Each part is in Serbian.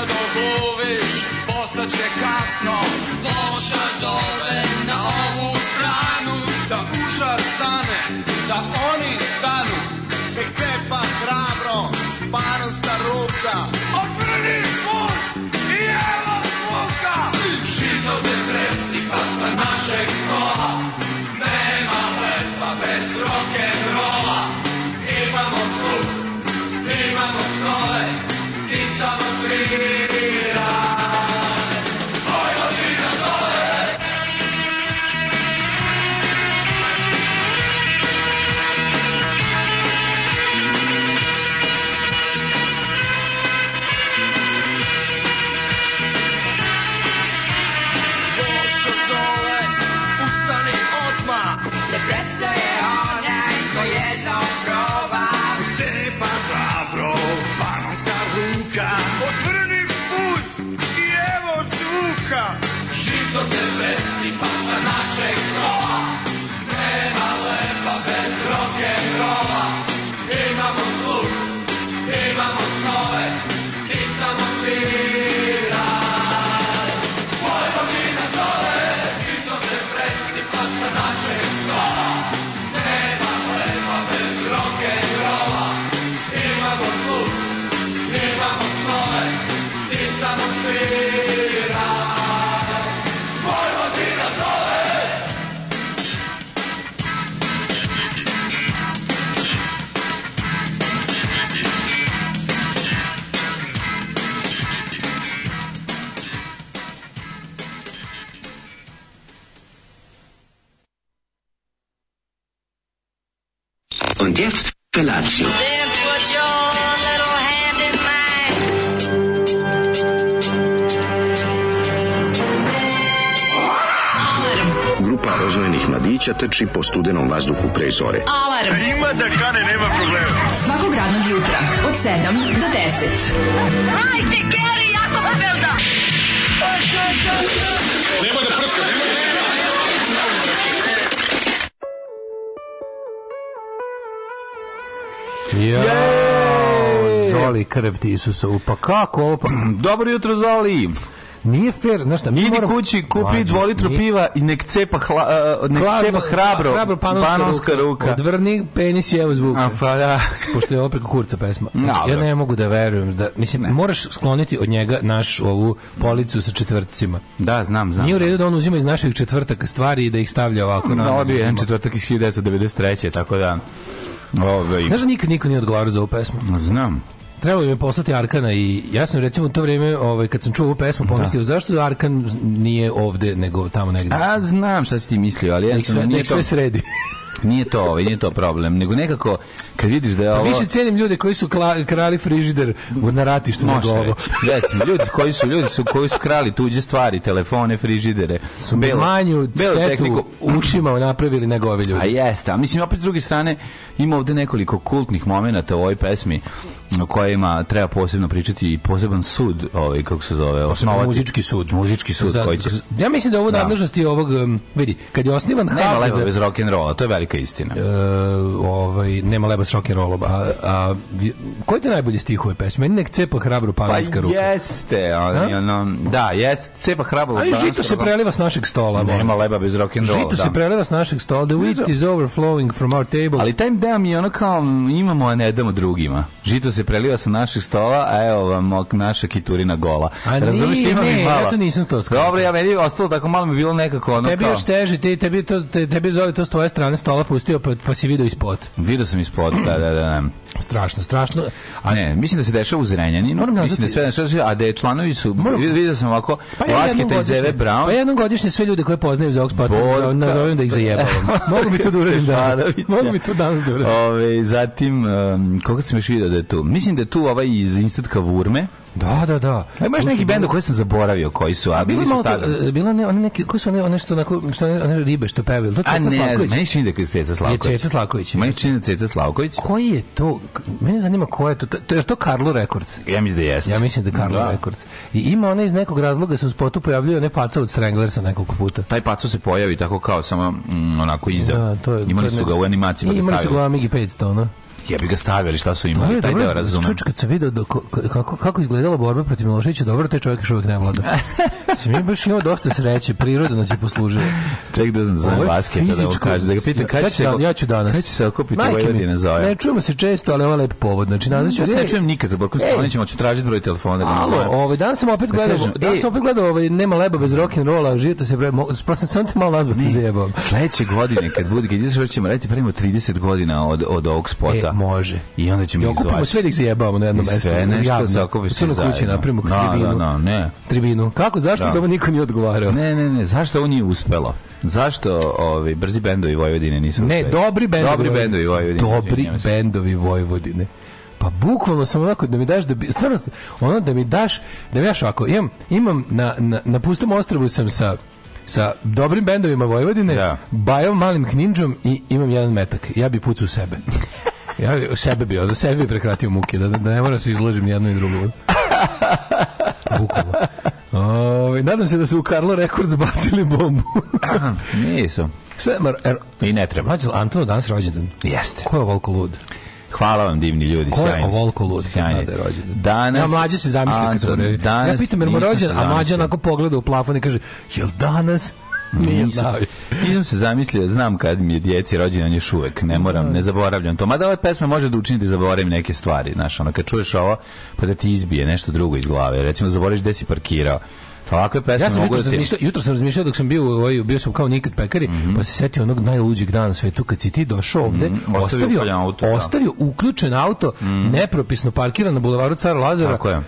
kad da obuviš, postaće kasno Voća zove na ovu stranu Da uža stane, da oni stanu Nek tepa hrabro, panonska ruka Otvrni put i evo sluka Žito se tresi, pasta našeg proteči po studenom vazduhu pre zore. Alarm! A ima da kane, nema problema. Svakog radnog jutra, od 7 do 10. Hajde, Geri, jako se pa velda! Nemoj da prska, nemoj da prska! Ja, yeah. Zoli, krv ti Isusovu, pa kako ovo? Pa... Dobro jutro, Zoli! Nije fer, znaš šta, mi Idi moramo... kući, kupi Mlađe, dvolitru nije... piva i nek cepa, hla, e, nek Hladno, cepa hrabro, hrabro panonska, panonska ruka. ruka. Odvrni penis i evo zvuk. A, pa da. Pošto je opet kurca pesma. Znači, ja ne mogu da verujem. Da, mislim, ne. moraš skloniti od njega našu ovu policu sa četvrtcima. Da, znam, znam. Nije u redu da on uzima iz naših četvrtaka stvari i da ih stavlja ovako. No, da, na, jedan četvrtak iz 1993. Tako da... Ove. Ovaj. Znaš da nikad niko nije odgovarao za ovu pesmu? Znam trebalo mi je poslati Arkana i ja sam recimo u to vrijeme ovaj kad sam čuo ovu pesmu da. pomislio da. zašto Arkan nije ovde nego tamo negdje. A znam šta si ti mislio, ali ja sam sve, nije nek to... sve sredi. Nije to ovaj, nije to problem, nego nekako kad vidiš da je pa ovo... Pa više cijenim ljude koji su kla, krali frižider na ratištu nego ovo. Recimo, ljudi koji su, ljudi su, koji su krali tuđe stvari, telefone, frižidere. Su belo, manju belo štetu tehniku. ušima napravili nego ovi ljudi. A jeste, a mislim, opet s druge strane, ima ovde nekoliko kultnih momenata u ovoj pesmi o kojima treba posebno pričati i poseban sud, ovaj kako se zove, osnovati muzički sud, muzički sud Za, koji će... Ja mislim da ovo nadležnost da. ovog um, vidi, kad je osnivan nema leba za... bez rock and rolla, to je velika istina. E, ovaj nema leba s rock and rollom, a, a koji te najbolje stihove pesme? Meni nek cepa hrabro panenska pa ruka. Pa jeste, ali ono, da, jeste cepa hrabro panenska. Ali žito se preliva s našeg stola. Nema leba bez rock and rolla. Žito da. se preliva s našeg stola. The wheat is overflowing from our table. Ali taj dan je ono kao imamo a ne damo drugima. Žito se se preliva sa naših stola, a evo vam naša kiturina gola. A Razumiješ, nije, ima ne, ja to nisam to skratio. Dobro, ja meni ostalo tako malo mi bilo nekako ono Tebi kao... još teže, te, tebi, to, te, tebi zove to s tvoje strane stola pustio, pa, pa si video ispod. Video sam ispod, da, da, da. da. Strašno, strašno. A ne, mislim da se dešava u Zrenjaninu. Moram mislim da sve dešava, a da je članovi su Moram... vidio sam ovako pa Lasketa i Zeve Brown. Pa jednom godišnje sve ljude koje poznajem za ovog spota, Borka... nazovem da ih zajebam. mogu mi to da uradim danas. mogu mi to danas da uradim. Ove, zatim um, koga sam još vidio da je tu? Mislim da je tu ovaj iz Instatka Vurme. Da, da, da. A imaš neki bend koji sam zaboravio koji su, a bili su tada. E, Bilo ne, oni neki, koji su one, nešto na koji što oni ribe što pevaju. To da je Ceca Slavković. A meni čini da je Ceca Slavković. Je Ceca Slavković. Meni čini da Ceca Slavković. Koji je to, mene zanima ko je to, to je to Carlo Records? Ja mislim da jeste. Ja mislim da Carlo da. Records. I ima ona iz nekog razloga se u spotu pojavljuje ne paca od Stranglersa nekoliko puta. Taj paco se pojavi tako kao samo mm, onako iza. Da, to je, imali da su ga u animaciji. Imali su ga u Amigi 500, ono. Ja bi ga stavili, šta su imali, taj deo razumem. Čovječ, kad sam vidio do, kako, kako izgledala borba protiv Miloševića, dobro, te čovjek još uvijek ne vlada. Svi mi baš imao dosta sreće, priroda nas je poslužila. Ček da znam basket, da kaže, da ga pitan, kada će, se, da- ja ću danas. Kada će se okupiti Vojvodine za Ne čujemo se često, ali ovo je lep povod. Znači, nadam ću, mm, ja se ne da- čujem nikad za Borku oni ćemo ću tražiti broj telefona. Da Alo, ovaj, dan sam opet gledao, dan e- sam opet gledao, ovaj, nema leba bez rock'n'rolla, živite se, bre, pa sam sam te malo nazvati zajebao. Sledeće godine, kad budi, kad ideš, ćemo raditi, pravimo 30 godina od, od ovog spota. E, Da. Može. I onda ćemo ja, izvaći. Okupimo sve da ih zajebavamo na jednom mestu. Sve nešto javno, zakupiš se zajedno. kući napravimo no, da, da, tribinu. No, no, ne. Tribinu. Kako, zašto da. se ovo niko nije odgovarao? Ne, ne, ne, zašto ovo nije uspelo? Zašto ovi brzi bendovi Vojvodine nisu uspeli? Ne, dobri bendovi. Dobri bendovi Vojvodine. Dobri bendovi Vojvodine pa bukvalno sam onako da mi daš da bi, stvarno ono da mi daš da mi daš ovako imam, imam na, na, na pustom ostrvu sam sa sa dobrim bendovima Vojvodine, da. Bajom, Malim Kninđom i imam jedan metak. Ja bi pucu sebe. Ja sebe bio, da sebe prekratio muke, da, da ne moram se izložim jedno i drugo. Bukvalno. Ove, ovaj, nadam se da su u Karlo Rekord zbacili bombu. Nisam. Šta, mar, er, I ne treba. Mađel, Antonu danas rođendan. Jeste. Ko je ovoliko lud? Hvala vam divni ljudi, sjajni. Ko je ovoliko lud, sjajni. Da danas. Ja mlađe se zamislim kad danas. Ja pitam jer mu rođen, a mlađe onako pogleda u plafon i kaže: "Jel danas Nije znao. Nisam se zamislio, znam kad mi je djeci rođendan još uvek, ne da. moram, ne zaboravljam to. Mada ova pesma može da učini da zaboravim neke stvari, znaš, ono, kad čuješ ovo, pa da ti izbije nešto drugo iz glave, recimo zaboraviš gde si parkirao, Ovako je pesma ja sam jutro, da razmišljao, jutro sam razmišljao dok sam bio u ovaj, bio sam kao nikad pekari, mm -hmm. pa se setio onog najluđeg dana sve tu kad si ti došao ovde, mm -hmm. ostavio, ostavio, auto, da. ostavio uključen auto, mm -hmm. nepropisno parkiran na bulevaru Cara Lazara. Tako je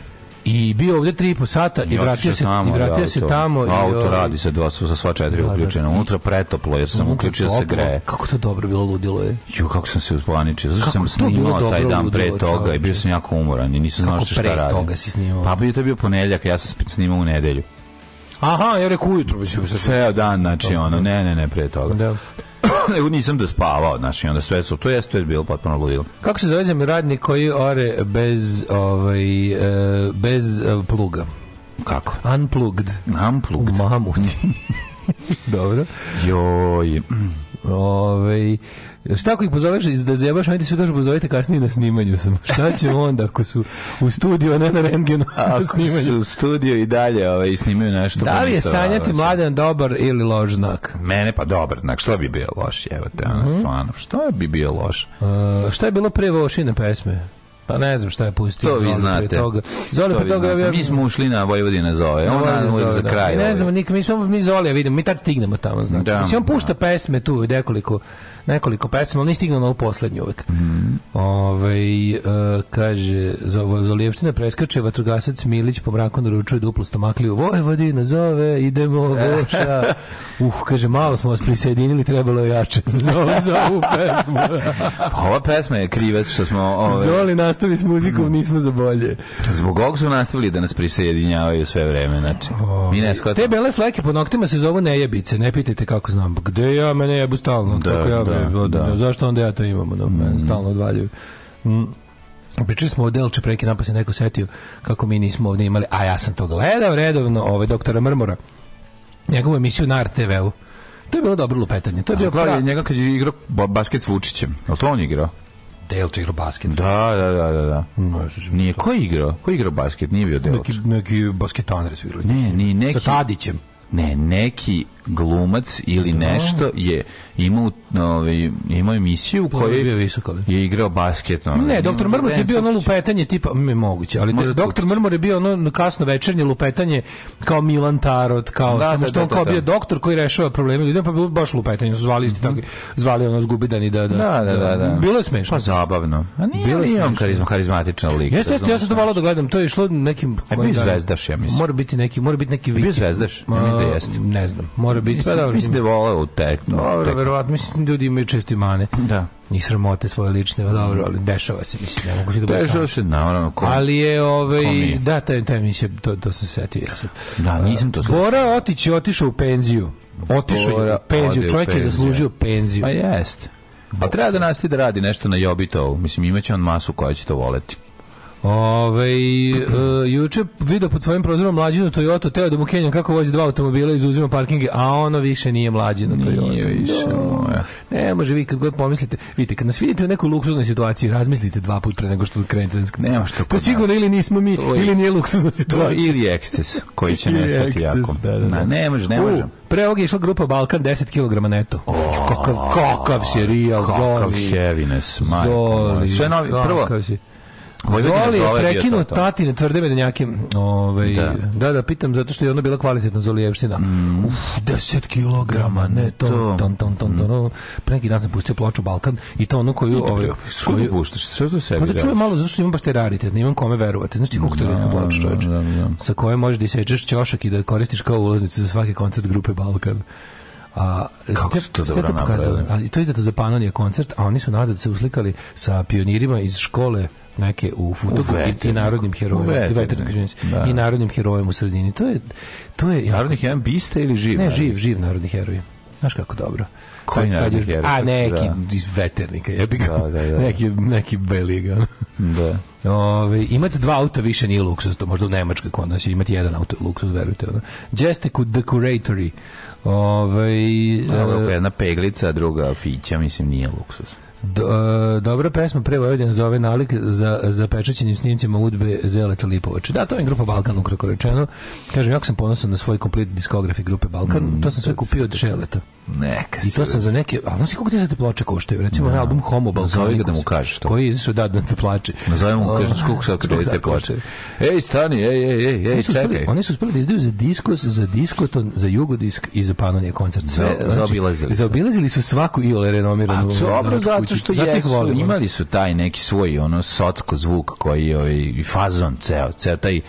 I bio ovde tri i po sata i, i vratio se tamo. I vratio se tamo auto, i, auto ovaj, radi sa dva, sa sva četiri da, da, da. uključena. Unutra pretoplo jer sam uključio se greje. Kako to dobro bilo ludilo je. Jo, kako sam se uspaničio. Zašto sam snimao taj dan pre toga i bio sam jako umoran i nisam znao šta radim. Kako pre toga si snimao? Pa bio to bio ponedjeljak, ja sam snimao u nedelju. Aha, ja rekao ujutru. Ceo dan, znači ono, ne, ne, ne, pre toga. Da nisam da spavao, znači onda sve su, to jest, to je bilo potpuno ludilo. Kako se zove radnik koji ore bez ovaj e, bez e, pluga? Kako? Unplugged. Unplugged. Mamut. Dobro. Joj. Ove, šta ako ih pozoveš da zebaš, oni ti svi kažu pozovite kasnije na snimanju sam. Šta će onda ako su u studiju, ne na rengenu? Ako su u studiju i dalje ove, ovaj, i snimaju nešto. Da pa li je sanjati ovaj, mladen dobar ili loš znak? Mene pa dobar znak. Što bi bio loš? Evo te, mm -hmm. stvarno. Što bi bio loš? Uh, šta je bilo pre Vošine pesme? Pa ne znam šta je pustio. To vi znate. Toga. Zoli pre toga ja mi smo ušli na Vojvodina Zove. Na Ona Vojvodina Zove, za da. kraj. Mi ne znam, nik mi samo mi Zolija vidim. mi tad stignemo tamo, znači. Da, Mislim on pušta da. pesme tu i nekoliko nekoliko pesama, ali nije stigla na ovu poslednju uvek. Mm. Ove, ovaj, uh, kaže, za za Zolijevština preskače, vatrogasac Milić po mraku naručuje duplu stomakliju, Vojvodina nazove, idemo, voša. uh, kaže, malo smo vas prisjedinili, trebalo je jače. Zove za ovu pesmu. Pa ova pesma je krivac što smo... Ove... Ovaj- Zoli nastavi s muzikom, nismo za bolje. Zbog ovog su nastavili da nas prisjedinjavaju sve vreme, znači. Mi ne ovaj, shvatamo. Te bele fleke po noktima se zovu nejebice, ne pitajte kako znam. Gde ja mene jebu stalno, da, kako ja da da, da. Zašto onda ja to imamo? Da, mm. Stalno odvaljuju. Mm. Pričali smo o Delče, preki napad se neko setio kako mi nismo ovde imali, a ja sam to gledao redovno, ove ovaj, doktora Mrmora, njegovu emisiju na RTV-u. To je bilo dobro lupetanje. To je bio pra... njega kad je igrao basket s Vučićem. Al to on igrao. Delče igrao basket. Da, da, da, da, da. No, nije ko igrao? Ko je igrao basket? Nije bio Delče. Neki neki basketanere su igrali. Ne, ni neki. Sa Tadićem. Ne, neki glumac ili da. nešto je imao ovaj imao emisiju u kojoj je, da. je igrao basket ono. Ne, doktor Mrmor je bio ono lupetanje tipa ne moguće, ali Možda doktor Mrmor je bio ono kasno večernje lupetanje kao Milan Tarot, kao da, samo da, što da, da, on kao bio doktor koji rešava probleme ljudi, pa bilo baš lupetanje, zvali ste mhm. tako, zvali ono zgubidani da da. Da, da, da, Bilo je smešno. Pa zabavno. A nije bilo je on karizma, karizmatičan lik. Jeste, jeste, ja sam to malo dogledam, to je išlo nekim. E, ovaj, zvezdaš, ja mislim. Mora biti neki, mora biti neki vik. zvezdaš, ja mislim jeste. Ne znam mora biti. Mislim, pa dobro, mislim da je volao da u tekmu. Dobro, verovatno, mislim da ljudi imaju česti mane. Da. I sramote svoje lične, pa dobro, ali dešava se, mislim, ne mogu se da Dešava se, naravno, ko, Ali je, ovaj, je? da, taj, taj mi se, to, to sam setio, ja sam. Da, nisam to slušao. Bora Otić je otišao u penziju. Otišao je u penziju, čovjek penziju. je zaslužio penziju. Pa jest. A pa treba da nastavi da radi nešto na Jobitovu, mislim, imaće on masu koja će to voleti. Ove, ovaj, uh, juče video pod svojim prozorom mlađinu Toyota, teo da mu Kenjan kako vozi dva automobila iz uzima parkinge, a ono više nije mlađina Toyota. Nije više da. moja. Ne, može vi kad god pomislite, vidite, kad nas vidite u nekoj luksuznoj situaciji, razmislite dva put pre nego što krenete. Da Nema što. Pa sigurno ili nismo mi, to ili nije luksuzna situacija. To, ili eksces koji će nestati jako. Da, da, da. Na, ne može, ne može. Pre ovoga je išla grupa Balkan 10 kg neto. Oh, kakav, kakav si real, Kakav heaviness, majko. Sve novi, prvo, si. Zoli je prekinuo tatine tvrde medenjake. Ove, ovaj, da. da. da, pitam, zato što je ona bila kvalitetna zolijevština. Mm. Uf, 10 kilograma, ne to. to. Ton, ton, ton, mm. Pre neki dan sam pustio ploču Balkan i to ono koju... Ove, što ovaj, pa koju, puštaš? Sve to sebi pa da čujem malo, zato što imam baš te raritet, da imam kome verovati. Znaš ti koliko to je rijetka ploča, da, da, čovječ? Da, da, da. Sa kojom možeš da isečeš ćošak i da koristiš kao ulaznicu za svaki koncert grupe Balkan. A, Kako su to dobro napravili? To je to za Panonija koncert, a oni su nazad se uslikali sa pionirima iz škole neke u futoku i, narodnim herojima i veternim da. i narodnim herojima u sredini to je to je jako... narodni heroj biste ili živ ne živ živ narodni heroj znaš kako dobro koji tad, još, heroj, a neki da. iz veternika ja bih da, da, da. neki neki beligan da Ove, imate dva auta više nije luksus, to možda u Nemačkoj kod nas imati jedan auto luksus, verujte. Ono. Jeste kod The Curatory. Ove, Dobro, e, jedna peglica, druga fića, mislim, nije luksus. Do, uh, e, dobra pesma pre Vojvodin zove nalik za, za pečećenim snimcima udbe Zele Lipovač. Da, to je grupa Balkan, ukratko rečeno. Kažem, jako sam ponosan na svoj komplet diskografi grupe Balkan. Mm, to sam sve kupio od Šeleta. Neka I to sam za neke, a znaš koliko te za te ploče koštaju? Recimo da. no. album Homo Balkanikus. da mu kažeš to. Koji je izašao da te plače. Nazove mu kažeš koliko sad te te ploče. Ej, stani, ej, ej, ej, ej, čekaj. Oni su uspeli da izdaju za Diskos, za Diskoton, za Jugodisk i za Panonije koncert. Sve, za, znači, zaobilazili, zaobilazili su svaku iole renomiranu. A dobro, zato što jesu, imali su taj neki svoj ono socko zvuk koji je ovaj, fazon ceo, ceo taj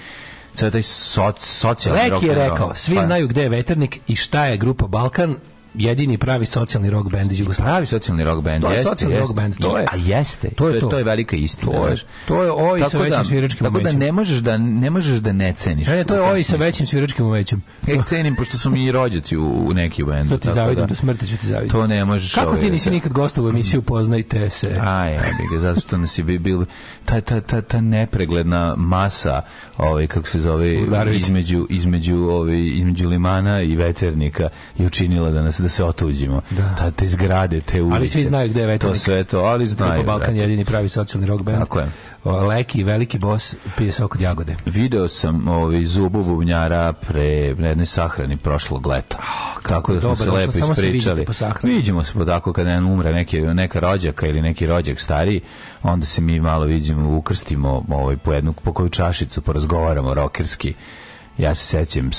ceo taj soc, socijalni Lek je rekao, svi pa. znaju gde je veternik i šta je grupa Balkan, jedini pravi socijalni rock bend iz Jugoslavije. Pravi socijalni rock band, to jeste. jeste, rock band, to je. A jeste. To je to. To je velika istina, to je. To je oj sa da- većim sviračkim umećem. Tako da ne možeš da ne možeš da ne ceniš. E, to je oj sa većim sviračkim umećem. E, cenim pošto su mi i rođaci u, u neki bend. To ti zavidim, da. do smrti ću ti zaviditi. To ne možeš. Kako ovaj ti nisi da- nikad gostovao u emisiji Upoznajte se? Aj, ja bih ga zato što nisi bi bil ta ta ta ta nepregledna masa, ovaj kako se zove, između između ovaj između limana i veternika je učinila da nas da se otuđimo. Da. Ta, te zgrade, te ulice. Ali svi znaju gde je Veternik. To sve to, ali znaju. Grupa Balkan da. jedini pravi socijalni rock band. Tako je. Leki, veliki bos, pije sok od jagode. Video sam ovi ovaj, zubu bubnjara pre na jednoj sahrani prošlog leta. Kako da smo Dobar, se lepo ispričali. Se Vidimo se po tako kada jedan umre neki, neka rođaka ili neki rođak stariji, onda se mi malo vidimo, ukrstimo ovaj, po jednu, po koju čašicu, porazgovaramo rokerski Ja se sećam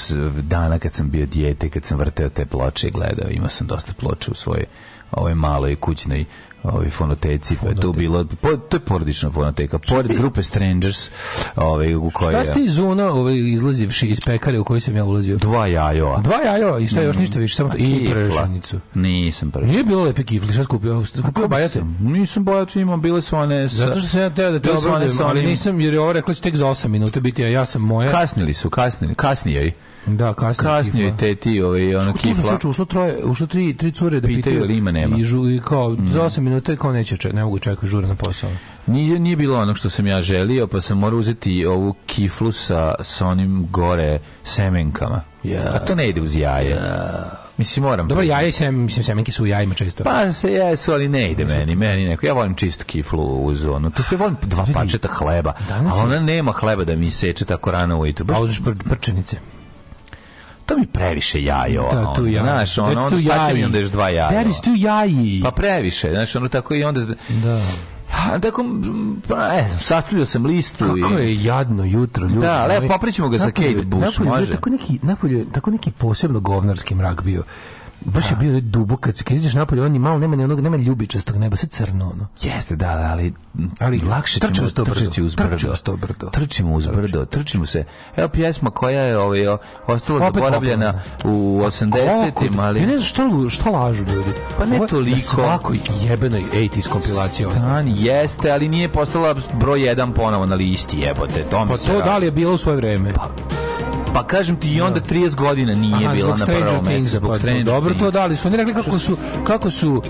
dana kad sam bio dijete, kad sam vrteo te ploče i gledao, imao sam dosta ploče u svojoj ovoj maloj kućnoj ovaj fonoteci, pa je to bilo po, to je porodična fonoteka, pored grupe Strangers, ovaj u kojoj Šta ste iz ona, ovaj izlazivši iz pekare u kojoj sam ja ulazio? Dva jajoa. Dva jajoa i šta još ništa više, samo pa i prešnicu. Nisam prešnicu. Nije bilo lepe kifli, šta skupio? Pa Kako bajate? Nisam bajate, imam bile su one sa Zato što sam ja teo da te obradim, ali nisam jer je ovo rekla da će tek za 8 minuta biti, a ja sam moja. Kasnili su, kasnili, kasnije. Da, kasnije. Kasnije kifa. te ti, ovaj, ona kifla. Čuču, ušlo troje, ušlo tri, tri cure da pitaju. Pitaju ima, nema. I, žu, i kao, mm. za 8 minuta kao neće čekati, ne mogu čekati, žure na posao. Nije, nije bilo ono što sam ja želio, pa sam morao uzeti ovu kiflu sa, sa onim gore semenkama. Yeah. A to ne ide uz jaje. Yeah. Mislim, moram. Dobro, jaje se, mislim, semenke su u jajima često. Pa se jaje su, ali ne ide meni, meni neko. Ja volim čistu kiflu uz onu. To sve volim dva pačeta hleba, Danas ali ona nema hleba da mi seče tako rano ujutro. Pa uzmeš pr prčenice to mi previše jajo. Da, tu jajo. Znaš, ono, onda staće mi onda još dva jaja. That is tu jaji. Pa previše, znaš, ono tako i onda... Da. Tako, pa, znam, e, sastavio sam listu. Kako i... je jadno jutro, ljudi. Da, lepo, ovaj. poprićemo ga napolje, za Kate Bush, napolje, može. Napolje, tako neki, napolje, tako neki posebno govnarski mrak bio baš je da. bio duboko kad se ideš napolje, on ni malo nema ni onog nema ljubičastog neba, sve crno ono. Jeste, da, da ali ali lakše ćemo uz to brdo. uz brdo. Trčimo uz brdo, trčimo se. Evo pjesma koja je ovaj ostala zaboravljena u 80-im, ali ja ne znam šta šta lažu ljudi. Pa ne toliko. Svako jebenoj 80s kompilacija jeste, ali nije postala broj 1 ponovo na listi, jebote. To pa to da li je bilo u svoje vreme? Pa, pa kažem ti i onda 30 da. godina nije Aha, bila na prvom mjestu zbog pa Strange Dobro, to da, su oni rekli kako su, kako su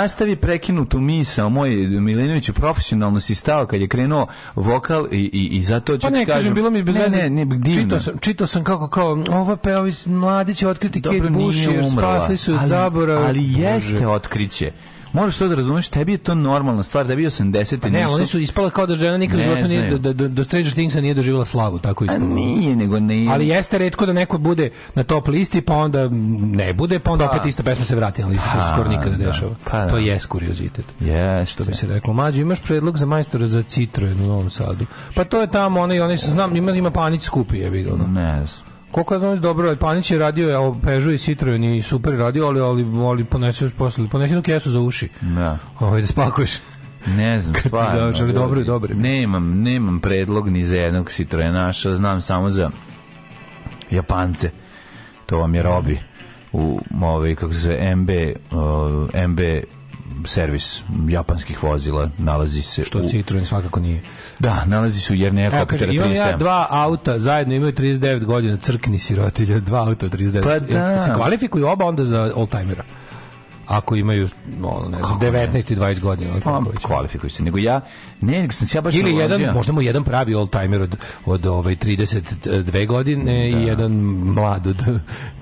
nastavi prekinutu misa, moj Milinović profesionalno si stao kad je krenuo vokal i, i, i zato ću pa ne, ti kažem, bilo mi bez ne, ne, ne, Čitao sam, čitao sam kako kao, ova peovi mladi će otkriti Dobro, Kate Bush, jer spasli su od zabora. Ali jeste otkriće. Možeš to da razumeš, tebi je to normalna stvar, da bi 80 pa ne, nisu... oni su ispala kao da žena nikad u nije do, do, do Stranger Thingsa nije doživela slavu, tako pa isto. A nije, nego ne. Ali jeste retko da neko bude na top listi, pa onda ne bude, pa onda pa. opet ista pesma se vrati na listu, pa, to skoro nikada da, dešava. Pa, da. To je kuriozitet. Jeste. Što bi se reklo, mlađi, imaš predlog za majstora za Citroen u Novom Sadu. Pa to je tamo, oni, oni su, znam, ima, ima panić skupi, je bilo. Ne znam koliko ja znam dobro, Panić je radio, evo, Peugeot i Citroen i super radio, ali, ali, ali ponesi, posle, ponesi jednu kesu za uši. Da. Ovo, ovaj, da spakuješ. Ne znam, stvarno. Završ, dobro, dobro. Nemam, nemam predlog ni za jednog Citroenaša, znam samo za Japance. To vam je robi u ovaj kako se MB uh, MB servis japanskih vozila nalazi se što u... Citroen svakako nije da nalazi se u Jerneja e, Kopitera 37 ja dva auta zajedno imaju 39 godina crkni sirotilja dva auta 39 pa da. se kvalifikuju oba onda za oldtimera ako imaju no, ne znam, 19 i 20 godina. Pa, kvalifikuju se. Nego ja, ne, nego sam se ja baš... Ili jedan, ja. možda mu jedan pravi all-timer od, od ovaj, 32 godine da. i jedan mlad od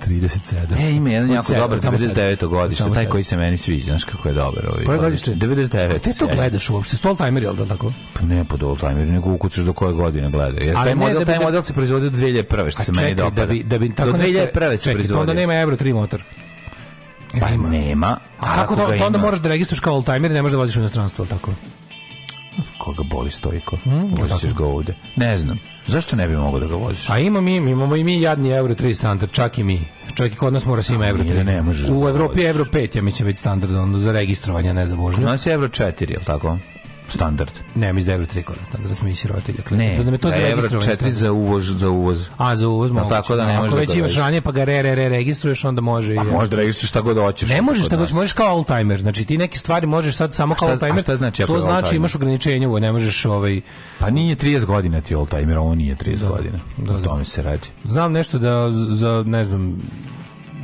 37. E, ima jedan jako dobar 99. godište, taj sebe. koji se meni sviđa, znaš kako je dobar. Ovaj koje godište? 99. Te to gledaš uopšte, sto all-timer je li da, tako? Pa ne pod all-timer, nego ukucaš do koje godine gleda. Jer taj, model, da taj da- model se proizvodi od 2001. što se meni dopada. Da bi, da bi, tako do 2001. se pa proizvodi. Čekaj, onda nema Euro 3 motor. Pa nema. nema. A, kako, kako to onda moraš da registruš kao oldtimer i ne možeš da voziš u inostranstvo, tako? koga boli stojko. Mm, hm, Voziš ga ovde. Ne znam. Zašto ne bi mogao da ga voziš? A imamo mi, imamo i mi jadni Euro 3 standard, čak i mi. Čak i kod nas mora se ima Euro 3. Da ne, možeš u da Evropi je Euro 5, ja mislim, već standard, ono, za registrovanje, ne za vožnju. Nas je Euro 4, je li tako? standard. Ne, mi iz evro 3 kod standard da smo i sirotilja. Ne, da nam je to za evro 4 za uvoz, za uvoz. A, za uvoz moguće. Tako da ne može. Da. Ako da već imaš ranije pa ga re, re, re, registruješ, onda može. Pa možeš da registruješ šta god hoćeš. Ne možeš šta god, možeš kao all timer. Znači ti neke stvari možeš sad samo kao all timer. Šta znači? To znači imaš ograničenje, ovo ne možeš ovaj Pa nije 30 godina ti all timer, ovo nije 30 godina. O tome se radi. Znam nešto da za ne znam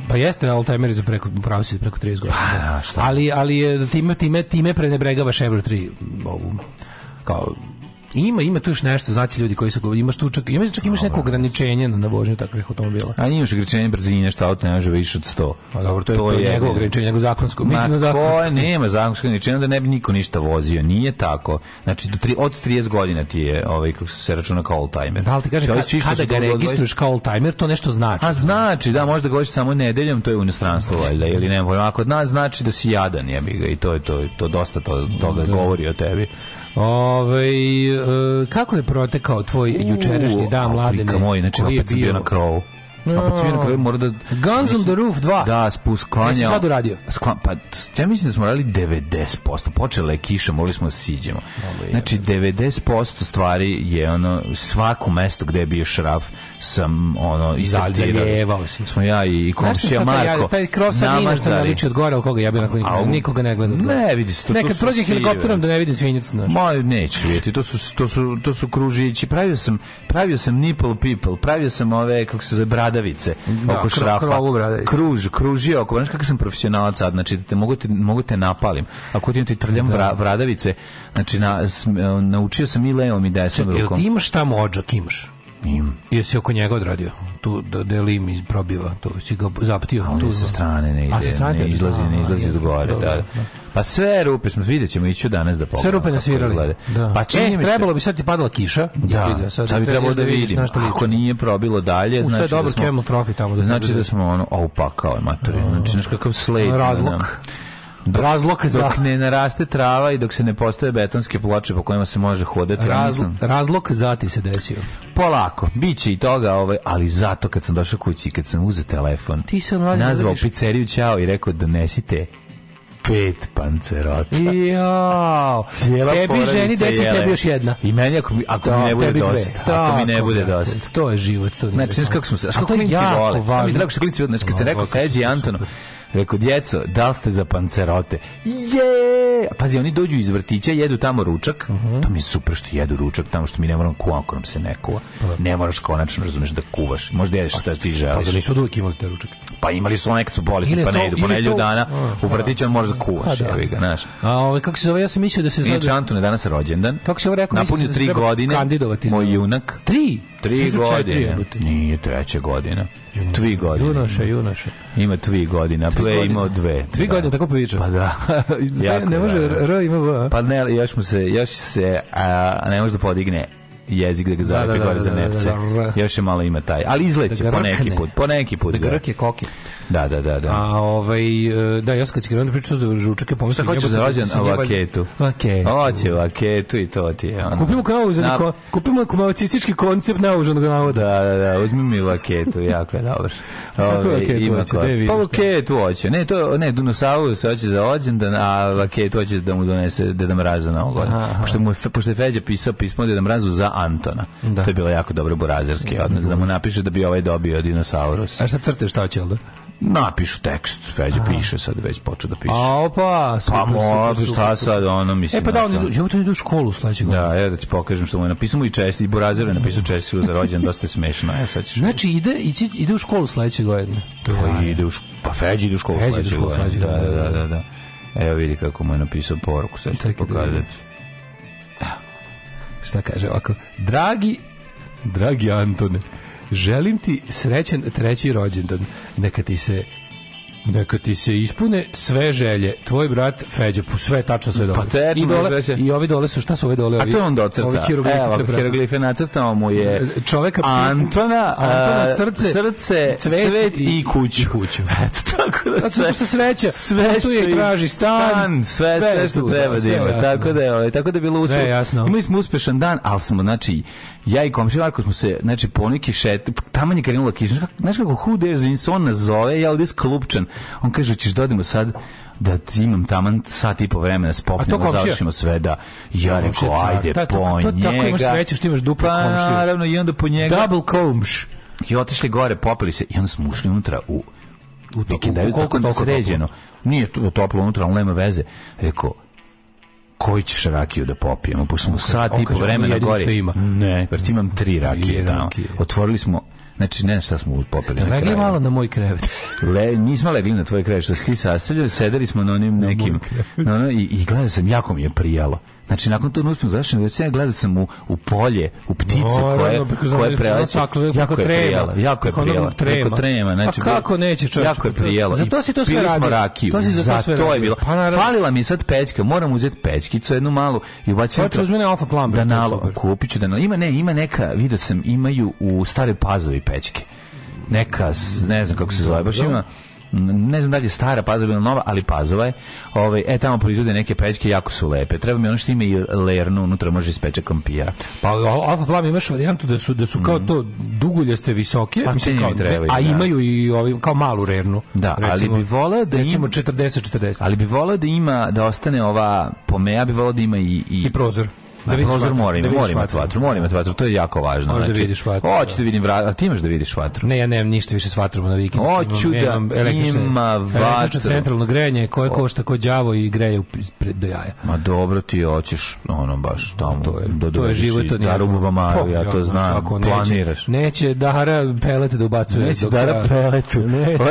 Pa jeste na Alzheimeru preko pravo si preko 30 godina. Pa, da, šta? Ali ali da time time time prenebregavaš Euro 3 ovu kao Ima, ima tu još nešto, znači ljudi koji su govorili, imaš tu čak, imaš čak imaš neko ograničenje na vožnju takvih automobila. A imaš ograničenje brzine, šta auto ne može više od 100. A pa dobro, to, je, to je, to njegovo ograničenje, nego zakonsko. Ma, na zakonsko. Ko nema zakonsko ograničenje, da ne bi niko ništa vozio, nije tako. Znači do tri, od 30 godina ti je, ovaj kako se računa kao all timer. Da li ti kaže ka, svi što kada ga registruješ kao all timer, to nešto znači. A znači, da, možda govoriš samo nedeljom, to je u inostranstvu valjda, ili ne, ako od nas znači da si jadan, jebi ga, i to je to, to dosta to, toga da. govori o tebi. Ove, e, kako je protekao tvoj jučerašnji dan, mladene? Moj, znači, opet bio na krovu. No. Pa Cvijena kraljevica mora da... Guns da on the Roof 2. Da, spust klanja. Ja sad uradio. Sklan, pa ja mislim da smo radili 90%. Počela je kiša, morali smo da siđemo. Dobre, znači, 90% stvari je ono, svako mesto gde je bio šraf sam ono, istreptirao. Smo ja i komšija Marko. Ja, taj krov sad nije što naliči od gore, ali koga ja bih onako nikoga, nikoga ne gledam. Ne, vidi se to. Nekad prođe helikopterom da ne vidim svinjac. Ma, neću vidjeti, to su, to su, to su kružići. Pravio sam, pravio sam nipple people, pravio sam ove, kako se zove, bradavice da, oko šrafa. Bradavice. Kruž, kružio oko, znaš kako sam profesionalac sad, znači te mogu te, mogu te napalim. Ako ti ti trljam da. bradavice, znači na, s, naučio sam i levom i desnom rukom. Jel ti imaš tamo odžak imaš? Im. Jer si oko njega odradio, tu da, da iz probiva, to si ga zaptio. On tu, da. sa strane ne ide, strane da, ne izlazi, ne da, izlazi do gore. Da, da. Pa sve rupe smo vidjet ćemo iću danas da pogledamo. Sve rupe nasvirali. Da. Pa e, čini e, trebalo bi sad ti padala kiša. Da, da sad, sad bi trebalo da vidim. Da Ako nije probilo dalje, U, znači, dobro, da smo, tamo da znači da smo ono, au pa kao Znači, znaš kakav sled. Razlog. Da, razlog za dok ne naraste trava i dok se ne postave betonske ploče po kojima se može hodati Razlo, ja razlog zati se desio polako biće i toga ovaj ali zato kad sam došao kući kad sam uzeo telefon ti sam nazvao pizzeriju ćao i rekao donesite pet pancerota. Jao. Cijela tebi ženi deci tebi još jedna. I meni ako, ako da, mi ne bude dosta. Tako, ako mi ne bude dosta. To je život. To nije znači, znaš kako smo se... to je vole. Važno. Mi drago što klinci vole. Znači, kad se rekao Feđi i Antonu, Rekao, djeco, da ste za pancerote? Je! Pazi, oni dođu iz vrtića, jedu tamo ručak. Uh mhm. -huh. To mi je super što jedu ručak tamo, što mi ne moram kuvam ako nam se ne kuva. Uh Ne moraš konačno, razumeš, da kuvaš. Možda jedeš šta ti pa, pa želiš. Pa zar nisu uvijek imali te ručak? Pa imali su nekad su bolesni, pa ne idu. Po to... dana u vrtiću da. može da kuvaš. Da. Evi ga, znaš. A ove, ovaj, kako se zove, ja sam mislio da se zove... Inače, Antone, danas rođendan. Kako se ovo rekao? Napunio da tri godine. Kandidovati. Moj junak. Tri? Tri godine. Nije treća godina. Tvi godine. Junoša, junoša. Ima tvi godine, a Play imao dve. Tvi godine, tako poviča. Pa da. Jako, ne može, da, da. R ima V. Pa ne, još mu se, još se, a, ne može da podigne jezik da ga da, da gore za nepce. Još je malo ima taj. Ali izleće po neki put. Po neki put. Da grke koki. Da, da, da, da. A ovaj e, da ja kad se onda pričao za žučake, pomislio da hoće za rođendan a vaketu. Vaketu. Hoće vaketu i to ti je. Ono. Kupimo kao za neko, kupimo komacistički koncept naužnog navoda. Da, da, da, uzmi mi vaketu, jako je dobro. Ovaj ima Pa vaketu hoće. Ne, to ne dinosaurus hoće za rođendan, a vaketu hoće da mu donese Deda Mraza na godinu. Pošto mu pošto je Feđa pisao pismo Deda Mrazu za Antona. Da. To je bilo jako dobro burazerski odnos, da mu napiše da bi ovaj dobio dinosaurus. A šta crteš šta će, da? napišu tekst, Feđa piše sad već počeo da piše. A opa, pa super, pa mora, šta sad ono mislim. E pa da on idu, ja to idu u školu sledećeg. Da, evo da ti pokažem što mu je napisao mu i čest, i Burazero je napisao mm. česti za rođendan, dosta smešno. Ja e, sad ćeš. Znači ide ići ide u školu sledećeg godine. To da. ide u pa Feđa ide u školu sledećeg da, godine. Da, da, da, da. Evo vidi kako mu je napisao poruku, sad ću da pokazati. Šta kaže ovako? Dragi Dragi Antone, Želim ti srećan treći rođendan. Neka ti se neka ti se ispune sve želje. Tvoj brat Feđo, sve tačno sve dole. Pa tečno, I, dole, I ovi dole su, šta su ove dole? Ovi, A to on docrta. Ovi hieroglife, Evo, hieroglife nacrtao mu je čoveka Antona, Antona srce, srce cvet, cvet i, i kuću. kuću. Eto, tako da sve, što sreća, sve što je traži stan, stan sve, sve, sve, što da, treba da ima. Tako da je, ovaj, tako da je bilo uspešno. Imali smo uspešan dan, ali smo, znači, ja i komšija Marko smo se, znači, poneki šet, tamo je krenula kiša, znaš kako, who dares me, on nas zove, ja ovdje sklupčan, on kaže, ćeš dodimo da sad, da imam tamo sat i po vremena spopnemo, završimo sve, da. Ja rekao, ajde, ta, da, po ta, ta, njega. Tako imaš sreće što imaš dupla pa, komšija. Naravno, i onda po njega. Double komš. I otišli gore, popili se i onda smo ušli unutra u u, u, u koliko, koliko sređeno. Nije to toplo unutra, ali nema veze. Rekao, koji ćeš rakiju da popijemo, pošto smo sat i po vremena gore. Ima. Ne, vrti imam tri rakije tamo. Otvorili smo Znači, ne šta smo popili Ste legli malo na moj krevet. Le, nismo legli na tvoj krevet, što si ti sastavljali, sedeli smo na onim nekim. Na ono, i, I gledao sam, jako mi je prijalo. Znači, nakon toga uspimo, zašto ne ja gledao sam u, u polje, u ptice no, koje, no, pa koje preleće. Jako je prijela. Jako je prijela. Trema. trema. Pa znači, pa kako neće čovječ? Jako je prijela. Zato si to sve radio. smo rakiju. To si za to, to je bilo. Pa, Falila mi sad pećka. Moram uzeti pećkicu, jednu malu. I ubacim to. uzmene alfa plambe. Danalo. Kupit ću danalo. Ima, ne, ima neka, vidio sam, imaju u stare pazovi pećke. Neka, ne znam kako se zove, baš ima ne znam da li je stara Pazova ili nova, ali Pazova je. Ovaj e tamo proizvode neke pečke jako su lepe. Treba mi ono što ima i lernu, unutra može ispeče kampira. Pa Alfa Flam imaš varijantu da su da su kao mhm. to duguljaste visoke, pa, mislim kao treba, a da. imaju i ovaj kao malu rernu. Da, recimo, ali bi voleo da recimo 40 40. Ali bi voleo da ima da ostane ova po bi voleo da ima i i, I prozor. Da, da vidiš prozor mora, da mora imati vatru, mora imati vatru, to je jako važno. Možda znači, da vidiš vatru. Hoću da, da vidim vatru, a ti imaš da vidiš vatru. Ne, ja nemam ništa više s vatrom na vikendu. Hoću da ima vatru. centralno grejanje koje košta kod đavo i greje do jaja. Ma dobro ti hoćeš, ono baš tamo. To je, da to je život, to nije. Bamaru, pa, ja to znam, planiraš. Neće dara pelete da ubacuje. Neće dara peletu,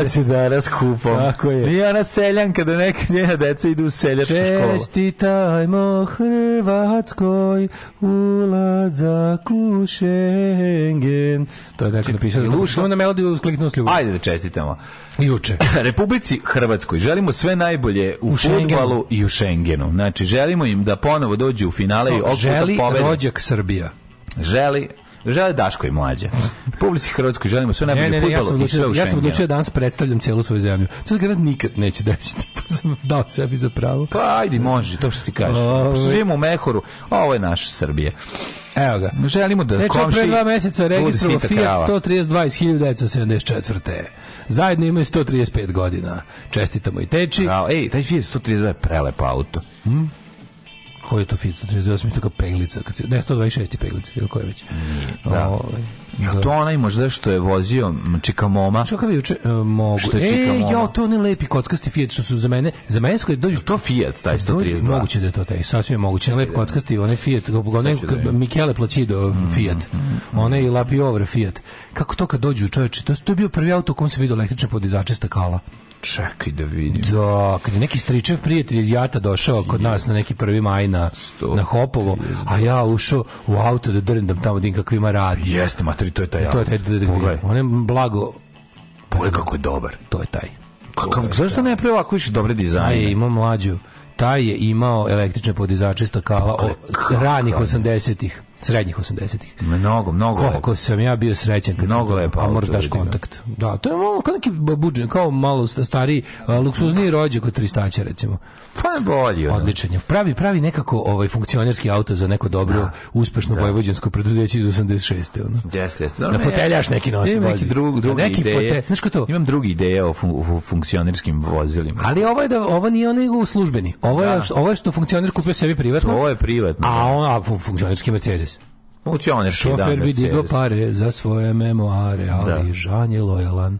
neće dara skupom. Tako je. Nije ona seljanka da neka njena deca idu u seljačku školu. Čestitajmo Hrvatsko moj ulazak u Schengen. To je dakle napisao. Lušno na melodiju uskliknuo s ljubav. Ajde da čestitamo. Juče. Republici Hrvatskoj želimo sve najbolje u, u futbalu i u Šengenu. Znači, želimo im da ponovo dođu u finale no, i okupu želi da pobede. Želi rođak Srbija. Želi Žele Daško i mlađe. Publici Hrvatskoj želimo sve najbolje ne, ne, ne, ja sam odlučio, ja sam odlučio da danas predstavljam celu svoju zemlju. To grad nikad neće desiti. Pa sam dao sebi za pravo. Pa ajdi, može, to što ti kažeš. Ovaj. Živimo u Mehoru, a ovo je naša Srbije. Evo ga. Želimo da Neću komši... pre dva meseca registrovao Fiat 132 iz 1974. Zajedno imaju 135 godina. Čestitamo i teči. Bravo. Ej, taj Fiat 132 je prelep auto. Hm? koji je to fit 138 isto kao peglica kad se ne 126 peglica ili koje već nije da o, ovaj, ja, da. to onaj možda što je vozio moma Što kada juče e, mogu. Što je e, ja, to oni lepi kockasti Fiat što su za mene. Za mene su dođu to Fiat taj 132. moguće da je to taj, sasvim je moguće. Lep da kockasti onaj Fiat, onaj da Michele Placido mm, Fiat. Mm, onaj Lapiovre Fiat. Kako to kad dođu čoveče, to, to je bio prvi auto u kom se vidio električne podizače stakala. Čekaj da vidim. Da, kad je neki stričev prijatelj iz Jata došao kod nas na neki prvi maj na, na Hopovo, a ja ušao u auto da drndam tamo din kakvima radi. Jeste, mater, e, to je taj auto. To je taj, on je blago... Pogledaj kako je dobar. To je taj. Kakav, zašto da. ne prije ovako više dobre dizajne? Aj, ima mlađu. Taj je imao električne podizače stakala pa od ranih 80-ih srednjih 80-ih. Mnogo, mnogo. Koliko lepo. sam ja bio srećan kad mnogo sam lepo, amortaš kontakt. Da, to je malo kao neki babuđen, kao malo stari luksuzniji rođe kod tristaća recimo. Pa je bolje. Odličan je. Pravi, pravi nekako ovaj funkcionerski auto za neko dobro, da. uspešno da. vojvođansko preduzeće iz 86. Ono. Jeste, jeste. Da foteljaš neki nosi Imam neki drug, drugi neki ideje. Fote, znaš ko to? Imam drugi ideje o, fun, o funkcionerskim vozilima. Ali ovo je da ovo nije onaj službeni. Ovo je da. ovo je što funkcioner kupio sebi privatno. To ovo je privatno. A da. on a funkcionerski Mercedes. Funkcioniš Šofer bi digao pare za svoje memoare, ali da. Žan je lojalan.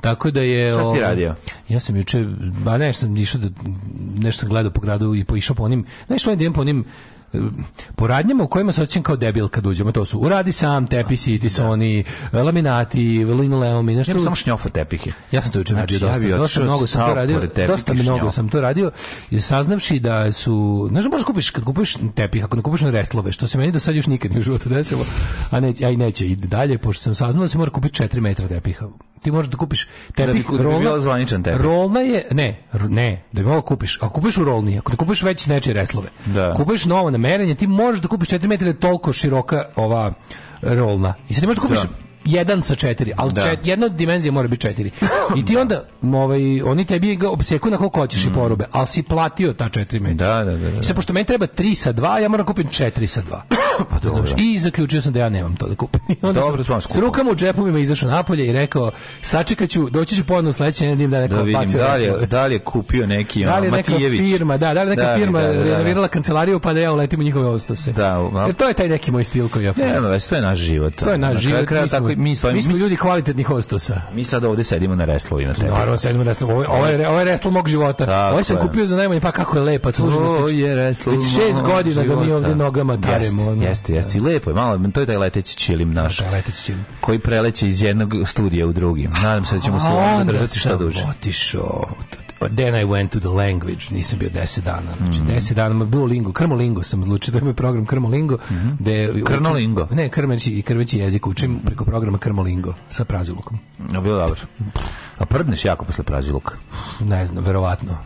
Tako da je... Šta ti ovaj, radio? Ja sam juče, ba ne, sam išao da, nešto sam gledao po gradu i poišao po onim, nešto ovaj da po onim po radnjama u kojima se osjećam kao debil kad uđemo, to su uradi sam, tepisi, tisoni, da. laminati, linoleumi, nešto. Ja sam samo šnjofo tepihe. Ja sam to juče znači, radio dosta, ja dosta mnogo sam to radio, dosta mnogo sam to radio, i saznavši da su, znaš možeš kupiš, kad kupiš tepih, ako ne kupiš na reslove, što se meni do sad još nikad nije u životu desilo, a, ne, a i neće i dalje, pošto sam saznao da se mora kupiti 4 metra tepiha ti možeš da kupiš tepih da bi, rola. Da bi bilo zvaničan tepih. Rolna je, ne, ne, da bi malo da kupiš. Ako kupiš u rolni, ako da kupiš već nečije reslove, da. kupiš novo namerenje, ti možeš da kupiš 4 metra toliko široka ova rolna. I sad ti možeš da kupiš da jedan sa četiri, ali da. čet, jedna dimenzija mora biti četiri. I ti da. onda, ovaj, oni tebi ga obsjeku na koliko hoćeš mm. i porube, ali si platio ta četiri metra. Da, da, da. da. Sve, pošto meni treba tri sa dva, ja moram kupim četiri sa dva. pa dobro. Znaš, I zaključio sam da ja nemam to da kupim. I onda dobro, sam, s rukama u džepovima izašao napolje i rekao, sačekat ću, doći ću ponovno sledeće nedelje da neko da vidim, da li, da li je kupio neki da li je neka Matijević. firma, da, da li neka da, firma da, da, da, da. renovirala kancelariju pa da ja uletim u njihove ostose. Da, Jer to je taj neki moj stil koji ja. Ne, ne, to je naš život. To je naš život. Kraj, Dakle, mi, mi, mi smo ljudi kvalitetnih hostosa. Mi sad ovde sedimo na reslovima. i Naravno, sedimo na reslovima. Ovo, ovo, je, ovo je reslu mog života. Tako ovo sam je. kupio za najmanje, pa kako je lepa. Služimo se već, je reslu već šest godina da mi ovde nogama taremo. Jeste, jeste, jeste. I lepo je, malo, to je taj leteći čilim naš. Da, taj leteći čilim. Koji preleće iz jednog studija u drugim. Nadam se da ćemo se zadržati što duže. Otišao Pa, then I went to the language, nisam bio 10 dana. Znači, 10 mm. dana, bio Duolingo, Krmolingo sam odlučio, da moj program Krmolingo. Mm -hmm. Gde Krnolingo? ne, krmeći i krveći jezik učim mhm. preko programa Krmolingo sa prazilukom. No, bilo dobro. A prdneš jako posle praziluka? Ne znam, verovatno.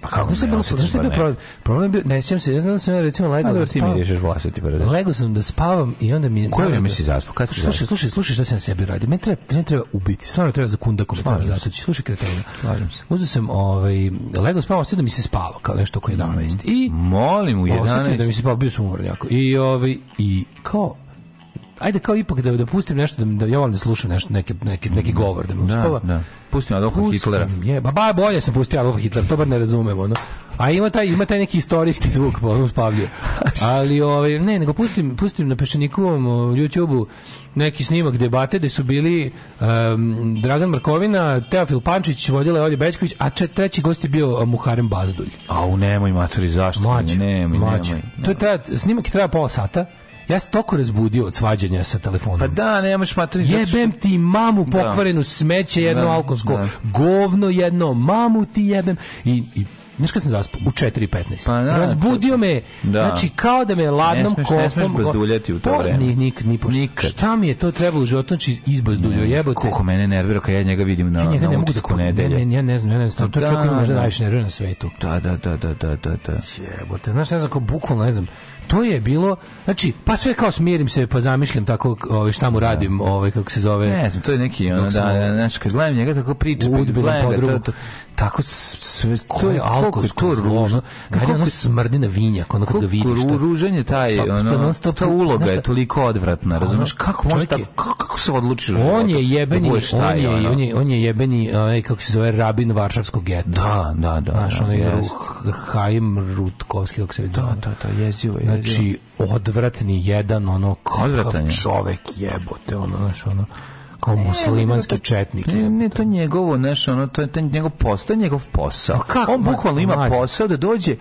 Pa kako se bilo, zašto je pa bio problem? Problem bio, ne sjećam se, ne znam da sam ja recimo legao da, da spavam. ti mi vlastiti paradeš. Legao sam da spavam i onda mi je... Koje da, da, vreme da. si zaspao? Kad si slušaj, slušaj, slušaj šta se na sebi radi. Mene treba, mene treba ubiti, stvarno treba za kundaku, me treba zatoći. Slušaj kretena. Slažem se. Uzeo sam, ovaj, legao spavam, osjetio da mi se spava, kao nešto oko 11. Mhm. I, Molim u 11. Osjetio da mi se spava, bio sam umoran jako. I, ovaj, i kao, ajde kao ipak da da pustim nešto da da ja volim da slušam nešto neki neki neki govor da me uspava. Da, da. Pustim Adolfa Hitlera. Je, ba, ba bolje sam pustio Adolfa Hitlera, to bar ne razumemo, no. A ima taj ima taj neki istorijski zvuk pa ono spavlje. Ali ovaj ne, nego pustim pustim na pešenikovom YouTubeu neki snimak debate gde su bili um, Dragan Markovina, Teofil Pančić, Vodile je Olje Bečković, a če, treći gost je bio Muharem Bazdulj. A u nemoj maturi zašto? Mlađi, nemoj, nemoj, nemoj. To je treba, snimak je treba pola sata Ja se toliko razbudio od svađanja sa telefonom. Pa da, nemaš materiš. Jebem ti mamu da. pokvarenu, da. smeće jedno da, alkonsko, da. govno jedno, mamu ti jebem i, i Znaš kad sam zaspao? U 4.15. Pa, da, Razbudio me, da. znači kao da me ladnom ne smeš, kofom... Ne smeš bazduljati u to po, pa, vreme. Ni, nik, ni pošto. Nikad. Šta mi je to trebalo u životu? Znači izbazduljio, jebote. Koliko mene nervira kad ja njega vidim na, njega na ne utisku mogu da, nedelje. Ne, ja ne znam, ja ne znam. Pa da, to čovjek ima možda da. najviše nervira na svetu. Da, da, da, da, da, da. Jebote, znaš, ne znam, kao bukvalno, ne znam to je bilo znači pa sve kao smirim se pa zamišlim tako ovaj šta mu radim ovaj kako se zove ne znam to je neki ona da, znači kad gledam njega tako priča pa to, tako sve to je alkohol ružno kad ono smrdi na vinjak ono kad ga vidiš šta ruženje taj pa, ono ta, ta uloga je toliko odvratna razumeš kako može tako kako se odlučiš on je jebeni on je on je on je jebeni ovaj kako se zove rabin varšavskog geta da da da znaš onaj Haim Rutkovski kako se da da da jezivo je Znači, znači odvratni jedan ono kakav čovjek jebote ono znaš ono kao muslimanski ne, četnik. Ne, ne, to njegovo, znaš, ono, to je njegov posao, njegov posao. kako? On bukvalno ima mađe. posao da dođe i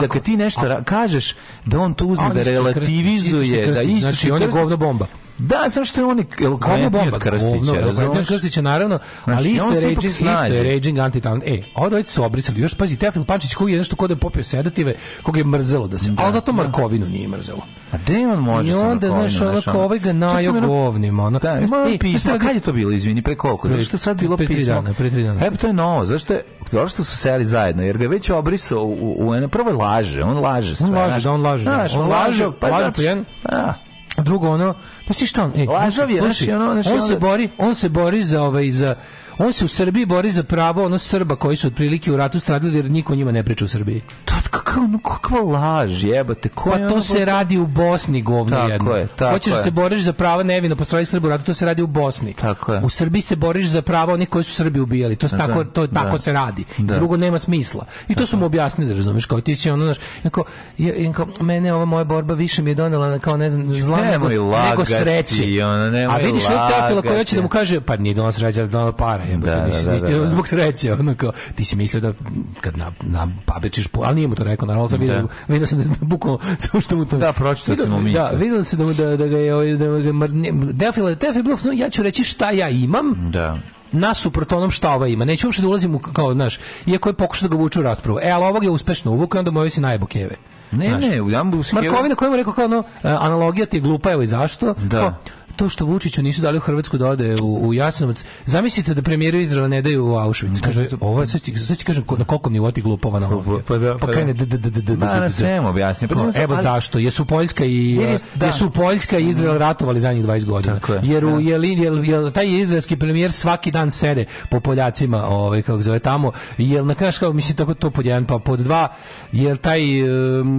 da kad ti nešto a, kažeš da on to uzme, da relativizuje, da krsti, da isto znači, on je govna bomba. Da, samo što je on kao bomba Krstića. razumeš? od Krstića, naravno, znači, ali isto je, raging, isto je raging anti-talent. E, ovo dvojice su obrisali. Još pazi, Teofil Pančić koji je nešto kod da je popio sedative, koga je mrzelo da se... Da, ali zato da. Markovinu nije mrzelo. A gde on može I onda, znaš, ono ovaj ga najo govnim. Ono. Da, ima e, pismo. Kad je to bilo, izvini, pre koliko? Pre, zašto sad bilo pre pismo? Pre tri dana, pre tri dana. E, to je novo. Zašto, je, zašto su seli zajedno? Jer ga je već obrisao u, u, u, prvo laže, on laže sve. Da, on laže, da, on laže. Znaš, on laže, pa laže po jedan. Da. Drugo, ono, Pa si šta on? Ej, Lažov je, znači, ono, znači, on, se bori, on se bori za ovaj za On se u Srbiji bori za pravo ono Srba koji su otprilike u ratu stradili jer niko njima ne priča u Srbiji. Kakva, kakva laž, jebate. Ko pa to se radi u Bosni, govni tako jedno. Je, tako Hoćeš da je. se boriš za prava po postrali Srbu u ratu, to se radi u Bosni. Tako je. U Srbiji se boriš za prava oni koji su Srbi ubijali. To, se da. tako, to da. tako se radi. Da. Drugo nema smisla. I to su mu objasnili, da razumeš, kao ti si ono, znaš, jako, jako, mene ova moja borba više mi je donela kao, ne znam, zla nego, nego sreće. Ono, A vidiš, lagati. Teofila koji hoće da mu kaže, pa nije donela sreća, donela pare da, nisi, da, da, da, da, zbog sreće, ono ti si mislio da kad na, na pabečiš, ali nije mu to rekao, naravno sam video da. vidio sam da bukvalno, samo što mu to... Da, pročitao sam mu Da, vidio se da, da, da ga je, ovaj- da ga mrnje, defila, defila, ja ću reći šta ja imam, da nasuprot onom šta ova ima. Neću uopšte da ulazim u, kao, znaš, iako je pokušao da ga vuče u raspravu. E, ali ovog je uspešno uvukao i onda mu ovi ovaj si najbokeve. Ne, Znaš, ne, u Jambuskijeva... Markovina kojemu rekao kao ono, e, analogija ti je glupa, evo i zašto. Da. Kao, to što Vučiću nisu dali u Hrvatsku da ode u, u Jasenovac, zamislite da premijeru Izraela ne daju u Auschwitz. Kaže, ovo je, sad ću, sad ću kažem, na koliko mi oti glupova pa na ovo. Da, pa, da, pa, da. krene, da, da, da, da, da, da, da, objasni. Pa evo zašto, jesu Poljska i, da. jesu Poljska i Izrael mhm. ratovali zadnjih 20 godina. Tako Jer, u, je jer, jer, taj izraelski premijer svaki dan sede po Poljacima, ovaj, kako zove tamo, jel na kraju, kao, mislim, tako to pod jedan, pa pod dva, jel taj,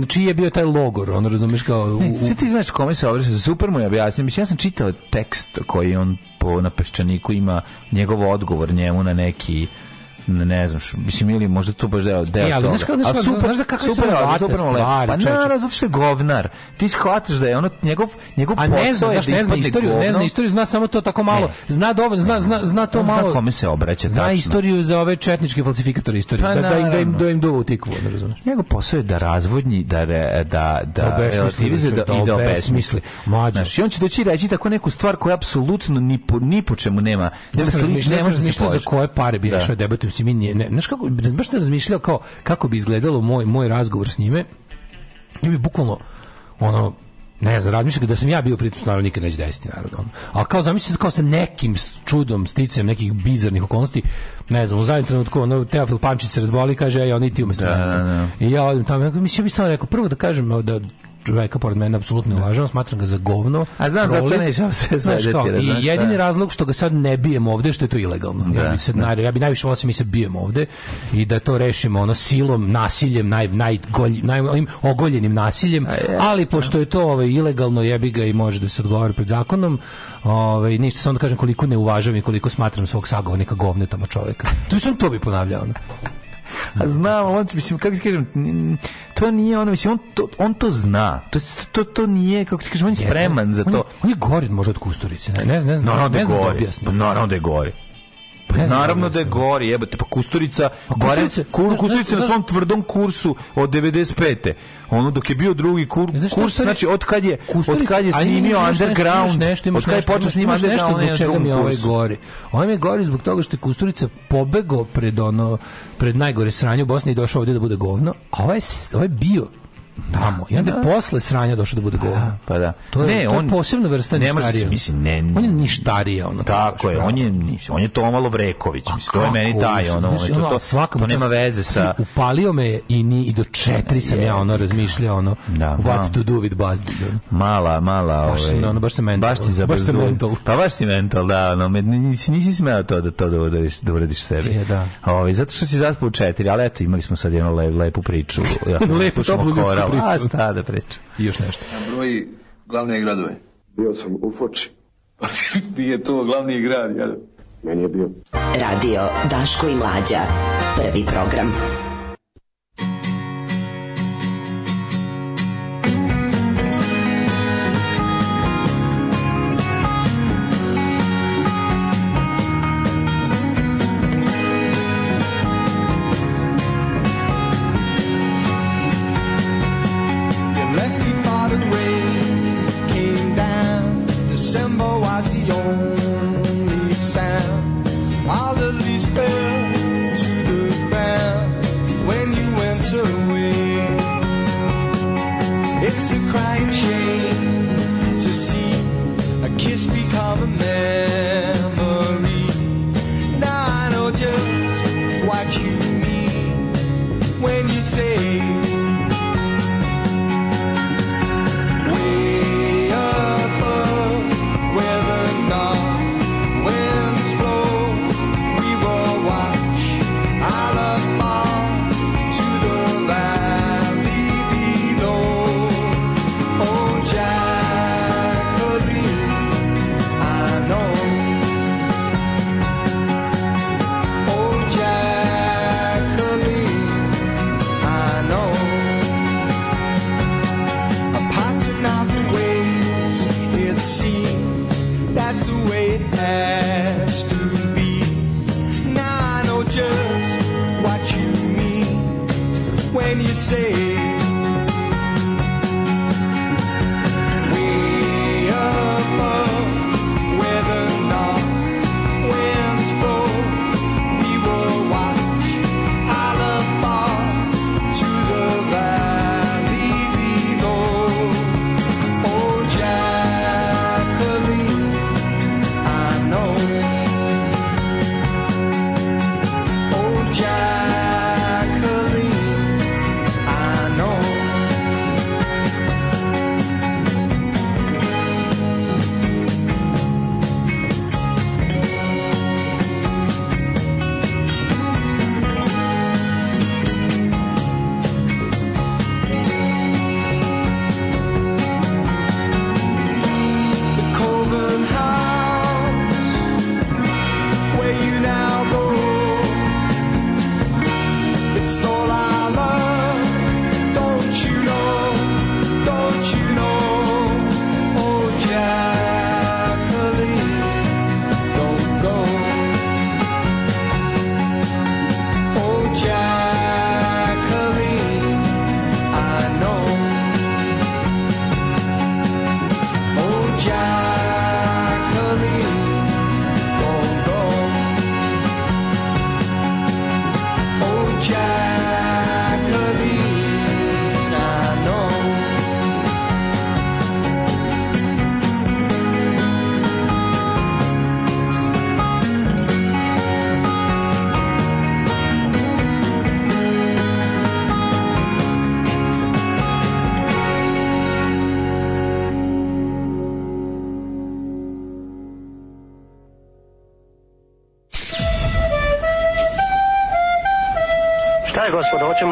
čiji je bio taj logor, on razumiješ kao... U, u... Sve ti znaš kome se obraća, super mu je objasnio, mislim, ja sam čitao tekst koji on po, na peščaniku ima njegov odgovor njemu na neki ne znam, š, mislim ili možda to baš deo deo. Ja, e, ali znaš kako znaš, super, znaš kako super, ali super stvari, pa ne, zato što je govnar. Ti shvataš da je ono njegov njegov A ne zna, da znaš, ne zna istoriju, govno. ne zna istoriju, zna samo to tako malo. Ne. Zna dovoljno, zna zna zna to On malo. Zna kome se obraća Zna tačno. istoriju za ove četničke falsifikatore istorije. Pa, da, da, im da im da im duva u tikvu, razumeš. Njegov posao je da razvodnji, da re, da da, da relativizuje da i da, da obesmisli. Mlađe. Znaš, i on će doći reći tako neku stvar koja apsolutno ni po ni po čemu nema. Ne misliš, ne možeš ništa za koje pare bi našao debatu se mi nije, ne, znaš kako, baš sam razmišljao kao kako bi izgledalo moj, moj razgovor s njime. Ja bi bukvalno, ono, ne znam, razmišljam da sam ja bio pritom, naravno nikad neće desiti, naravno. Ono. Ali kao zamišljam se kao sa nekim čudom, sticam nekih bizarnih okolnosti, ne znam, u zadnjem trenutku ono, Teofil Pančić se razboli i kaže, ej, oni ti umesto. Da, da, da. I ja odim tamo, mislim, ja bih samo rekao, prvo da kažem da čoveka pored mene apsolutno ne da. uvažavam, smatram ga za govno. A znam za nećem se kao, da I znaš, jedini razlog što ga sad ne bijemo ovde što je to ilegalno. Da, ja, bi sad, da. naj, ja bi najviše volio mi se bijemo ovde i da to rešimo ono silom, nasiljem, naj, naj, golj, naj ogoljenim nasiljem, ali pošto je to ovaj, ilegalno, jebi ga i može da se odgovara pred zakonom, ovaj, ništa samo da kažem koliko ne uvažavam i koliko smatram svog sagovornika govnetama čoveka. To bi sam to bi ponavljao. A znam, on, mislim, kako ti kažem, to nije ono, mislim, on to, on to zna. To, to, to nije, kako ti kažem, on je spreman za to. On je, on je gori možda od Kusturice, ne, ne znam, ne znam, no, no, da ne znam da Naravno da je gori. Pa naravno da je gori, jebote, pa Kusturica, barem pa Kusturica, da, Kusturica na da, da. svom tvrdom kursu od 95. Ono dok je bio drugi kur, e, kurs, znači od kad je od kad je snimio Underground, nešto, imaš od kad je počeo snimati Underground, zbog čega mi ovaj gori. On ovaj mi je gori zbog toga što je Kusturica pobegao pred ono pred najgore sranje u Bosni i došao ovde da bude govno, a ovaj ovaj bio tamo. I onda da. posle sranja došao da bude da, govno. Pa da. To je, ne, to je on, posebna vrsta ne ništarija. Mislim, ne, ne, on je ništarija. Ono, tako je, on je, on je Tomalo Vreković. Pa mislim, to je meni taj. Ono, ono, to, to, svakom to nema veze sa... Upalio me i, ni, i do četiri sam ja ono razmišljao ono, da, what da. to do with Buzzd. Mala, mala. Baš, ovaj, ono, baš sam mental. Baš ti baš sam mental. Pa baš si mental, da. Ono, nisi, nisi smeo to da to da uradiš, da uradiš sebi. Je, da. Ovaj, zato što si zaspao u četiri, ali eto, imali smo sad jednu lepu priču. Ja da lepu, toplu ljudsku priču. A šta da pričam? I još nešto. Na broj glavne gradove. Bio sam u Foči. Nije to glavni grad, jel? Meni je bio. Radio Daško i Mlađa. Prvi program.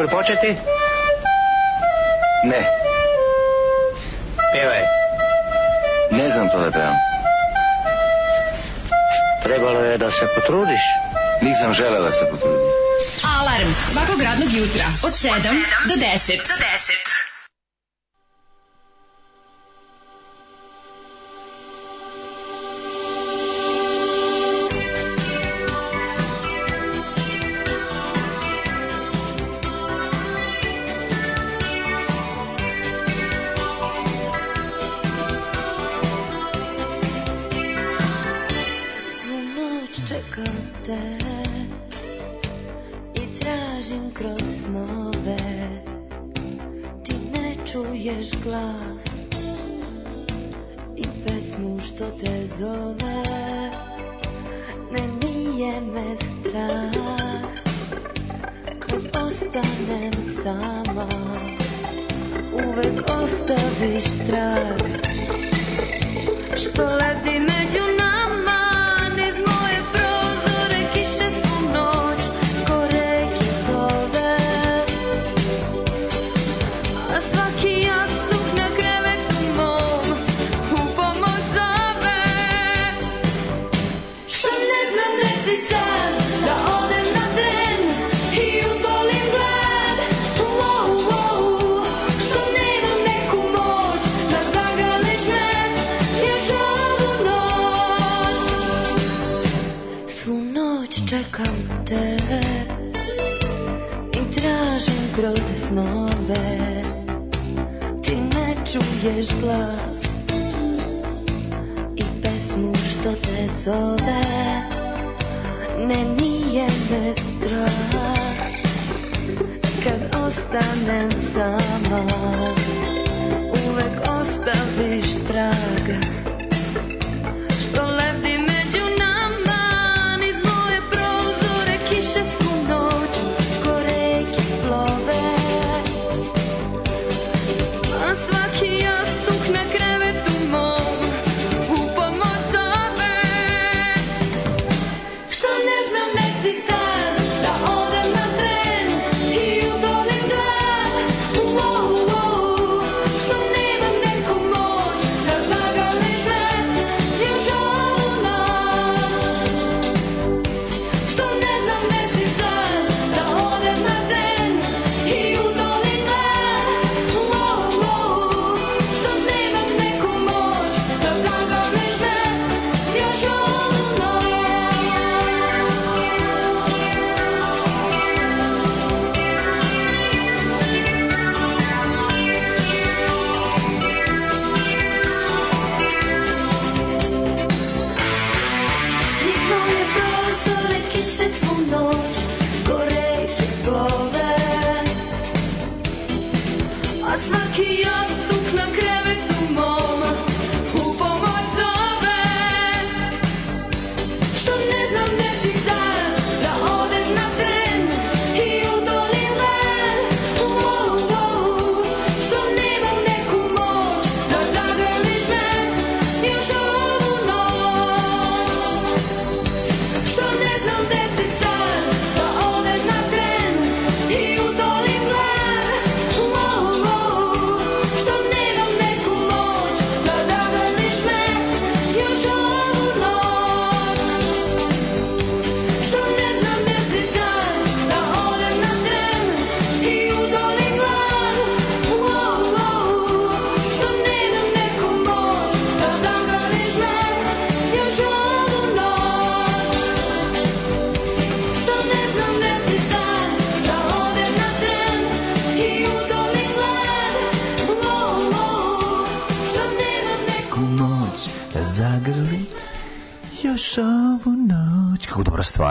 možemo li početi? uvek ostaviš trag Što ledi među nama and then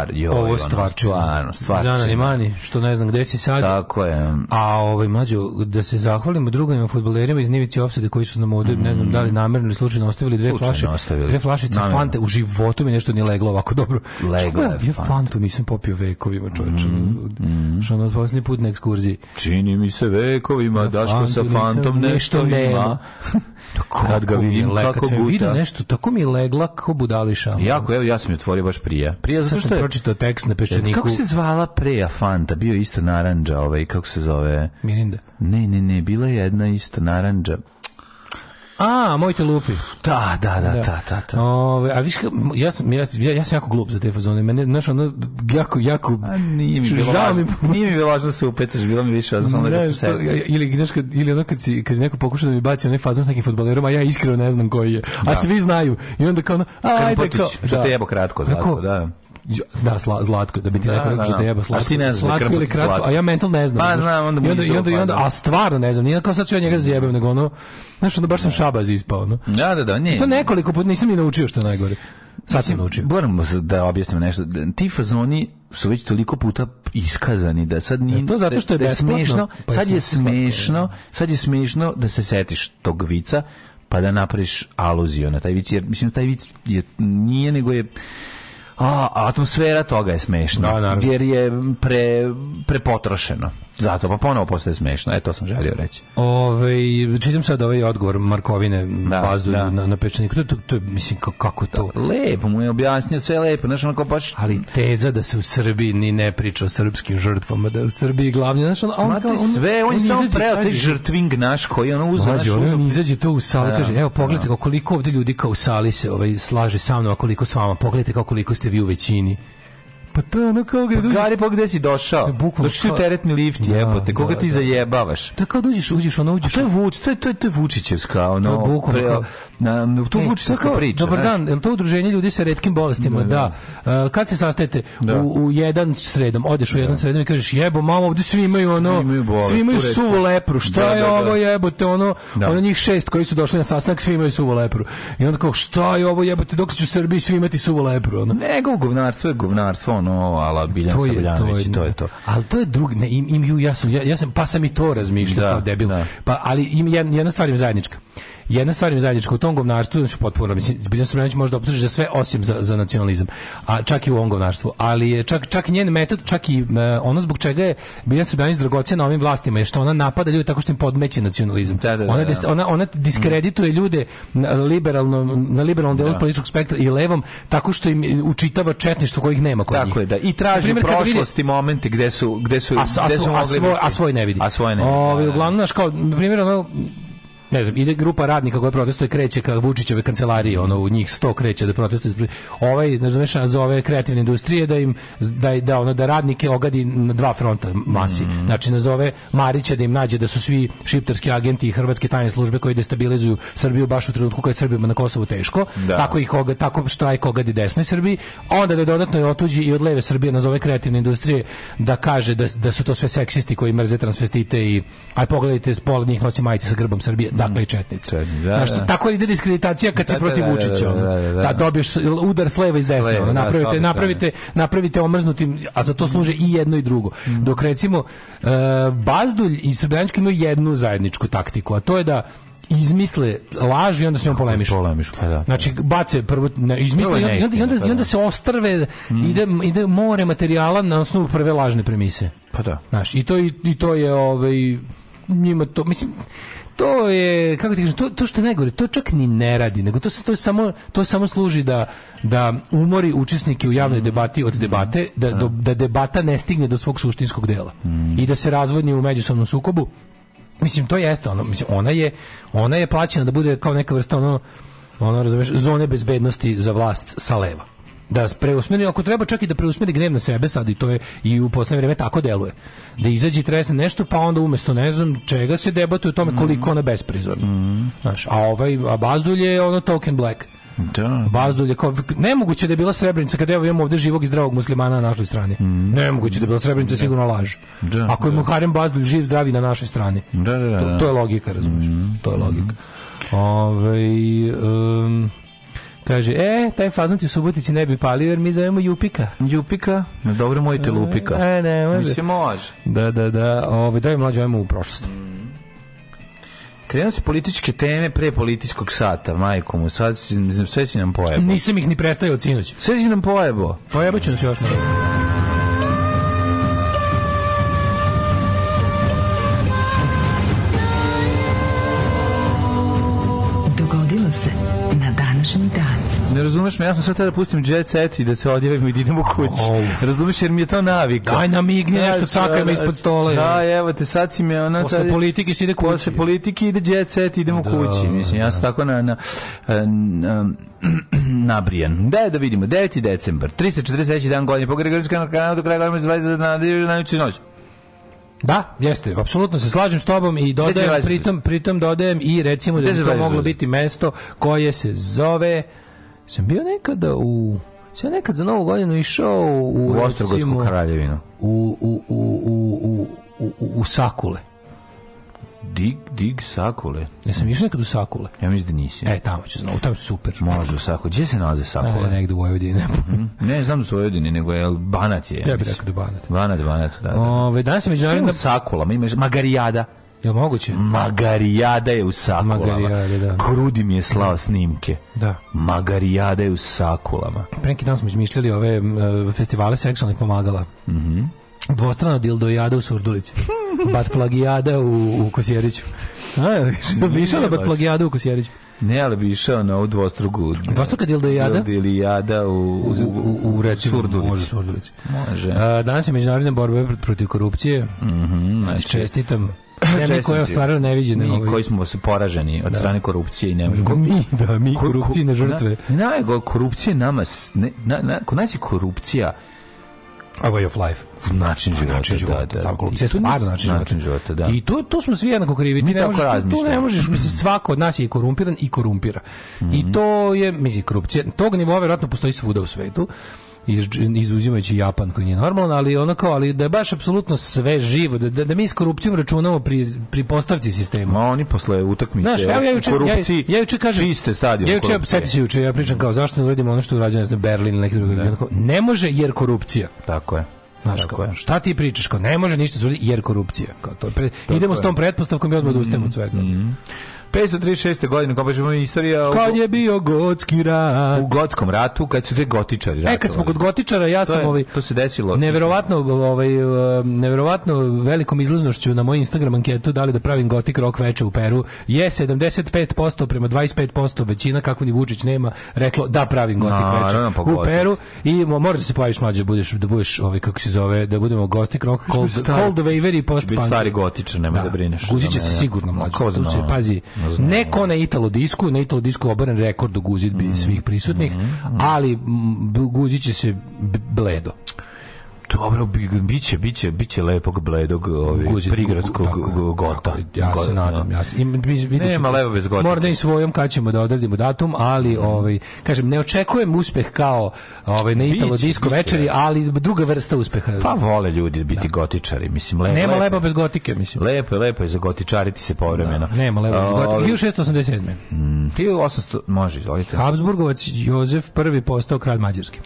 stvar. Joj, ovo je stvar, stvarno, stvar. Zanani mani, što ne znam gde si sad. Tako je. A ovaj mlađo da se zahvalimo drugim fudbalerima iz Nivice Opsade koji su nam ovde, mm. ne znam da li mm. namerno ili slučajno ostavili dve flaše, dve flašice Fante. U životu mi nešto nije leglo ovako dobro. Leglo je ja, Fantu nisam popio vekovima, čoveče. Mm. Mm. Što nas poslednji put na ekskurziji. Čini mi se vekovima, Daško sa Fantom nešto nema. kako kad ga vidim, kako guta. Da. nešto, tako mi je legla kao budališa. Jako, evo, ja sam je otvorio baš prija. Prija zato što je... pročitao tekst na peščaniku. Kako se zvala Preja Fanta? Bio isto naranđa, ovaj, kako se zove? Mirinda. Ne, ne, ne, bila je jedna isto naranđa. A, moj te lupi. Da, da, da, da, da. da. da. Ove, a viš, ja sam, ja, ja, ja sam jako glup za te fazone. Mene, znaš, ono, jako, jako... A nije mi bilo važno, mi... nije mi bilo važno da se upecaš, bilo mi više važno ono da se Ili, znaš, kad, ili ono kad, si, kad neko pokuša da mi baci onaj fazon s nekim futbolerom, a ja iskreno ne znam koji je. A da. svi znaju. I onda kao ono, ajde kao... Što da. te jebo kratko, zlatko, da da sla, zlatko da bi ti da, rekao da, da. jeba da. slatko. A ti ne znaš slatko da ili kratko, zlatko. a ja mental ne znam. Pa znam, onda i onda, i onda, i onda, a stvarno ne znam. Nije kao sad ću ja njega zjebem, nego ono, znaš, onda baš sam da. šabaz ispao, no. Da, da, da, nije. I to nekoliko puta nisam ni naučio što je najgore. Sad sam naučio. Moram da objasnim nešto. Ti fazoni su već toliko puta iskazani da sad nije e, to zato da- što je, da je smešno, pa sad je smešno, sad je smešno da se setiš tog vica pa da napraviš aluziju na taj vic jer mislim taj vic je nije nego je a atmosfera toga je smešna, da, jer je pre, prepotrošeno. Zato, pa ponovo postaje smešno. E, to sam želio reći. Ove, čitam sad ovaj odgovor Markovine da, bazdu da. na, na pečeniku. To, to, to, mislim, kako to? Da, lepo mu je objasnio, sve lepo. Znaš, onako baš... Ali teza da se u Srbiji ni ne priča o srpskim žrtvama, da je u Srbiji glavni... Znaš, on, on, kao, sve, on, je samo preo taj žrtving naš koji ono uzeo. Lazi, on, on izađe to u sali, da, kaže, evo, da. pogledajte koliko ovde ljudi kao u sali se ovaj, slaže sa mnom, a koliko s vama. Pogledajte koliko ste vi u većini. Pa to je ono kao gde pa dođeš. Gari, pa gde si došao? Pa bukvalno. Došao si u teretni lift, da, jebote. Koga da, ti da, zajebavaš? Da kao dođeš, uđeš, ono uđeš. A to je Vuč, to je, to je, to je Vučićevska, ono. To je bukvalno. Pre, na, to je Vučićevska priča. Dobar dan, je li to udruženje ljudi sa retkim bolestima? Da. da. Uh, kad se sastajete? Da. U, u jedan sredom. Odeš u jedan sredom i kažeš, jebo, mamo, ovde svi imaju ono, svi imaju suvu lepru. Šta je ovo jebote, ono, ono njih šest koji su došli na sastanak, svi imaju suvu lepru. I onda kao, šta je ovo jebote, dok će u Srbiji svi imati suvu lepru, ono. Nego, govnarstvo je govnarstvo, ono ono ala Biljana to je, to je, to je to. Ali to je drug ne, im, im, ja, sam, ja, ja sam, pa sam i to razmišljao da, kao debil. Da. Pa, ali im, jedna stvar im zajednička jedna stvar im zajednička u tom govnarstvu su znači, potpuno mislim Biljana Sumljanić može da optuži za sve osim za, za nacionalizam a čak i u ovom govnarstvu ali je čak, čak njen metod čak i uh, ono zbog čega je Biljana Sumljanić na ovim vlastima je što ona napada ljude tako što im podmeće nacionalizam da, da, da, ona, da, da. des, ona, ona, diskredituje ljude na liberalnom na liberalnom delu da. političkog spektra i levom tako što im učitava četništvo kojih nema kod tako njih. je da i traži u prošlosti momenti gde su gde su a, gde su a, svoj, a svoj ne vidi a svoj ne vidi. Ovi, ovaj, uglavnom, znaš, kao, na primjer, ono, ne znam, ide grupa radnika koja protestuje kreće ka Vučićeve kancelarije, ono u njih sto kreće da protestuje. Ovaj, ne znam, ove kreativne industrije da im da da ono da radnike ogadi na dva fronta masi. Mm -hmm. Znači nazove Marića da im nađe da su svi šipterski agenti i hrvatske tajne službe koji destabilizuju Srbiju baš u trenutku kad je Srbima na Kosovu teško. Da. Tako ih oga, tako štrajk ogadi desnoj Srbiji, onda da dodatno je otuđi i od leve Srbije nazove kreativne industrije da kaže da, da su to sve seksisti koji mrze transvestite i aj pogledajte pola njih nosi majice sa grbom Srbije dakle mm. i četnici. Da, da, Znaš, da. Tako ide diskreditacija kad da, si da, protiv da, da, Vučića. Da, dobiješ udar s leva i s desna. Da, napravite, napravite, napravite omrznutim, a za to služe i jedno i drugo. Mm. Dok recimo uh, Bazdulj i Srbljanički imaju jednu zajedničku taktiku, a to je da izmisle laži i onda s njom polemišu. Polemišu, pa da. Znači, bace prvo, ne, izmisle i onda, i, onda, i onda pa se ostrve, mm. ide, ide more materijala na osnovu prve lažne premise. Pa da. Znaš, i to, i, i to je ovaj, njima to, mislim, to je kako ti kažem to, to što je najgore to čak ni ne radi nego to se to samo to samo služi da da umori učesnike u javnoj debati od debate da, do, da debata ne stigne do svog suštinskog dela mm. i da se razvodni u međusobnom sukobu mislim to jeste ono mislim ona je ona je plaćena da bude kao neka vrsta ono ono razumeš zone bezbednosti za vlast sa leva da preusmeri, ako treba čak i da preusmeri gnev na sebe sad i to je i u poslednje vreme tako deluje. Da izađe tresne nešto pa onda umesto ne znam čega se debatuje o tome koliko ona besprizorna. Mm. Znaš, a ovaj a Bazdulje je ono token black. Da. da. Bazdulje, kao, nemoguće da je bila Srebrenica kada evo imamo ovde živog i zdravog muslimana na našoj strani. Mm. Nemoguće da je bila Srebrenica da. sigurno laž. Da, Ako je da. Muharem Bazdulj živ zdravi na našoj strani. Da, da, da. To, to je logika, razumiješ? Mm. To je logika. Ove, ovaj, um, Kaže, e, taj fazan ti u Subotici ne bi palio jer mi zovemo Jupika. Jupika? No, dobro, mojte e, Lupika. E, ne, može. se može. Da, da, da. Ove, ovaj, daj mlađe, ajmo u prošlost. Mm. Krenu se političke teme pre političkog sata, majko mu. Sad si, sve si nam pojebo. Nisam ih ni prestaje od sinoć. Sve si nam pojebo. Pojebo ću nas još na Ne razumeš me, ja sam sad da pustim jet set i da se odjavim i da idemo kući. Oh. Razumeš, jer mi je to navik. Daj nam igne nešto, cakaj me ispod stola. Da, evo te, sad si me ona... Posle politike se ide kući. Posle politike ide jet set i idemo da, kući. Mislim, ja sam da. tako na, na, e, na nabrijan. Da, da vidimo, 9. decembar, 343. dan godine, po Gregoričkom kanalu do kraja godine, 20. na da najveću noć. Da, jeste, apsolutno se slažem s tobom i dodajem, pritom, pritom dodajem i recimo da bi to moglo biti mesto koje se zove sam bio nekada u sam nekad za novu godinu išao u, u Ostrogodsku kraljevinu. U, u, u, u, u, u, u Sakule. Dig, dig Sakule. Ja sam išao nekad u Sakule. Ja mislim da nisi. E, tamo ću znao, tamo ću super. Može u Sakule. Gdje se nalaze Sakule? Ne, negde u Vojvodini. Mhm. ne, znam da su Vojvodini, nego je Banat je. Ja, ja bih rekao da Banat. Banat, Banat, da. da. Ove, danas je međunarodna... Sakula, imaš Magarijada. Je moguće? Magarijada je u sakulama. Magarijada, da. Krudi mi je slao snimke. Da. Magarijada je u sakulama. Pre neki dan smo izmišljali ove uh, festivale seksualnih pomagala. Mhm. Mm Dvostrano dildojada u Surdulici. Batplagijada u, u Kosjeriću. A, bi išao na Batplagijada u Kosjeriću. Ne, ali bi išao na ovu dvostrugu. Dvostruga dildojada? Dildojada u, u, u, u, u Surdulici. Može Surdulici. Može. A, danas je međunarodna borba protiv korupcije. Mm -hmm, znači, čestitam Zemlje koje je ostvarilo neviđene. Mi ovaj... koji smo se poraženi od da. strane korupcije i ne možemo. Mi, da, mi korupcijne žrtve. Na, na, korupcija nama, ne, na, na, kod nas je korupcija a way of life. Pa, da, da. Način života, način života, da, da. Korupcija je stvarno način, način života. da. I to, to smo svi jednako krivi. ti ne možeš, tu ne možeš, mislim, mhm. svako od nas je korumpiran i korumpira. Mm -hmm. I mhm. to je, mislim, korupcija, tog nivoa vjerojatno postoji svuda u svetu iz, izuzimajući Japan koji nije normalan, ali ono kao, ali da je baš apsolutno sve živo, da, da, da mi s korupcijom računamo pri, pri postavci sistema. Ma oni posle utakmice Znaš, evo ja juče, korupciji ja, ja juče kažem, čiste stadion. Ja juče, se juče, ja pričam kao zašto ne uradimo ono što je urađeno, znam, Berlin ili neki drugi. Da. Ne. ne može jer korupcija. Tako je. Znaš, Tako kao, je. šta ti pričaš, kao ne može ništa zuri jer korupcija. Kao to, pre, idemo je. s tom pretpostavkom i odmah odustajemo mm -hmm. od mhm. svega. Mm -hmm. 536. godine, kao baš istorija... Kad je bio Gotski rat. U Gotskom ratu, kad su te gotičari ratovali. E, kad smo kod gotičara, ja to sam... Je, ovaj, to se desilo. Neverovatno, ovaj, e, neverovatno velikom izlaznošću na moj Instagram anketu dali da pravim gotik rock veče u Peru. Je 75% prema 25% većina, kako ni Vučić nema, reklo da pravim gotik no, veče no, pa u Peru. I moraš da se pojaviš mlađe, da budeš, da budeš, ovaj, kako se zove, da budemo gotik rock, cold, cold waver i post-punk. stari gotičar, nema da, da brineš. Guziće da, se sigurno mlađe. Pazi, Neko na Italo disku, na Italo disku oboren rekord u guzitbi mm -hmm. svih prisutnih, mm -hmm. ali Guzić će se bledo. Dobro, biće, biće, biće lepog bledog ovaj prigradskog gota. Ja se nadam, ja se. Nema levo bez gota. Možda i svojom kad ćemo da odredimo datum, ali mhm. ovaj kažem ne očekujem uspeh kao ovaj na Italo disco večeri, ali druga vrsta uspeha. Pa vole ljudi biti da. gotičari, mislim lepo. Nema lepo bez gotike, mislim. Lepo, lepo je za gotičariti se povremeno. Da, nema lepo bez gotike. 1687. Ovaj, 1800, mm, može, izvolite. Habsburgovac Jozef prvi postao kralj Mađarske.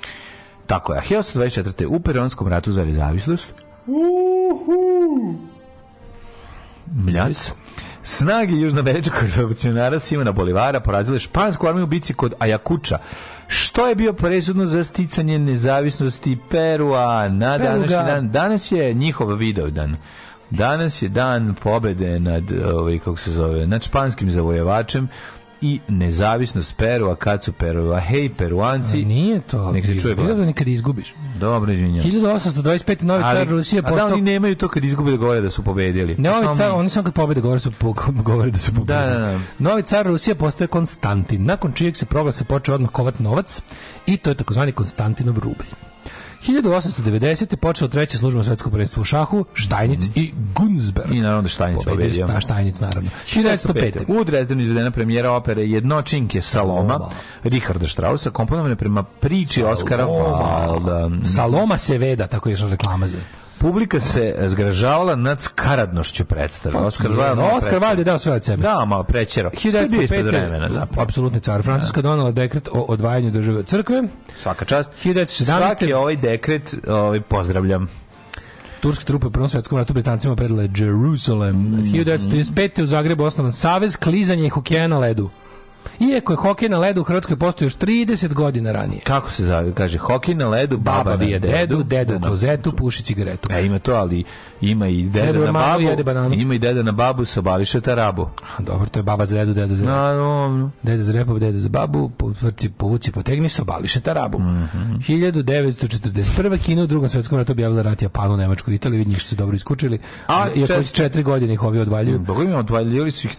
Tako je, a 1924. u Peronskom ratu za nezavisnost. Uhu! Mljac. Snage južnoameričkog revolucionara Simona Bolivara porazile špansku armiju u bici kod Ajakuča, što je bio presudno za sticanje nezavisnosti Perua na Peruga. današnji dan. Danas je njihov video dan. Danas je dan pobede nad, ovaj, kako se zove, nad španskim zavojevačem i nezavisnost Perua kad su Perua. Hej, Peruanci. A nije to. Nek se čuje. Bilo da nekad izgubiš. Dobro, izvinjam. 1825. novi car Rusije postao... A da oni nemaju to kad izgube da govore da su pobedili. novi pa car, mi... oni samo kad pobede govore, da su govore da su pobedili. Da, da, da. Novi car Rusije postaje Konstantin, nakon čijeg se proglasa počeo odmah kovat novac i to je takozvani Konstantinov rublj. 1890. počeo treća služba svetskog prvenstva u šahu, Štajnic mm i Gunsberg. I naravno da Štajnic pobedio. Sta, Štajnic, naravno. 1905. U Dresdenu izvedena premijera opere Jednočinke Saloma, Saloma. Richarda Strausa, komponovane prema priči Saloma. Oskara Valda. Mhm. Saloma Seveda, tako je reklama za publika se zgražavala nad skaradnošću predstave. Pa, Oskar Wilde Oskar Wilde dao sve od sebe. Da, malo prećero. 1905. vremena zapravo. Apsolutni car. Da. Francuska da. donala dekret o odvajanju države od crkve. Svaka čast. 1917. Svaki ovaj dekret ovaj, pozdravljam. Turske trupe u Prvom svjetskom ratu Britancima predale Jerusalem. Mm 1935. u Zagrebu osnovan Savez klizanje i hokeja na ledu. Iako je hokej na ledu u Hrvatskoj postoji još 30 godina ranije. Kako se zove? Kaže, hokej na ledu, baba, baba bije dedu, deda u klozetu, puši cigaretu. E, ima to, ali ima i deda, deda na babu, ima i deda na babu, se obaviše tarabu. Dobro, to je baba za dedu, deda za repu. No, no, no. Deda za repu, deda za babu, potvrci, povuci, potegni, se obališe rabu. Mm -hmm. 1941. Kino u drugom svetskom ratu objavila rat Japanu, Nemačku i Italiju, njih su se dobro iskučili. A, iako četiri, četiri godine ih ovi odvaljuju. Boga mi odvaljili su ih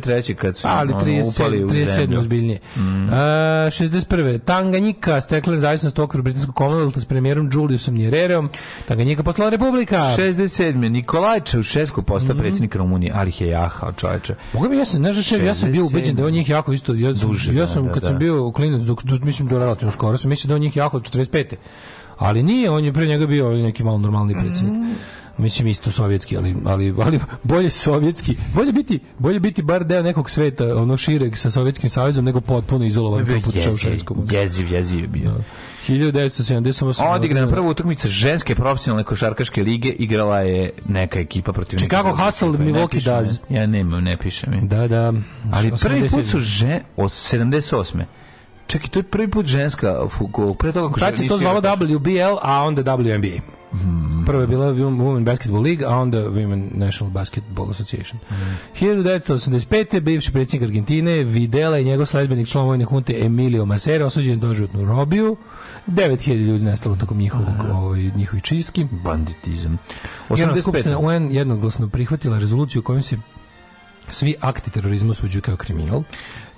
treći kad su ali 30, upali 37. zemlju. ozbiljnije. Mm. E, 61. Tanganjika stekla nezavisnost u okviru Britanskog komonalta s premijerom Juliusom Njererom. Tanganjika poslala republika. 67. Nikolajče u postao mm. predsjednik Rumunije, ali je jahao Mogu bi, ja sam, znaš, ja sam bio ubeđen da on njih jako isto, ja, Duže, ja da, sam da, kad da. sam bio u klinac, dok, mislim do da relativno skoro, sam mislio da on njih jako od 45. Ali nije, on je pre njega bio neki malo normalni predsjednik. Mm mislim isto sovjetski, ali, ali, ali bolje sovjetski, bolje biti, bolje biti bar deo nekog sveta, ono šireg sa Sovjetskim savezom, nego potpuno izolovan kao poput Čaušeskom. Jeziv, jeziv je bio. No. Da. 1978. Odigra na prvu utakmicu ženske profesionalne košarkaške lige, igrala je neka ekipa protiv Chicago Hustle Milwaukee Daz. Ja nemam, ne pišem. Da, da. Ali 87. prvi put su žene, 78. Čekaj, to je prvi put ženska, pre toga košarkaška. Tad se to zvalo WBL, a onda WNBA. Mm. Prvo je bila Women Basketball League, a onda Women National Basketball Association. Mm. 1985. bivši predsjednik Argentine Videla i njegov sledbenik član vojne hunte Emilio Masera osuđen doživotnu robiju. 9000 ljudi nestalo tokom njihovog, mm. ovaj, njihovih čistki. Banditizam. 85. UN jednoglasno prihvatila rezoluciju kojom se svi akti terorizma osuđuju kao kriminal.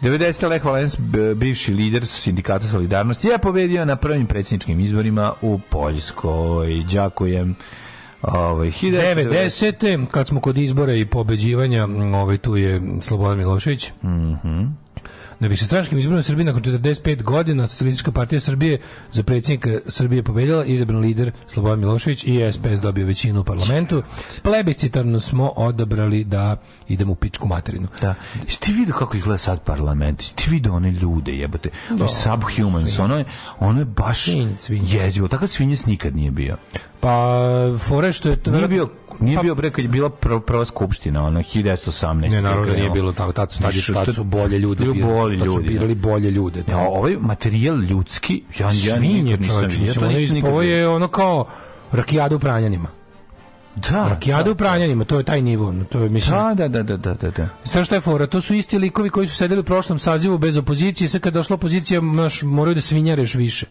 90. Lech Valens, bivši lider sindikata Solidarnosti, je pobedio na prvim predsjedničkim izborima u Poljskoj. Đakujem. Ovaj 90. kad smo kod izbora i pobeđivanja, ovaj tu je Slobodan Milošević. Mhm. Mm Na višestranačkim izborima Srbije nakon 45 godina Socijalistička partija Srbije za predsjednika Srbije pobedila, izabran lider Slobodan Milošević i SPS dobio većinu u parlamentu. Plebiscitarno smo odabrali da idemo u pičku materinu. Da. Jeste vidio kako izgleda sad parlament? Jeste vidio one ljude, jebote? No, da. subhumans, ono je, ono je baš svinjec, svinjec. jezivo. Takav svinjec nikad nije bio. Pa, fore što je... To... Nije bio Nije pa, bio bre kad je bila prva, prva skupština, ono 1918. Ne, naravno da nije bilo tako, tad su, tad, tad su bolje ljude bili. bolje tad su da. birali bolje ljude. Ja, da. ovaj materijal ljudski, ja, ja nikad nisam, ja to nisam Ovo je ono kao rakijada u pranjanima. Da, Rakijada da, u Pranjanima, to je taj nivo. To je, mislim, da, da, da, da, da, da. Sve što je fora, to su isti likovi koji su sedeli u prošlom sazivu bez opozicije, sad kad došla opozicija, naš, moraju da svinjareš više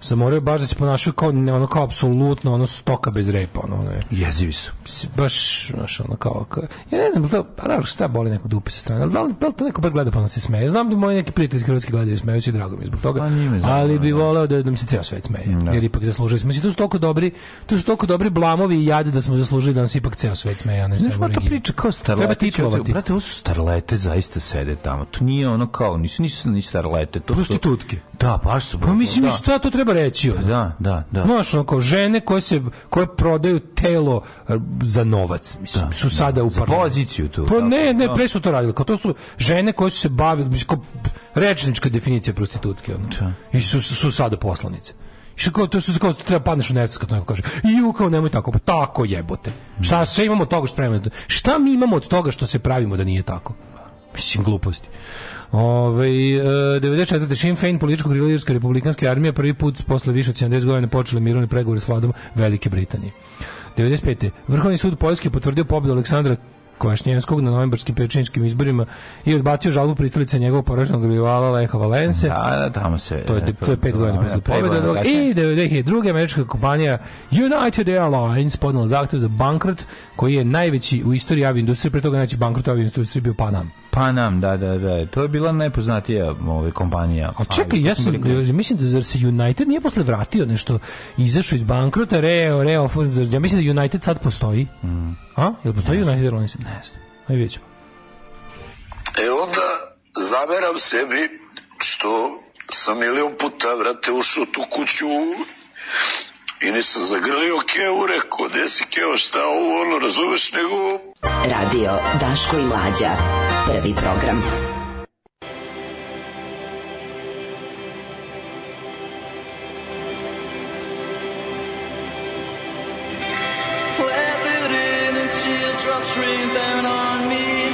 sam morao baš da se ponašaju kao ne, ono kao apsolutno ono stoka bez repa ono, ono jezivi su baš znaš ono kao, kao ja ne znam da pa da šta boli neko dupe da sa strane da li, da li to neko bar pa nas se smeje znam da moji neki prijatelji hrvatski gledaju smeju se drago mi pa, zbog toga ali bi da. voleo da, da mi se ceo svet smeje da. jer ipak zaslužili smo mislim to su toliko dobri to su toliko dobri blamovi i jade da smo zaslužili da nas ipak ceo svet smeje a ne samo ta priča kao starlete treba brate ovo su starlete zaista sede tamo to nije ono kao nisu nisu ni starlete to su prostitutke da baš su pa mislim da. šta to treba treba reći. Ono. Da, da, da. Znaš, ono, žene koje, se, koje prodaju telo eh, za novac, mislim, da, su da. sada da. u parlamentu. poziciju tu. Pa ne, ne, da. pre su to radili. Kao to su žene koje su se bavili, mislim, rečnička definicija prostitutke. Ono. Da. I su, su sada poslanice. I što kao, to su kao, treba padneš u nesvest kad to neko kaže. I u kao, nemoj tako, pa tako jebote. Šta sve imamo od toga što pravimo? Šta mi imamo od toga što se pravimo da nije tako? Mislim, gluposti. Ove, 94. E, Sinn Féin, političko krilo Irske republikanske armije, prvi put posle više od 70 godina počeli mirovni pregovori s vladom Velike Britanije. 95. Vrhovni sud Poljske potvrdio pobedu Aleksandra Kvašnjenskog na novembarskim prečiničkim izborima i odbacio žalbu pristalice njegovog poraženog rivala Leha Valense. Da, da, tamo se... To je, to je pet godina da, posle pobjede. I 2002. američka kompanija United Airlines podnala zahtev za bankrot koji je najveći u istoriji avioindustrije, pre toga najveći bankrot avioindustrije bio Panama. Pa nam, da, da, da. To je bila najpoznatija ove, ovaj, kompanija. A čekaj, ja sam, mislim da zar se United nije posle vratio nešto, izašao iz bankrota, reo, reo, ja mislim da United sad postoji. Mm. A? Jel postoji ne United Airlines? Ne znam. Ajde vidjet ćemo. E onda zameram sebi što sam milion puta, vrate, ušao tu kuću I nisam zagrlio Keo, rekao, gde si Keo, šta ovo, ono, razumeš, nego... Radio Daško i Mlađa, prvi program. Well, rain and teardrops rain down on me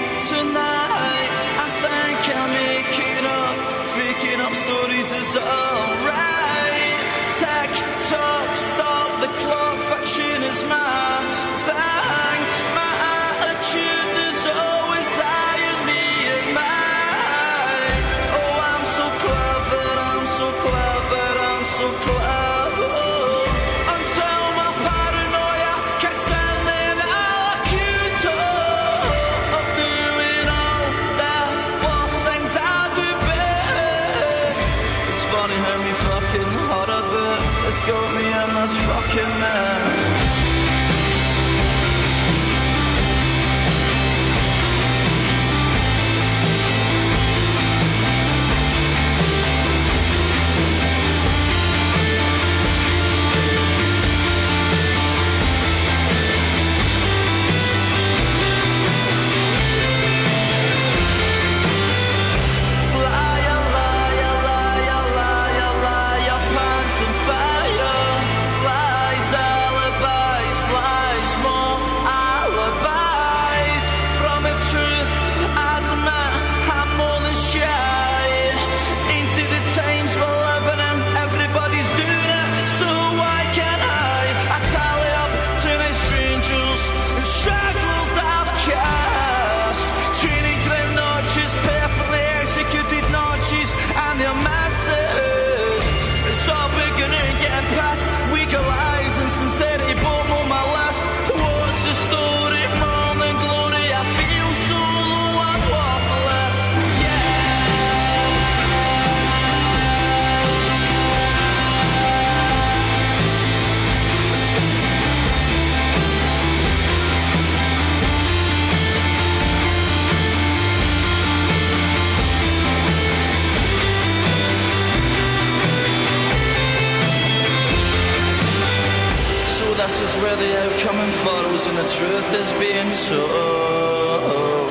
truth is being told.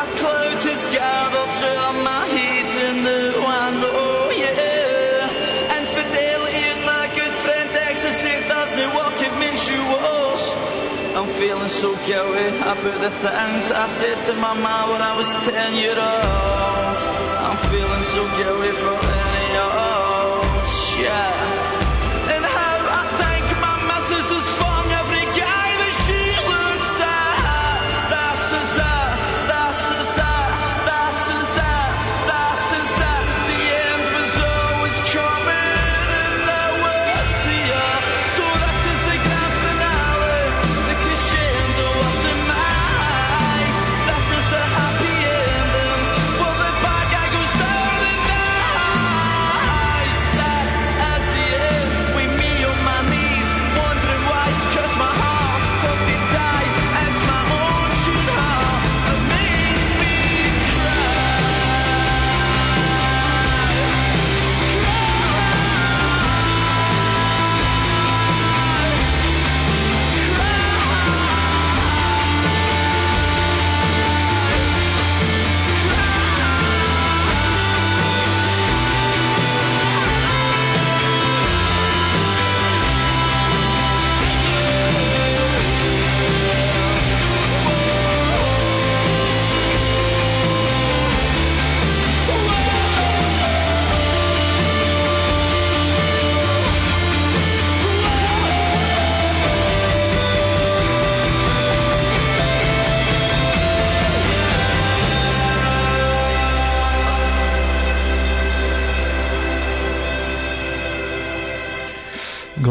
I close to garb up till my heat in the one, oh yeah. fidelity in my good friend ecstasy does not work, it makes you worse. I'm feeling so guilty about the things I said to my mom when I was ten years old. I'm feeling so guilty for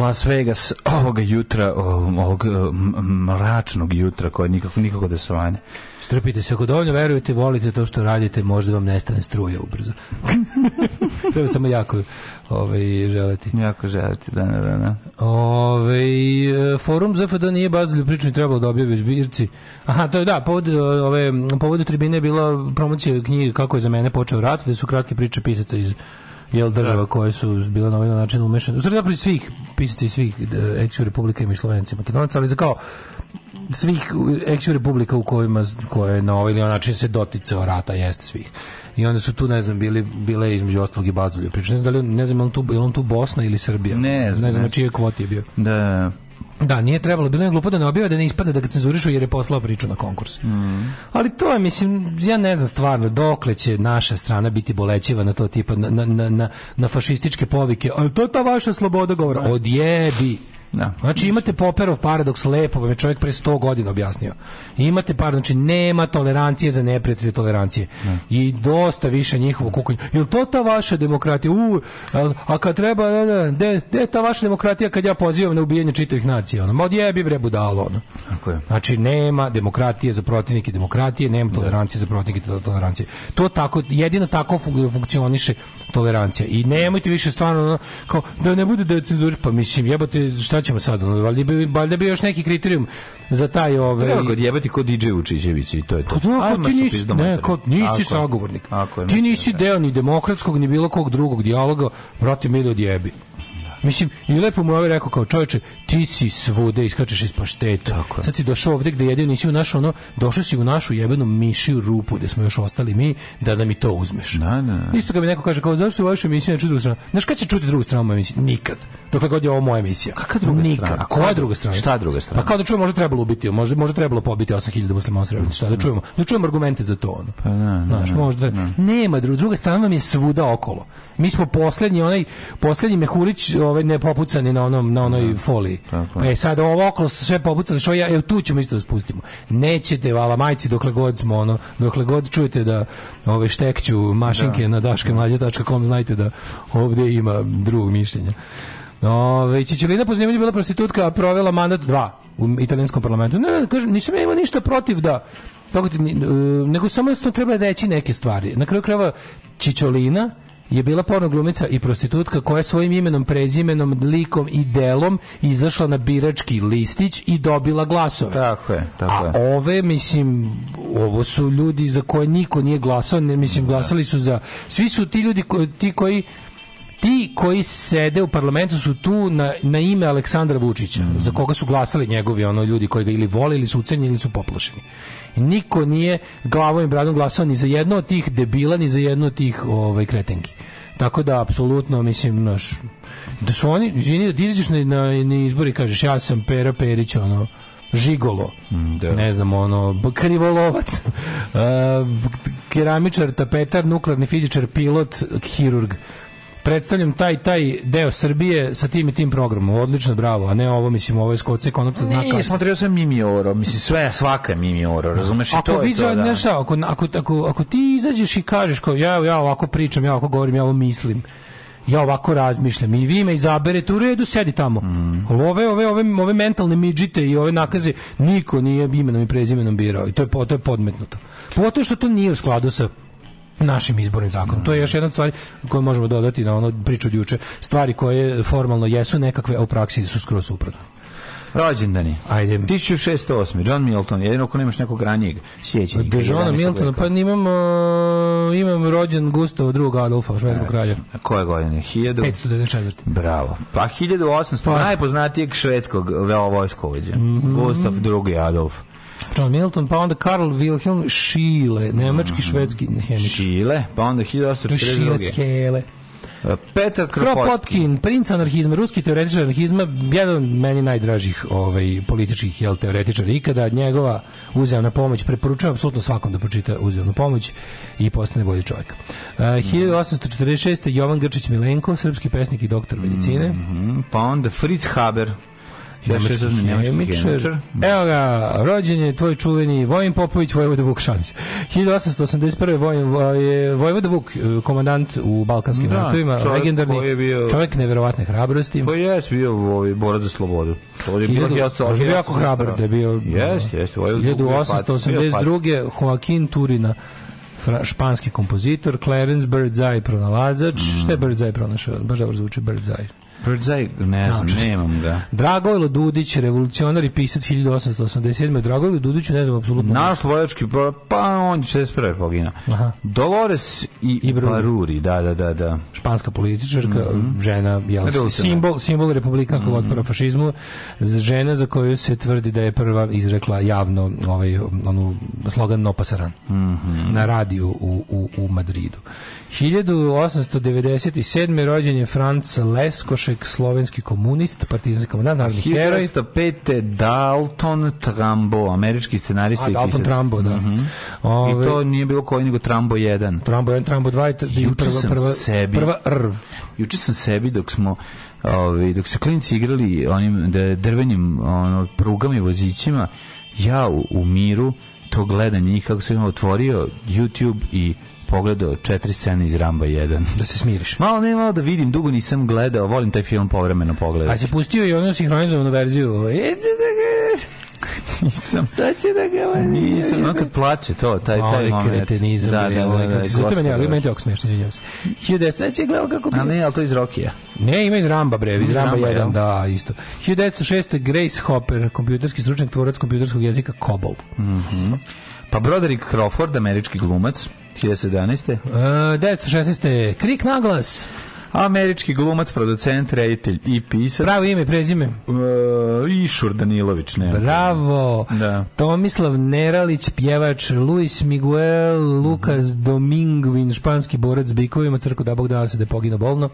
Las Vegas ovoga jutra, ovog e, mračnog jutra koje nikako, nikako da se vanje. Strpite se, ako dovoljno verujete, volite to što radite, možda vam nestane struje ubrzo. Treba samo jako ovaj, želiti. Jako želiti, da, da, da. da. Ove, ovaj, forum ZFD nije bazilju priču i trebalo da objavi zbirci. Aha, to je da, povod, e, ove, povodu tribine je bila promocija knjige Kako je za mene počeo rat, gde su kratke priče pisaca iz jel država da. koje su bile na ovaj način umešane. U stvari zapravo svih pisati svih ex republika i Slovenci Makedonaca, ali za kao svih ex republika u kojima koje na ovaj ili način se doticao rata jeste svih. I onda su tu ne znam bili bile između ostalog i Bazulje. Pričam ne znam da li ne znam on tu, on tu Bosna ili Srbija. Ne znam, ne znam ne. čije kvoti je bio. Da. Da, nije trebalo, bilo je glupo da ne objave, da ne ispadne da ga cenzurišu jer je poslao priču na konkurs. Mm. Ali to je, mislim, ja ne znam stvarno dokle će naša strana biti bolećiva na to tipa, na, na, na, na fašističke povike. Ali to je ta vaša sloboda govora. Da. Odjebi! Da. Znači imate Popperov paradoks lepo, vam je čovjek pre 100 godina objasnio. Imate par, znači nema tolerancije za neprijatelje tolerancije. Da. I dosta više njihovo kukanje. Jel to ta vaša demokratija? U, a, a kad treba, da, da, de, de ta vaša demokratija kad ja pozivam na ubijanje čitavih nacija? Ono, ma odjebi bre budalo. Ono. Tako je. Znači nema demokratije za protivnike demokratije, nema tolerancije da. za protivnike tolerancije. To tako, jedino tako funkcioniše tolerancija. I nemojte više stvarno ono, kao, da ne bude da je cenzuri, pa mislim, jebate, šta šta ćemo sad? Valjda bi, valjda bi još neki kriterijum za taj ovaj... Treba pa da, kod jebati kod DJ Vučićević i to je to. Pa da, ti nisi, ne, kod, nisi sagovornik. ti nisi da. deo ni demokratskog, ni bilo kog drugog dijaloga, brate, mi do jebi. Mislim, i lepo mu je ovaj rekao kao čoveče, ti si svude, iskačeš iz pašteta. Tako Sad si došao ovde gde jedino nisi u našu ono, došao si u našu jebenu mišiju rupu gde smo još ostali mi, da nam i to uzmeš. Na, na. Isto kad mi neko kaže kao zašto se u emisija ne čuje drugu stranu. Znaš kad će čuti drugu stranu moje emisije? Nikad. Dokle god je ovo moja emisija. A kad druga Nikad. strana? A koja druga strana? Šta druga strana? Pa kao da čujemo možda trebalo ubiti, možda možda trebalo pobiti 8000 muslimana u pa Šta da, da čujemo? Da čujemo argumente za to ono. Pa na, da, na, da, Znaš, možda na. nema druga, druga strana nam je svuda okolo. Mi smo poslednji, onaj poslednji mehurić ovaj ne popucani na onom na onoj da, foliji. Tako. E sad ovo okolo sve popucali, što ja evo tu ćemo isto da spustimo. Nećete vala majci dokle god smo ono, dokle god čujete da ove štekću mašinke da. na daškemlađe.com da. znajte da ovdje ima drugog mišljenja. Ove, Čičelina po zanimanju bila prostitutka, a provela mandat 2 u italijanskom parlamentu. Ne, ne, kažem, nisam ja imao ništa protiv da kako ti, e, nego samo jednostavno da treba reći neke stvari. Na kraju krajeva Čičolina je bila porno glumica i prostitutka koja je svojim imenom, prezimenom, likom i delom izašla na birački listić i dobila glasove. Tako je, tako je. ove, mislim, ovo su ljudi za koje niko nije glasao, ne, mislim, da. glasali su za... Svi su ti ljudi koji, ti koji ti koji sede u parlamentu su tu na, na ime Aleksandra Vučića, mm. za koga su glasali njegovi ono ljudi koji ga ili vole ili su ucenjeni ili su poplašeni. Niko nije glavom i bradom glasao ni za jedno od tih debila, ni za jedno od tih ovaj, kretenki. Tako da, apsolutno, mislim, naš, da su oni, izvini, da izađeš na, na, na izbori i kažeš, ja sam Pera Perić, ono, žigolo, mm, da. ne znam, ono, krivolovac, keramičar, tapetar, nuklearni fizičar, pilot, hirurg predstavljam taj taj deo Srbije sa tim i tim programom. Odlično, bravo. A ne ovo, mislim, ovo je skoce konopca znaka. Ne, smatrao sam Mimi Oro. mislim, sve, svaka Mimi Oro. razumeš i to je to, da. Nešto, ako, ako, ako, ako ti izađeš i kažeš, kao, ja, ja ovako pričam, ja ovako govorim, ja ovo mislim, ja ovako razmišljam i vi me izaberete u redu, sedi tamo. Mm. Ove, ove, ove, ove mentalne midžite i ove nakaze niko nije imenom i prezimenom birao i to je, to je podmetnuto. Pogotovo što to nije u skladu sa našim izbornim zakonom. Mm. To je još jedna stvar koju možemo dodati na ono priču juče. Stvari koje formalno jesu nekakve, a u praksi su skroz suprotne. Rođendani. Ajde. 1608. John Milton, jedino ako nemaš nekog ranijeg sjećanja. Dežona Milton, pa imam, uh, imam rođen Gustavo II. Adolfa, švedskog e, kralja. Na koje godine? 1594. Bravo. Pa 1800, pa. najpoznatijeg švedskog velovojskovođa. Mm -hmm. Gustav II. Adolf. John Milton, pa onda Karl Wilhelm Schiele, nemački, mm -hmm. švedski hemičar. Schiele, pa onda 1842. Schiele. E, Petar Kropotkin. Kropotkin, princ anarhizma, ruski teoretičar anarhizma, jedan meni najdražih ovaj, političkih jel, teoretičara ikada, njegova uzevna pomoć, preporučujem apsolutno svakom da pročita uzemnu pomoć i postane bolji čovjek. E, mhm. Uh, 1846. Jovan Grčić Milenko, srpski pesnik i doktor medicine. Mm -hmm. Pa onda Fritz Haber, Evo ga, rođen je tvoj čuveni Vojin Popović, Vojvoda Vuk, šalim 1881. Vojin, je Vojvoda Vuk, e, komandant u Balkanskim da, ratovima, legendarni bio, čovjek neverovatne hrabrosti. Pa jes bio ovaj, borac za slobodu. To je bio jako hrabar da je bio. Jeste, jeste. 1882. Joaquin Turina španski kompozitor, Clarence Birdseye pronalazač, mm. šta je Birdseye pronašao? Baš dobro zvuči Birdseye. Birdseye, ne znam, Naučeš. nemam ga. Dragojlo Dudić, revolucionar i pisac 1887. Dragojlo Dudić, ne znam, apsolutno. Naš slovački, pa on je 61. pogina. Aha. Dolores i, I Baruri, da, da, da, da. Španska političarka, mm -hmm. žena, jel, simbol, simbol republikanskog mm -hmm. otpora fašizmu, žena za koju se tvrdi da je prva izrekla javno ovaj, onu slogan No mm -hmm. na radiju u, u, u Madridu. 1897. rođen je Franc Leskošek, slovenski komunist, partizanski komandant, narodni heroj. 1905. Dalton Trambo, američki scenarista A, i Dalton pisac. Trambo, da. Mm -hmm. Ove, I to nije bilo koji, nego Trambo 1. Trambo 1, Trambo 2 i prva, prva, sebi, prva rv. Juče sam sebi dok smo ovi, ovaj, dok se klinci igrali onim drvenim ono, prugama i vozićima, ja u, u miru to gledam njih kako sam otvorio YouTube i pogledao četiri scene iz Ramba 1. Da se smiriš. Malo ne, malo da vidim, dugo nisam gledao, volim taj film povremeno pogledati. A se pustio i onu sinhronizovanu verziju. Da nisam. Sad će da ga vanim. Nisam, on kad plače to, taj, taj moment. kretenizam. Da, da, da. Ovaj, da, da, da Zato meni, ali meni tako smiješno, izvinjam se. Hugh sad će gledao kako... A ne, to iz Rokija. Ne, ima iz Ramba, bre, iz Ramba 1, da, isto. 1906. Grace Hopper, kompjuterski stručnjak, tvorac kompjuterskog jezika COBOL. Mhm. Mm Pa Broderick Crawford, američki glumac, 1911. Uh, 1916. Krik naglas. Američki glumac, producent, reditelj i pisac. Pravo ime, prezime. Uh, Išur Danilović, ne. Bravo. Da. Tomislav Neralić, pjevač, Luis Miguel, Lukas mm -hmm. Dominguin, španski borac s bikovima, crko da Bog dala se da je pogino bolno.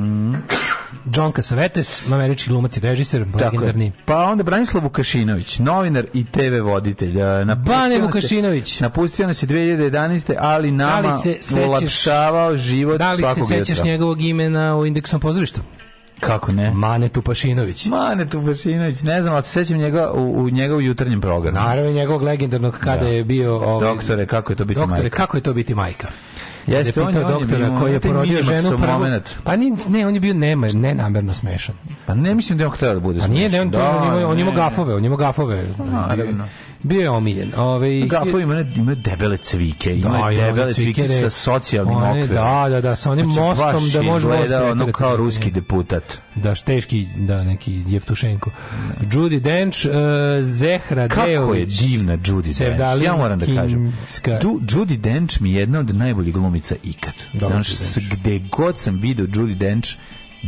Mm. Mm-hmm. John Cassavetes, američki glumac i režiser, legendarni. Pa onda Branislav Vukašinović, novinar i TV voditelj. Napustio Bane Vukašinović. Se, napustio nas je 2011. ali da nama da se sećaš, ulapšavao život da svakog jutra. Da li se sećaš njegovog imena u indeksom pozorištu? Kako ne? Mane Tupašinović. Mane Tupašinović, ne znam, ali se sećam njega u, u njegov jutarnjem programu. Naravno, njegovog legendarnog kada da. je bio... Ovaj, doktore, kako je to biti doktore, majka? Doktore, kako je to biti majka? Jeste, on je doktora koji je porodio ženu prvu. Pa ni, ne, on je bio nema, nenamerno smešan. Pa ne mislim da je on hteo da bude smešan. Pa nije, ne, on, da, on, ima, on ima gafove, on ima gafove. Pa naravno. Bio je omiljen. Ove, ovaj, Grafo ima, ima debele cvike, ima da, debele cvike, cvike sa socijalnim one, okverom. Da, da, da, sa onim znači, mostom da možemo ostaviti. ono kao ruski deputat. Da, teški, da, neki Jevtušenko. Mm. Judy Dench, uh, e, Zehra Kako Deović. Kako je divna Judy Dench, ja moram da kažem. Du, Judy Dench mi je jedna od najboljih glumica ikad. Dobar, znači, gde god sam video Judy Dench,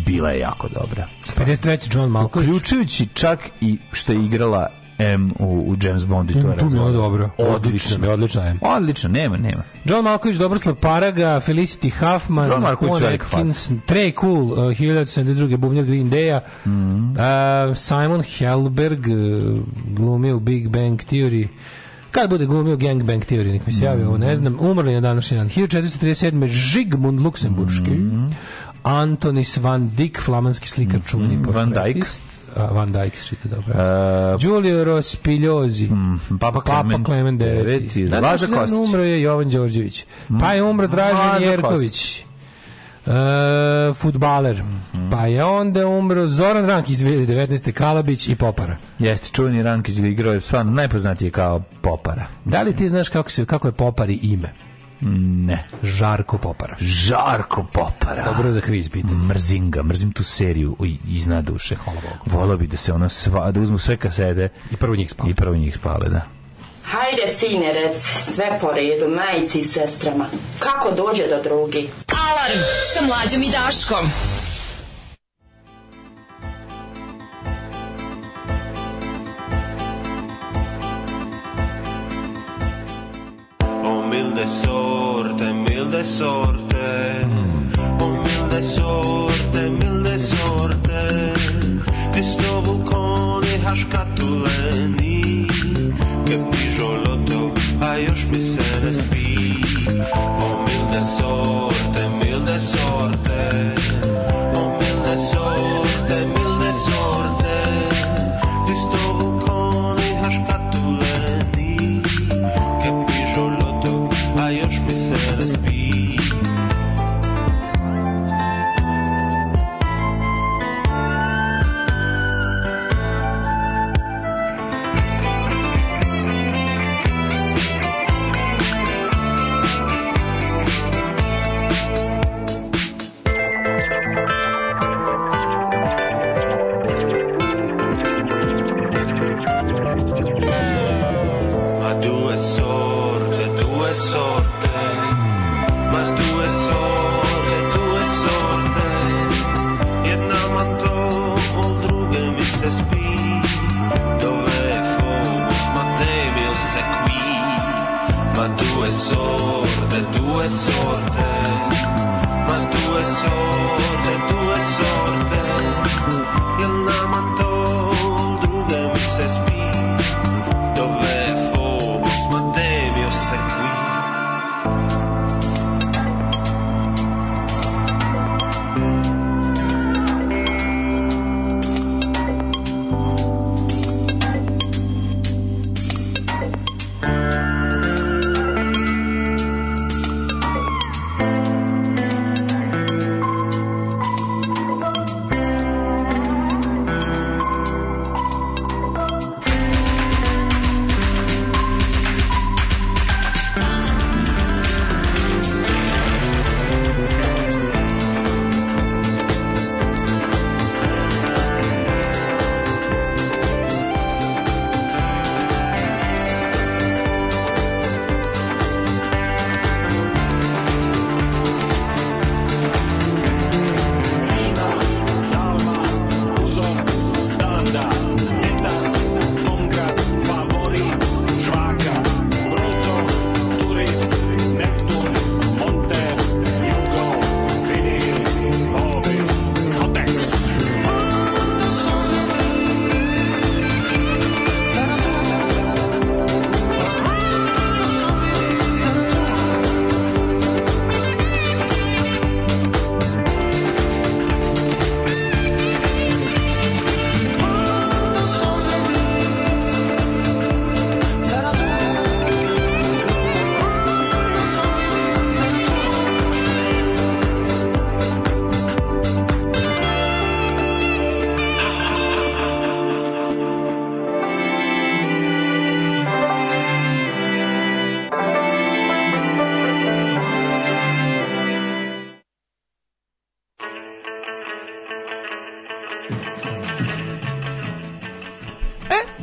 bila je jako dobra. 53. John Malkovich. Uključujući čak i što je igrala M u, u James Bond i to mm, je Tu je dobro. Odlično, odlično je. E. Odlično, nema, nema. John Malković, Dobroslav Paraga, Felicity Huffman, John Malković, Atkins, Trey Cool, uh, 1972. Bubnjar Green Day-a, mm -hmm. uh, Simon Helberg, uh, glumio Big Bang Theory, kad bude glumio Gang Bang Theory, nek mi se javio, mm -hmm. ne znam, umrli na današnji dan. 1437. Žigmund Luksemburški, mm -hmm. Antonis van Dijk, flamanski slikar, mm. čuveni mm -hmm. Van Dijk. Van Dijk se čita dobro. Uh, Giulio Rospigliosi. Mm, Papa Klemen. Papa Klemen IX. Laza Kostić. Umro je Jovan Đorđević. Mm. Pa je umro Dražen Laza Jerković. Uh, futbaler. Mm Pa je onda umro Zoran Rankić 2019. Kalabić i Popara. Jeste, čuveni Rankić da igrao je stvarno najpoznatiji kao Popara. Mislim. Da li ti znaš kako, se, kako je Popari ime? Ne. Žarko Popara. Žarko Popara. Dobro za kviz pitanje. Mrzim ga, mrzim tu seriju izna duše. Hvala Bogu. Volao bi da se ona sva, da uzmu sve kasede. I prvo njih spale. I prvo njih spale, da. Hajde, sine, rec, sve po redu, majici i sestrama. Kako dođe do drugi? Alarm sa mlađom i Daškom. de sorte, humilde sorte, humilde sorte, humilde sorte, Cristovu koni haškatuleni, me pižo loto, a još mi se ne spi. Humilde sorte, humilde sorte, humilde sorte,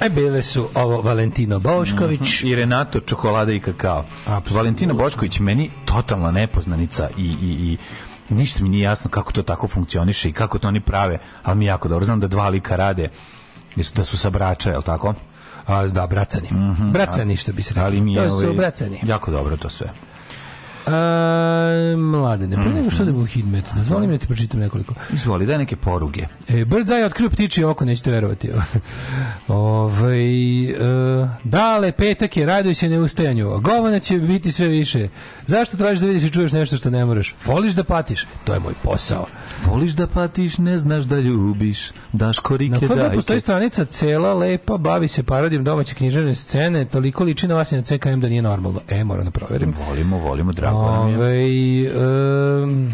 A bile su ovo Valentino Bošković. Mm -hmm. I Renato Čokolada i kakao. Absolutno. Valentino Bošković meni totalna nepoznanica i, i, i ništa mi nije jasno kako to tako funkcioniše i kako to oni prave, ali mi jako dobro znam da dva lika rade, da su sa brača, jel tako? A, da, bracani. Mm -hmm, bracani, što bi se rekli. Ali mi je, su ovaj, bracani. Jako dobro to sve. A, mladene, pre nego što da u Hidmet, dozvoli mi da ti pročitam nekoliko. Izvoli, daj neke poruge. E, Birdseye otkrio ptičije oko, nećete verovati. Ove, ovaj, uh, dale, petak je, raduj se neustajanju. Govana će biti sve više. Zašto tražiš da vidiš i čuješ nešto što ne moraš? Voliš da patiš? To je moj posao. Voliš da patiš, ne znaš da ljubiš. Daš korike, dajke. Na FB postoji stranica cela, lepa, bavi se parodijom domaće književne scene. Toliko liči na vas i na CKM da nije normalno. E, moram da proverim. Volimo, volimo, drago nam je. Um,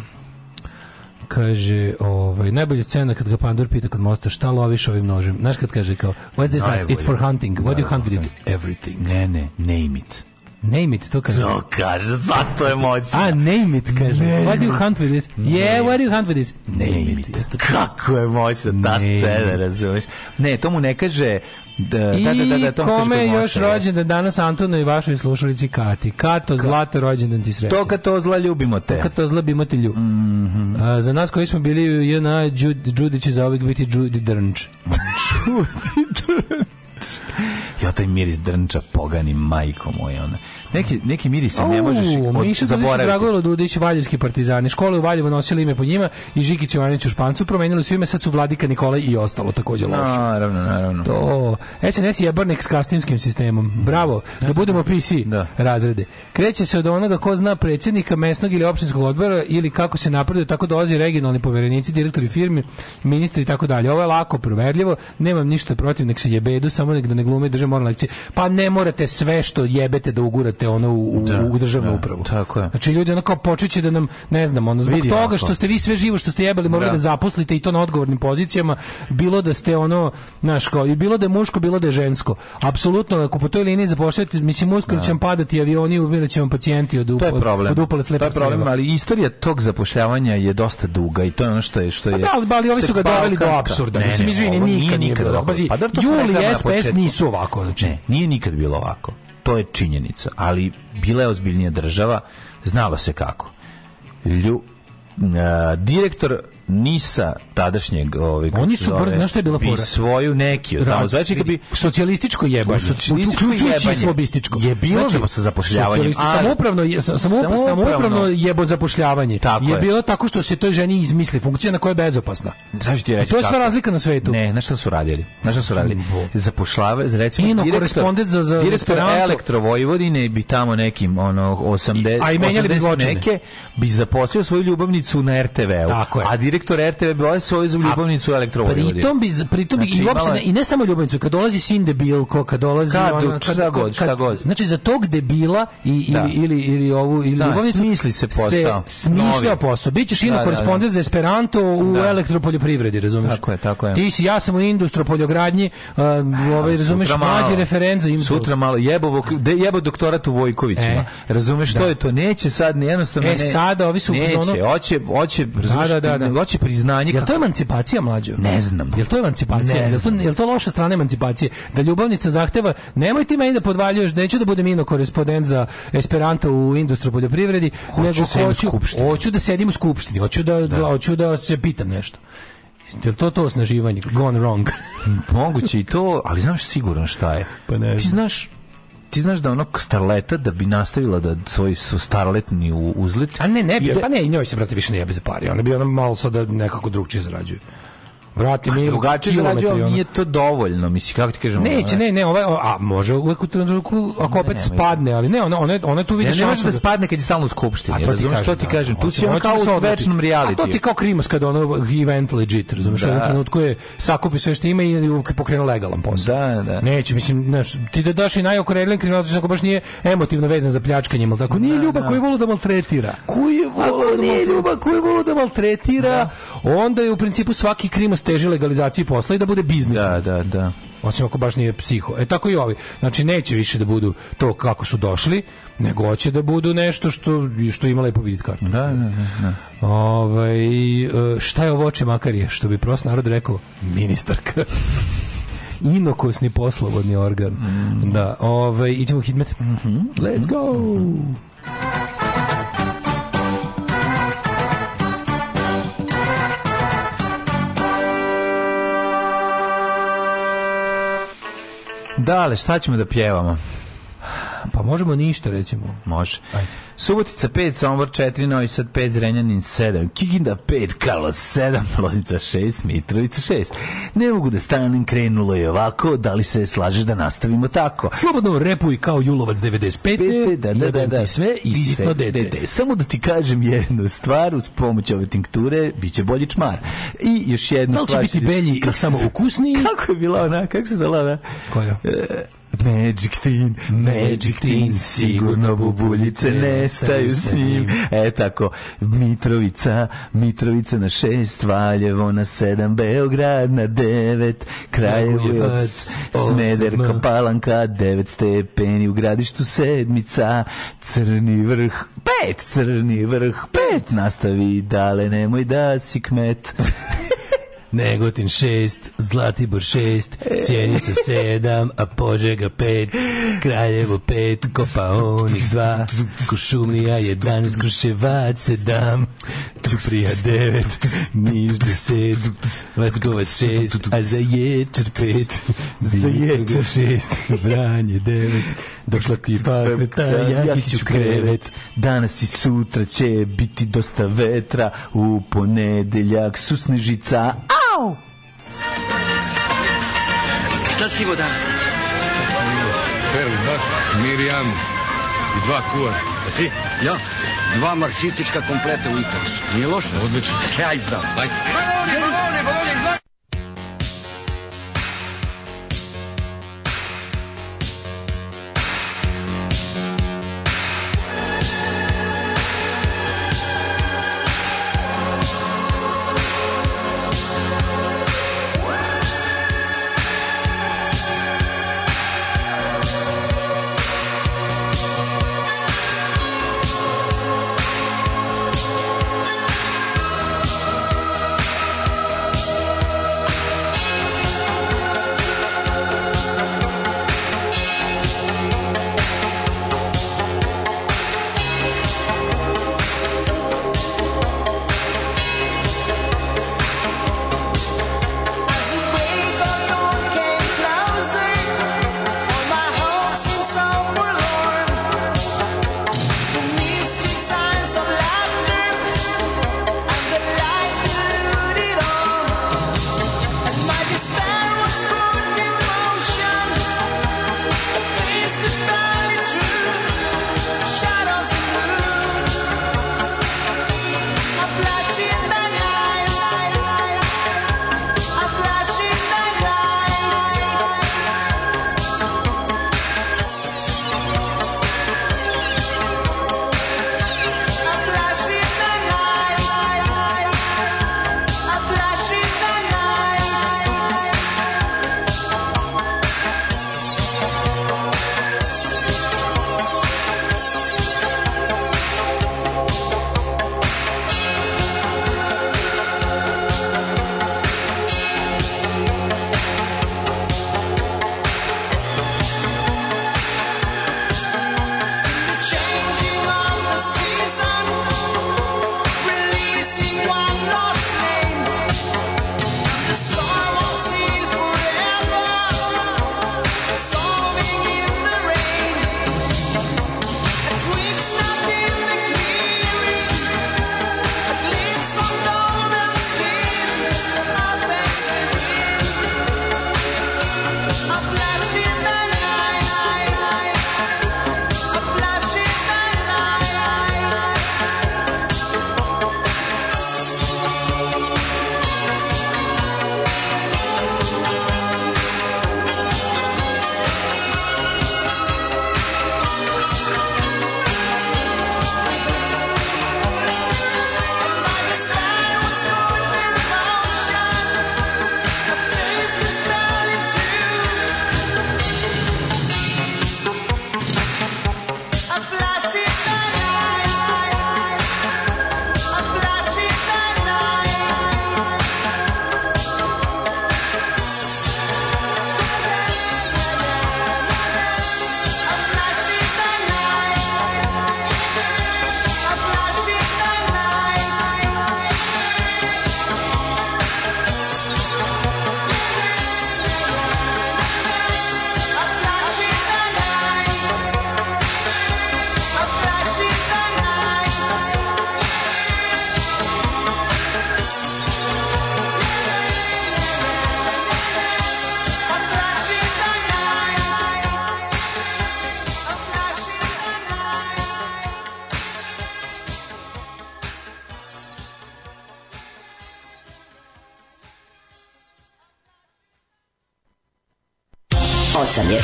kaže, o, Ovaj najbolje scena kad ga pandur pita kod mosta šta loviš ovim nožem. Znaš kad kaže kao what is this Najbolje. It's for hunting. What do you da, hunt with it? Da, da. Everything. Ne, ne, name it. Name it, to kaže. To kaže, zato je moćno. A, name it, kaže. Name what do you hunt with this? Name. Yeah, what do you hunt with this? Name, name it. it. Kako je moćna ta scena, razumiješ? Ne, to mu ne kaže... Da, I da, da, da, da, to da kome je još rođendan danas Antonu i vašoj slušalici Kati. Kato, Ka... rođendan ti sreće. To kato zla ljubimo te. To kato zla ljubimo te ljub. Mm -hmm. A, za nas koji smo bili u JNA, Đudi će zaovek biti Đudi Drnč. Đudi Drnč ja taj miris drnča poganim, majko moje Ona. Neki, neki miris ne možeš od, Miša zaboraviti. Dragojlo Dudić, Valjevski partizani. Škole u Valjevu nosili ime po njima i Žikić Jovanić u Špancu promenili su ime, sad su Vladika Nikola i ostalo takođe loše. Naravno, naravno. To, SNS je brnik s kastimskim sistemom. Bravo, da, da budemo da. PC da. razrede. Kreće se od onoga ko zna predsednika mesnog ili opštinskog odbora ili kako se napreduje, tako dolazi regionalni poverenici, direktori firmi, ministri i tako dalje. Ovo je lako proverljivo, nemam ništa protiv, nek se jebedu, samo nek da ne glume držimo moralne lekcije. Pa ne morate sve što jebete da ugurate ono u, u, da, u državnu da, upravu. Tako je. Znači ljudi onako počeće da nam, ne znam, ono, zbog Vidim toga ako. što ste vi sve živo što ste jebali morali da. da zaposlite i to na odgovornim pozicijama, bilo da ste ono, znaš, kao, i bilo da je muško, bilo da je žensko. Apsolutno, ako po toj liniji zapošljavate, mislim, uskoro da. će vam padati avioni, umirat vam pacijenti od, to je problem. od upale slepa. To je problem, ali istorija tog zapošljavanja je dosta duga i to je ono što je... Što pa je pa da, ali, ovi su ga doveli do apsurda. Ne, ne, mislim, izvini, nikad nije bilo. Pazi, pa da, Juli SPS nisu ovako čovječe. nije nikad bilo ovako. To je činjenica, ali bila je ozbiljnija država, znalo se kako. Lju, uh, direktor Nisa tadašnjeg ovaj Oni su brzo, znaš šta je bila fora? svoju neki od tamo zvečega znači bi socijalističko jebanje. Socijalističko jebanje. lobističko. Je bilo znači, sa zapošljavanjem. samoupravno je, samoupravno, samoupravno jebo zapošljavanje. Tako je, je bilo tako što se toj ženi izmisli funkcija na koja je bezopasna. Znaš ti reći? To je sva razlika na svetu. Ne, na šta su radili? Na šta su radili? Zapošljava, za recimo Ino, direktor, korespondent za za direktor Elektrovojvodine bi tamo nekim ono 80 a i menjali bi neke bi zaposlio svoju ljubavnicu na RTV-u. A direktor RTV Boje svoju ljubavnicu u Elektrovodi. Pritom bi, pritom znači, i uopšte, i ne samo ljubavnicu, kad dolazi sin debil, ko kad dolazi... Kad, kad, šta kad, god, šta god. Znači, za tog debila i, da. ili, ili, ili ovu ili da, ljubavnicu... smisli se posao. Se smišlja posao. Bićeš ino da, da, da. korespondent za Esperanto u da. elektropoljoprivredi, razumiješ? Tako je, tako je. Ti si, ja sam u industropoljogradnji, uh, um, ovaj, razumeš, mlađi referent za Sutra malo jebo, jebo doktorat u Vojkovićima. E. Razumeš, što je to? Neće sad, jednostavno... E, sada, ovi su u Neće, hoće, hoće, razumeš, hoće priznanje. Jel to je emancipacija mlađe? Ne znam. Jel to je emancipacija? jel to jel to loša strana emancipacije da ljubavnica zahteva nemoj ti meni da podvaljuješ, neću da budem ino korespondent za Esperanto u industriju poljoprivredi, hoću nego da hoću hoću da sedim u skupštini, hoću da, da. hoću da se pitam nešto. Je to to osnaživanje? Gone wrong. Moguće i to, ali znaš sigurno šta je. Pa ne Ti znaš ti znaš da onog starleta da bi nastavila da svoj starletni uzlet. A ne, ne bi, ide... pa ne, i njoj se brate više ne jebe za pare. Ona bi ona malo sada nekako drugčije zarađuje. Vrati mi drugačije zarađuje, nije to dovoljno, misli kako ti kažeš Neće, ne, ne, ovaj, a može uvek u trenutku ako opet ne, ne, spadne, ali ne, ona ona ona tu vidiš šansu. Ne može da, da spadne kad je stalno u skupštini. A to ti što ti da, da, kažem, tu si on kao u večnom realitiju A to ti kao Krimos kad ono event legit, razumeš, u trenutku je sakupi sve što ima i pokrenu legalan posao. Da, da. Neće, mislim, znaš, ti da daš i najokoreljen kriminalac ako baš nije emotivno vezan za pljačkanjem, al tako nije ljubav koji voli da maltretira. Koji voli, nije ljubav koji voli da maltretira, onda je u principu svaki Krimos teži legalizaciji posla i da bude biznis. Da, da, da. Osim ako baš nije psiho. E tako i ovi. Znači neće više da budu to kako su došli, nego hoće da budu nešto što što ima lepo vizit kartu. Da, da, da. da. Ovaj e, šta je ovo oče Makarije, što bi prost narod rekao, ministarka. inokosni poslovodni organ. Mm. Da, ovaj, idemo u hitmet. Mm -hmm. Let's go! Mm -hmm. Dale, šta ćemo da pjevamo? Pa možemo ništa, recimo. Može. Ajde. Subotica 5, Sombor 4, Novi Sad 5, Zrenjanin 7, Kikinda 5, Karlovac 7, Loznica 6, Mitrovica 6. Ne mogu da stanem, krenulo je ovako, da li se slažeš da nastavimo tako? Slobodno repuj kao Julovac 95, Pete, da, da, da, da, sve i, sitno dete. dete. Samo da ti kažem jednu stvar, uz pomoć ove tinkture biće bolji čmar. I još jednu stvar. Da li će biti belji samo ukusniji? Kako je bila ona, kako se zvala ona? Koja? E, Magic Teen, Magic Teen, sigurno bubuljice nestaju s njim. E tako, Mitrovica, Mitrovica na šest, Valjevo na sedam, Beograd na devet, Krajevac, Smederka, Palanka, devet stepeni, u gradištu sedmica, Crni vrh, pet, Crni vrh, pet, nastavi dale, nemoj da si kmet. Negotin 6, Zlatibor 6, Sjenica 7, a Požega 5, Kraljevo 5, Kopaonik 2, Košumlija 11, Kruševac 7, Ćuprija 9, Niš 10, Vaskovac 6, a za Ječer 5, za 6, Vranje 9, Došla ti fakreta, ja ću krevet. Danas i sutra će biti dosta vetra. U ponedeljak su snežica. Au! Šta si imao danas? Šta sam imao? Perli, da. Mirjam i dva kuva. A ti? Ja, dva marksistička kompleta u Itarusu. Nije loše? Odlično. Aj, zdravo. Ajde.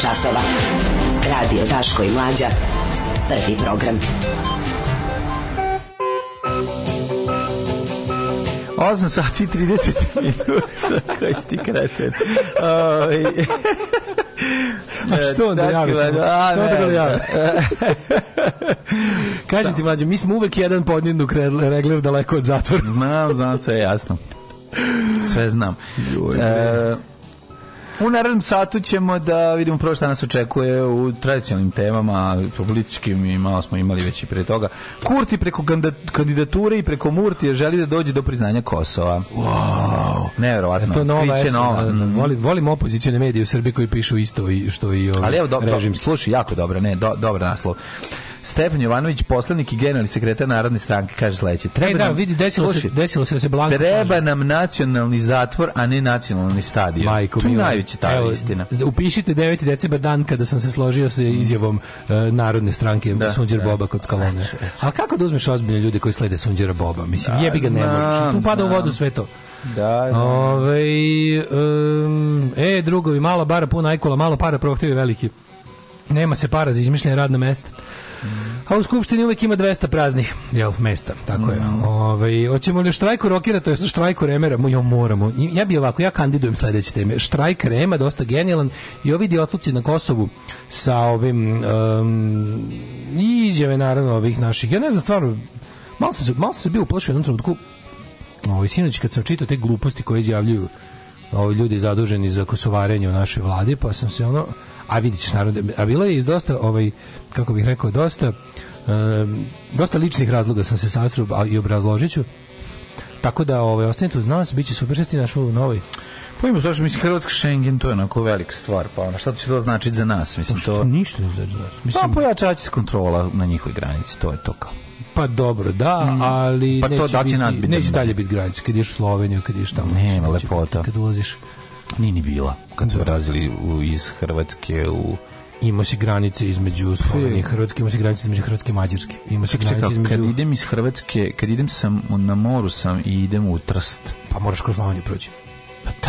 časova. Radio Daško i Mlađa. Prvi program. 8 sati 30 minuta. Koji si ti kreten? Ovaj. E, A što onda da javiš? Samo da ja. Kažem ti, mlađe, mi smo uvek jedan podnjednu regler daleko od zatvora. Znam, znam, sve je jasno. Sve znam. Joj, e, U narednom satu ćemo da vidimo prvo šta nas očekuje u tradicionalnim temama, političkim i malo smo imali već i pre toga. Kurti preko kandidature i preko Murtije želi da dođe do priznanja Kosova. Wow. Neverovatno. To nova, Kriče, nova. Da, da, da. Mhm. Volim, volim opozicijone medije u Srbiji koji pišu isto i što i ovaj Ali evo, do, do, slušaj, jako dobro, ne, do, dobar naslov. Stefan Jovanović, poslanik i generalni sekretar Narodne stranke, kaže sledeće. Treba e, da, nam, vidi, desilo, sluši, se, desilo se da se Blanko Treba slaži. nam nacionalni zatvor, a ne nacionalni stadion. Majko, tu je najveća ta Evo, istina. Upišite 9. decembar dan kada sam se složio sa izjavom uh, Narodne stranke da, Sunđer da. Boba kod Skalone. A kako da uzmeš ozbiljne ljude koji slede Sunđera Boba? Mislim, da, jebi ga ne možeš. Tu pada u vodu sve to. Da, da. Ove, um, e, drugovi, malo bara, puna ajkula, malo para, prohtjevi veliki. Nema se para za izmišljenje radna mesta. A u skupštini uvek ima 200 praznih jel, mesta, tako je. Mhm. Ove, ovaj, hoćemo li štrajku rokira, to je štrajku remera, jo, moramo. Ja bi ovako, ja kandidujem sledeće teme. Štrajk rema, dosta genijalan, i ovi diotluci na Kosovu sa ovim um, izjave, naravno, ovih naših. Ja ne znam, stvarno, malo se, malo sam se bio uplašio u jednom trenutku, ovaj, sinoć kad sam čitao te gluposti koje izjavljuju ovi ljudi zaduženi za kosovarenje u našoj vladi, pa sam se ono, a vidit ćeš narod, a bilo je iz dosta, ovaj, kako bih rekao, dosta, um, dosta ličnih razloga sam se sastru, i obrazložiću Tako da ovaj, ostanite uz nas, biće će super šesti naš u novoj. Pa ima zašto mislim Hrvatska Schengen to je onako velika stvar, pa ona šta to će to značiti za nas, mislim pa to. to ništa ne znači za nas. Pa mislim pa pojačaće se kontrola na njihovoj granici, to je to kao. Pa dobro, da, mm. ali pa to neće, da će biti, nas biti neće dalje biti granice, kad ješ u Sloveniju, kad ješ tamo. Nema lepota. kad ulaziš Nije ni bila. Kad su da. razili u, iz Hrvatske u Ima se granice između Slovenije i Hrvatske, imao si granice između Hrvatske i Mađarske. Ima se granice između... Kad idem iz Hrvatske, kad idem sam na moru sam i idem u Trst. Pa moraš kroz Sloveniju proći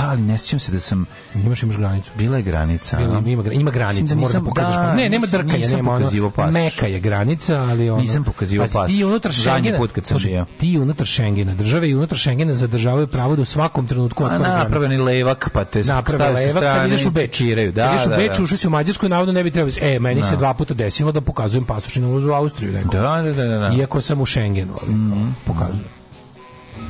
da, ali ne sjećam se da sam... Imaš imaš granicu. Bila je granica. Bila, ima, ima, ima granica, da mora da pokažeš. Da, pa- ne, nema drkanja, nisam nema ono, paš. meka je granica, ali ono... Nisam pokazivao pas. Ti unutar Šengena, put kad sam bio. Ti unutar Šengena, države i unutar Šengena zadržavaju pravo da u svakom trenutku otvore granicu. Napraveni levak, pa te naprave levak, kad ideš u Beč. Čekiraju, da, kad ideš u da, da, Beč, da. ušao si u Mađarsku, navodno ne bi trebalo... E, meni da. se dva puta desilo da pokazujem pasoš i na ulazu u Austriju, rekao. Da, da, da, da. Iako sam u Šengenu, ali mhm. pokazujem.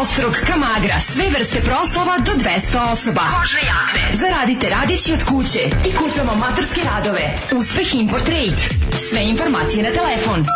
ostrog, kamagra, sve vrste proslova do 200 osoba. Kožne jakne. Zaradite radići od kuće i kucamo maturske radove. Uspeh Import Rate. Sve informacije na telefon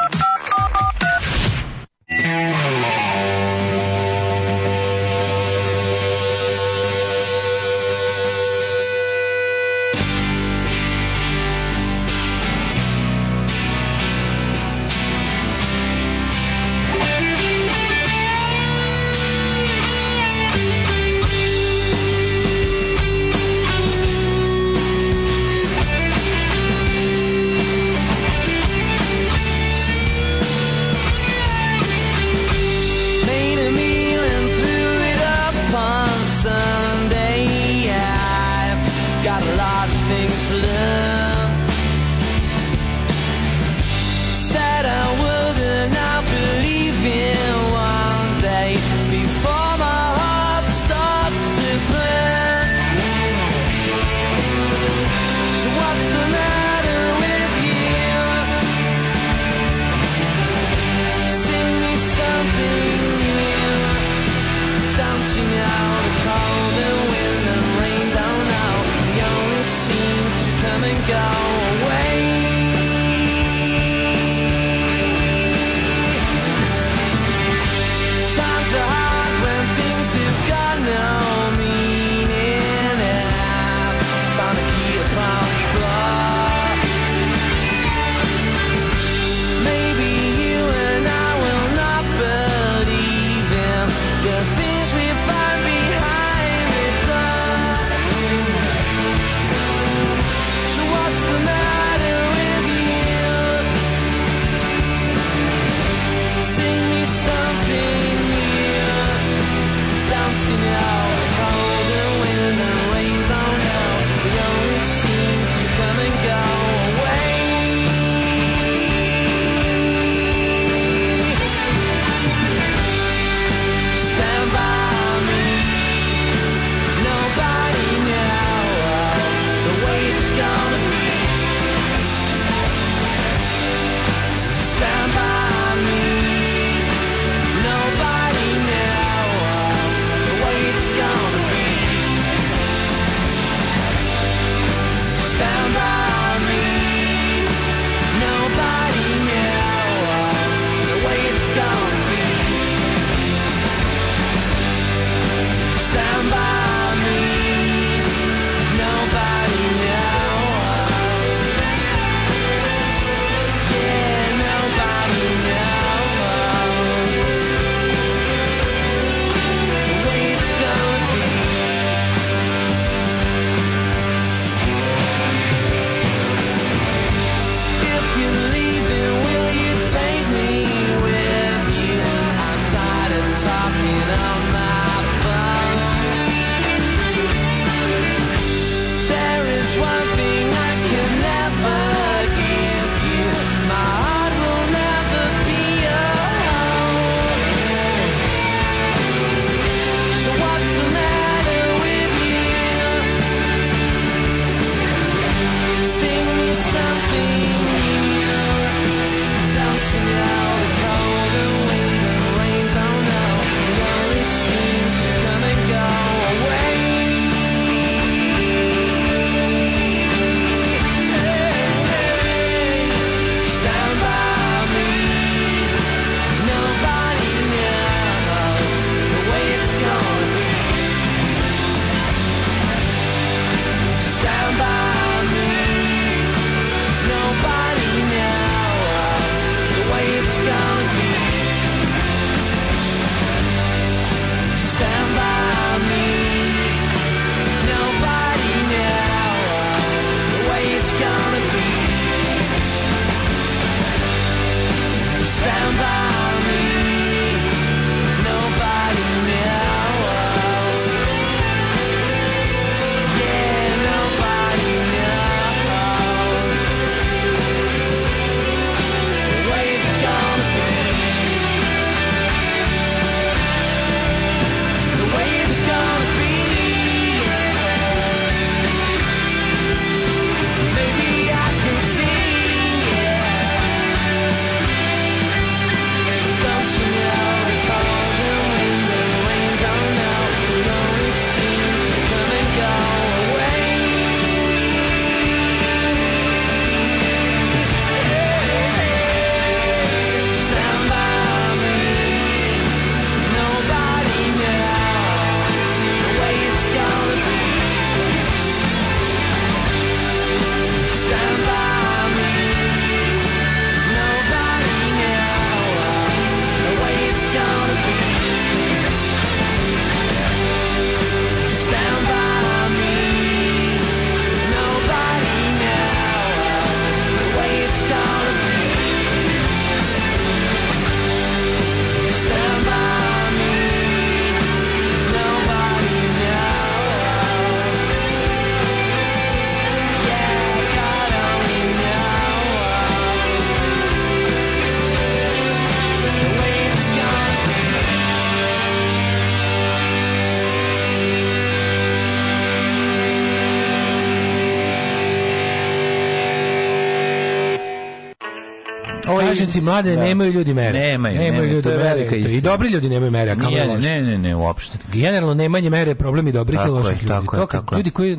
Muzici znači, mlade da. nemaju ljudi mere. Nemaju, nemaju, ljudi to je mere. I dobri ljudi nemaju mere, a kamoli loši. Ne, ne, ne, uopšte. Generalno nemanje mere je problem i dobrih tako i loših je, ljudi. je. to kad ljudi koji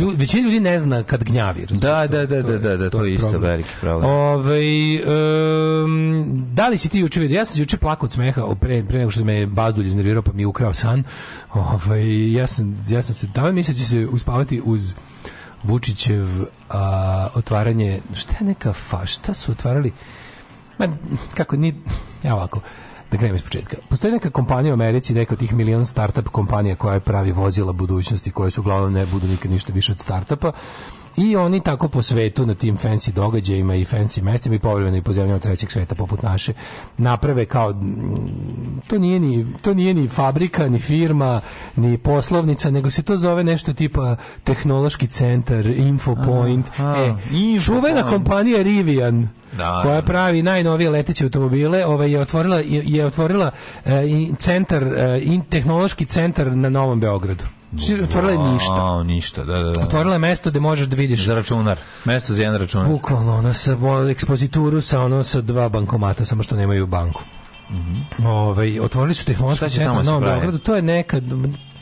Ljud, većina ljudi ne zna kad gnjavi. Da, da, da, da, da, da, to, da, da, da, to je isto problem. veliki problem. Ove, um, da li si ti juče vidio? Ja sam se juče plakao od smeha pre, pre nego što me bazdulj iznervirao pa mi je ukrao san. Ove, ja, sam, ja sam se tamo mislio će se uspavati uz Vučićev a, otvaranje, šta neka fa, šta su otvarali? Ma, kako, ni, ja ovako, da krenemo iz početka. Postoji neka kompanija u Americi, neka od tih milion startup kompanija koja pravi vozila budućnosti, koje su uglavnom ne budu nikad ništa više od startupa I oni tako po svetu na tim fancy događajima i fancy mestima i povremeno i po zemljama trećeg sveta poput naše naprave kao to nije ni to nije ni fabrika, ni firma, ni poslovnica, nego se to zove nešto tipa tehnološki centar, infopoint. A, a, e, info čuvena point. kompanija Rivian da, koja da. pravi najnovije leteće automobile, ovaj je otvorila je, otvorila e, centar e, in, tehnološki centar na Novom Beogradu. Znači, otvorila je ništa. A, ništa, da, da, da. Otvorila je mesto gde možeš da vidiš za računar, mesto za jedan računar. Bukvalno, ona sa ekspozituru sa ono sa dva bankomata samo što nemaju banku. Mm -hmm. Ove, ovaj, otvorili su tehnološki centar u Novom Beogradu, to je nekad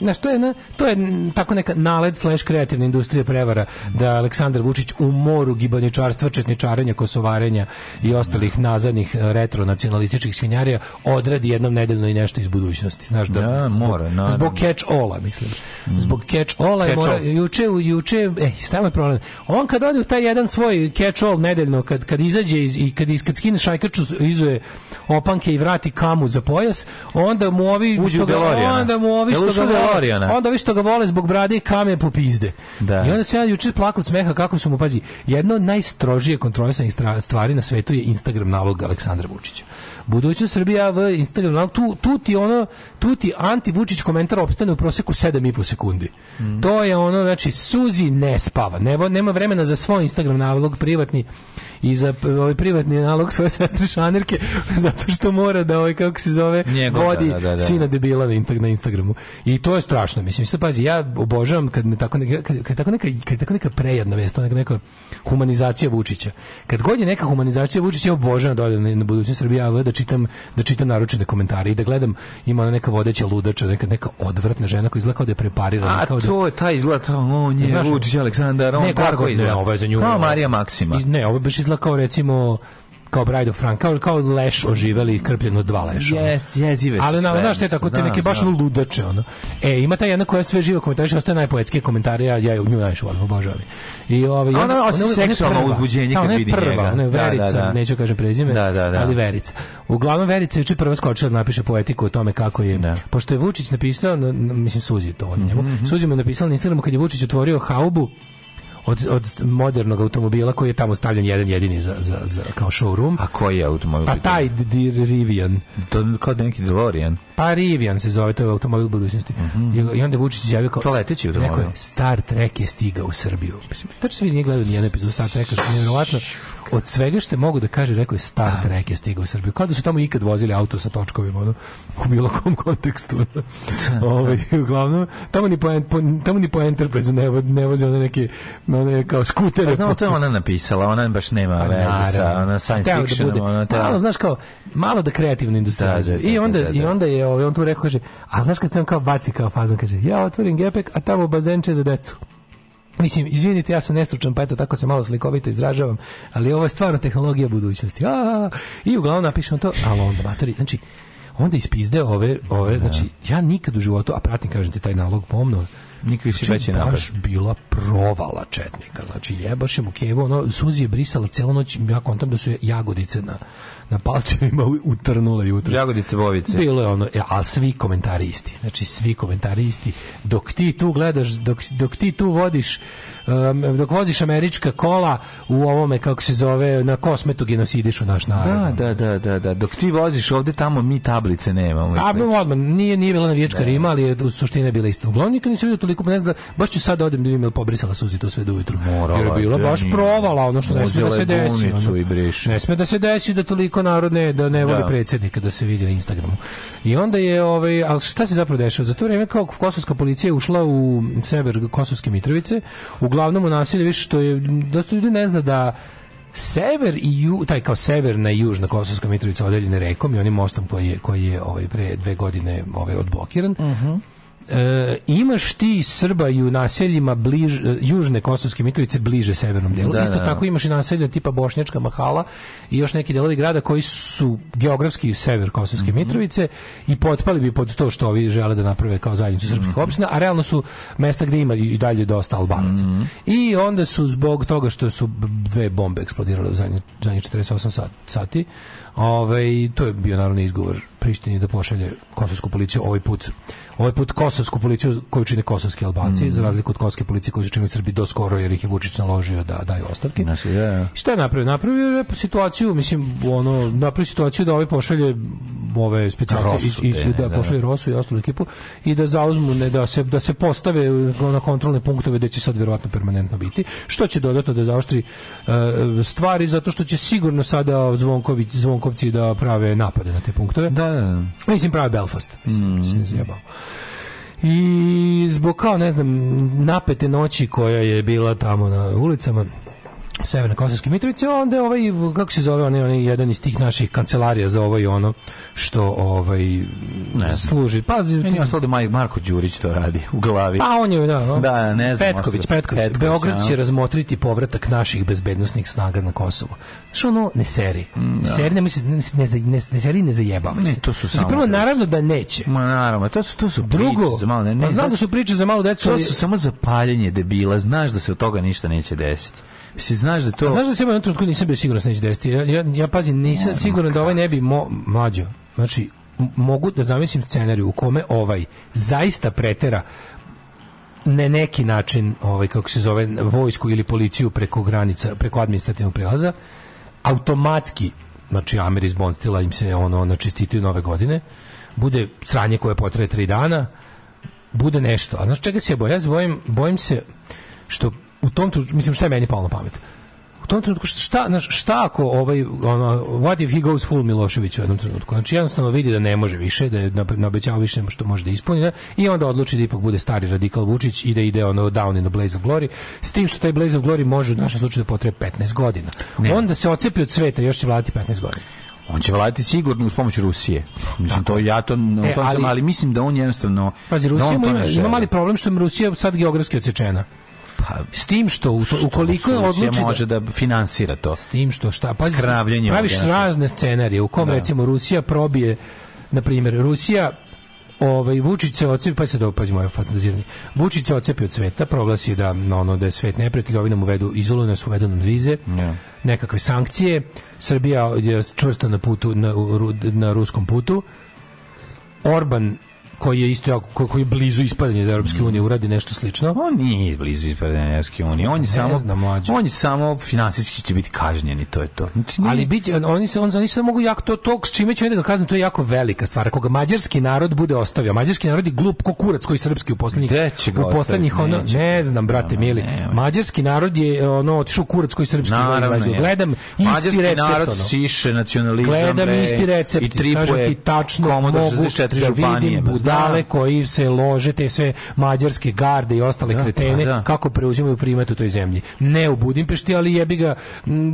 znaš, to je, na, to je tako neka naled slash kreativna industrija prevara da Aleksandar Vučić u moru gibaničarstva, četničarenja, kosovarenja i ostalih nazadnih e, retro nacionalističkih svinjarija odradi jednom nedeljno i nešto iz budućnosti. Znaš, da, da zbog, mora, naravno. zbog catch all-a, mislim. Mm. Zbog catch all-a je mora, all. juče, juče, ej, stavno je problem. On kad ode u taj jedan svoj catch all nedeljno, kad, kad izađe iz, i kad, iz, kad skine šajkaču, izuje opanke i vrati kamu za pojas, onda mu ovi... Uđu u Onda mu ovi što ga Florijana. Onda vi što ga vole zbog brade i kame po pizde. Da. I onda se ja juče plakao od smeha kako su mu pazi. Jedno od najstrožije kontrolisanih stvari na svetu je Instagram nalog Aleksandra Vučića budućnost Srbija v Instagram, tu, tu ti ono, tu ti anti-Vučić komentar opstane u proseku 7,5 sekundi. Mm. To je ono, znači, Suzi ne spava, nema, nema vremena za svoj Instagram nalog privatni i za ovaj privatni nalog svoje sestre Šanerke, zato što mora da ovaj, kako se zove, Njegov, vodi da, da, da, da. sina debila na Instagramu. I to je strašno, mislim, sad pazi, ja obožavam kad me tako neka, kad, kad tako neka, kad tako neka prejadna vest, neka, neka humanizacija Vučića. Kad god je neka humanizacija Vučića, ja obožavam da na, na budućnost Srbije, da čitam, da čitam naručene komentare i da gledam ima ona neka vodeća ludača, neka neka odvratna žena koja izgleda kao da je preparirana, A, kao da to je taj izgleda, on je Vučić Aleksandar, on ne, tako izgleda. Ne, ovo je za nju. Kao Marija Maksima. Ne, ovo je baš izgleda kao recimo kao Bride of Frank, kao, kao leš oživeli krpljeno dva leša. Yes, jezive yes, Ali na, znaš te tako, te da, neke baš da. ludače, ono. E, ima ta jedna koja sve živo komentariše, ostaje najpoetskije komentare, ja, ja nju najviše volim, obožavam. I ove, ovaj, ona, ona, ona, seksualno uzbuđenje da, kad vidi njega. Ona je verica, da, da, da. neću kažem prezime, da, da, da. ali verica. Uglavnom verica juče prva skočila da napiše poetiku o tome kako je, da. pošto je Vučić napisao, mislim Suzi to od njemu, mm -hmm. Suzi mu je napisala na Instagramu kad je Vučić otvorio haubu, od, od modernog automobila koji je tamo stavljen jedan jedini za, za, za kao showroom. A koji je automobil? Pa taj Rivian. To kao da neki DeLorean. Pa Rivian se zove, to je automobil budućnosti. Mm -hmm. I onda Vučić izjavio kao... To leteći automobil. Star Trek je stigao u Srbiju. Tačno svi nije gledao nijednu epizodu Star Treka, što je nevjerovatno od svega što mogu da kaže, rekao je Star da. Trek je stigao u Srbiju. Kao da su tamo ikad vozili auto sa točkovima, ono, u bilo kom kontekstu. Da, da. Ove, ovaj, uglavnom, tamo ni po, tamo ni po Enterprise ne, ne voze one neke, one kao skutere. Pa, znamo, to je ona napisala, ona baš nema pa, veze sa ona science fiction. Da ona, ta... Pa malo, znaš, kao, malo da kreativna industrija. Da, da, I onda, da, I onda je, ovaj, on tu rekao, kaže, a znaš kad sam kao baci kao fazon, kaže, ja otvorim gepek, a tamo bazenče za decu. Mislim, izvinite, ja sam nestručan, pa eto tako se malo slikovito izražavam, ali ovo je stvarno tehnologija budućnosti. A, I uglavnom napišem to, ali onda, matori, znači, onda ispizde ove, ove da. znači, ja nikad u životu, a pratim, kažem ti, taj nalog pomno, Nikad si veći napad. Baš bila provala četnika. Znači, jebaš im u kevo, ono, suzi je brisala celo noć, ja kontam da su jagodice na, na palčevima utrnula jutro. Jagodice bovice. Bilo je ono, e, a svi komentari isti. Znači svi komentari isti. Dok ti tu gledaš, dok, dok ti tu vodiš, um, dok voziš američka kola u ovome, kako se zove, na kosmetu genosidiš u naš narod. Da, da, da, da, da. Dok ti voziš ovde tamo, mi tablice nemamo. A, odmah, nije, nije bila na viječka da. Rima, ali je u suštini bila isto. Uglavnom nikad nisam vidio toliko, ne znam da, baš ću sad da odem da vidim, pobrisala suzi to sve do ujutru. Morala, Jer je bila da baš provala, ono što ne smije da se desi. Ono, ne sme da se desi da toliko toliko narodne da ne voli da. predsjednika da se vidi na Instagramu. I onda je, ovaj, al šta se zapravo dešava? Za to vrijeme kao kosovska policija ušla u sever Kosovske Mitrovice, uglavnom u nasilje više što je, dosta ljudi ne zna da sever i ju, taj kao severna i južna Kosovska Mitrovica odeljene rekom i onim mostom koji je, koji je ovaj, pre dve godine ovaj, odblokiran. Uh mhm. -huh e, imaš ti Srba i u naseljima bliž, e, južne Kosovske Mitrovice bliže severnom delu. Da, Isto da, da, tako imaš i naselja tipa Bošnjačka Mahala i još neki delovi grada koji su geografski sever Kosovske mm -hmm. Mitrovice i potpali bi pod to što ovi žele da naprave kao zajednicu mhm. srpskih mm -hmm. opština, a realno su mesta gdje ima i dalje dosta Albanaca. Mm -hmm. I onda su zbog toga što su dve bombe eksplodirale u zadnjih 48 sati, Ovaj to je bio naravno izgovor Prištini da pošalje kosovsku policiju ovaj put. Ovaj put kosovsku policiju koju čine kosovski Albanci, mm. za razliku od kosovske policije koju čine Srbi do skoro jer ih je Vučić naložio da daju ostavke. Znači, ja, ja. Šta je napravio? Napravio je situaciju, mislim, ono, napravio situaciju da ovaj pošalje ove specijalce iz, iz, da, da pošalje Rosu i ostalu ekipu i da zauzmu ne da se da se postave na kontrolne punktove gde će sad verovatno permanentno biti, što će dodatno da zaoštri uh, stvari zato što će sigurno sada Zvonković Zvonković bankovci da prave napade na te punktove. Da, da, da. Mislim, prave Belfast. Mislim, mm -hmm. se ne I zbog kao, ne znam, napete noći koja je bila tamo na ulicama, Severne Kosovske Mitrovice, onda je ovaj, kako se zove, onaj, onaj jedan iz tih naših kancelarija za ovo ovaj, i ono, što ovaj, ne. služi. Pazi, Meni je ostalo da Maj Marko Đurić to radi u glavi. A pa, on je, da, no. da ne znam. Petković, Petković, Petković Beograd ja. Da. razmotriti povratak naših bezbednostnih snaga na Kosovo. Što ono, ne seri. Mm, da. ne seri, ne, misli, ne, ne, ne, ne seri, ne zajebava se. Ne, to su samo. Prvo, naravno da neće. Ma naravno, to su, to su Drugo, za malo, ne, pa ne, pa znam da su priče za malo decu. To su samo zapaljenje debila, znaš da se od toga ništa neće desiti se znaš da to... A znaš da se u jednom trenutku nisam bio siguran da neće desiti. Ja, ja, ja pazi, nisam siguran da ovaj ne bi mo, mlađo. Znači, mogu da zamislim scenariju u kome ovaj zaista pretera ne neki način ovaj kako se zove vojsku ili policiju preko granica preko administrativnog prelaza automatski znači Amer iz Bondstila im se ono načistitaju nove godine bude sranje koje potraje tri dana bude nešto a znaš čega se ja bojim ja bojim, bojim se što u tom trenutku, mislim šta je meni palo na pamet? U tom trenutku šta, naš, šta ako ovaj ono what if he goes full Milošević u jednom trenutku? Znači jednostavno vidi da ne može više, da je naobećao više što može da ispuni da, i onda odluči da ipak bude stari radikal Vučić i da ide ono down in the blaze of glory, s tim što taj blaze of glory može u našem slučaju da potrebe 15 godina. Ne. Onda se ocepi od sveta, još će vladati 15 godina. On će vladati sigurno uz pomoć Rusije. Mislim to ja to, e, to ali, sam, ali, mislim da on jednostavno Pazi da Rusija da ima, ima mali problem što je Rusija sad geografski odsečena. Pa, s tim što, što ukoliko odluči da- može da, da finansira to. S tim što šta? Pa, Skravljenje. Praviš razne scenarije u kom, da. recimo, Rusija probije, na primjer, Rusija ovaj Vučić se ocepi, pa se da opazi moje fantaziranje. Vučić se ocepi od sveta, proglasi da no, ono da je svet neprijatelj, ovi nam uvedu izoluju nas uvedu nam vize, ja. Da. nekakve sankcije. Srbija je čvrsto na putu na, na ruskom putu. Orban koji je isto jako, koji je blizu ispadanja iz Evropske mm. unije uradi nešto slično. On nije blizu ispadanja Evropske unije, on je ne samo znam, on je samo finansijski će biti kažnjen i to je to. Znači, nije... Ali biće oni se on, oni se mogu jako to to s čime će da ga kaznu, to je jako velika stvar. koga mađarski narod bude ostavio, mađarski narod je glup ko kurac koji srpski u poslednjih u poslednjih ono ne znam brate nema, mili. Nema. Mađarski narod je ono otišao kurac koji srpski Naravno, je. gledam mađarski isti recept. Narod ono. siše nacionalizam gledam bre, isti recept i tripuje tačno mogu da vidim budale da. koji se lože te sve mađarske garde i ostale da, pa kretene da, da. kako preuzimaju primat u toj zemlji. Ne u Budimpešti, ali jebi ga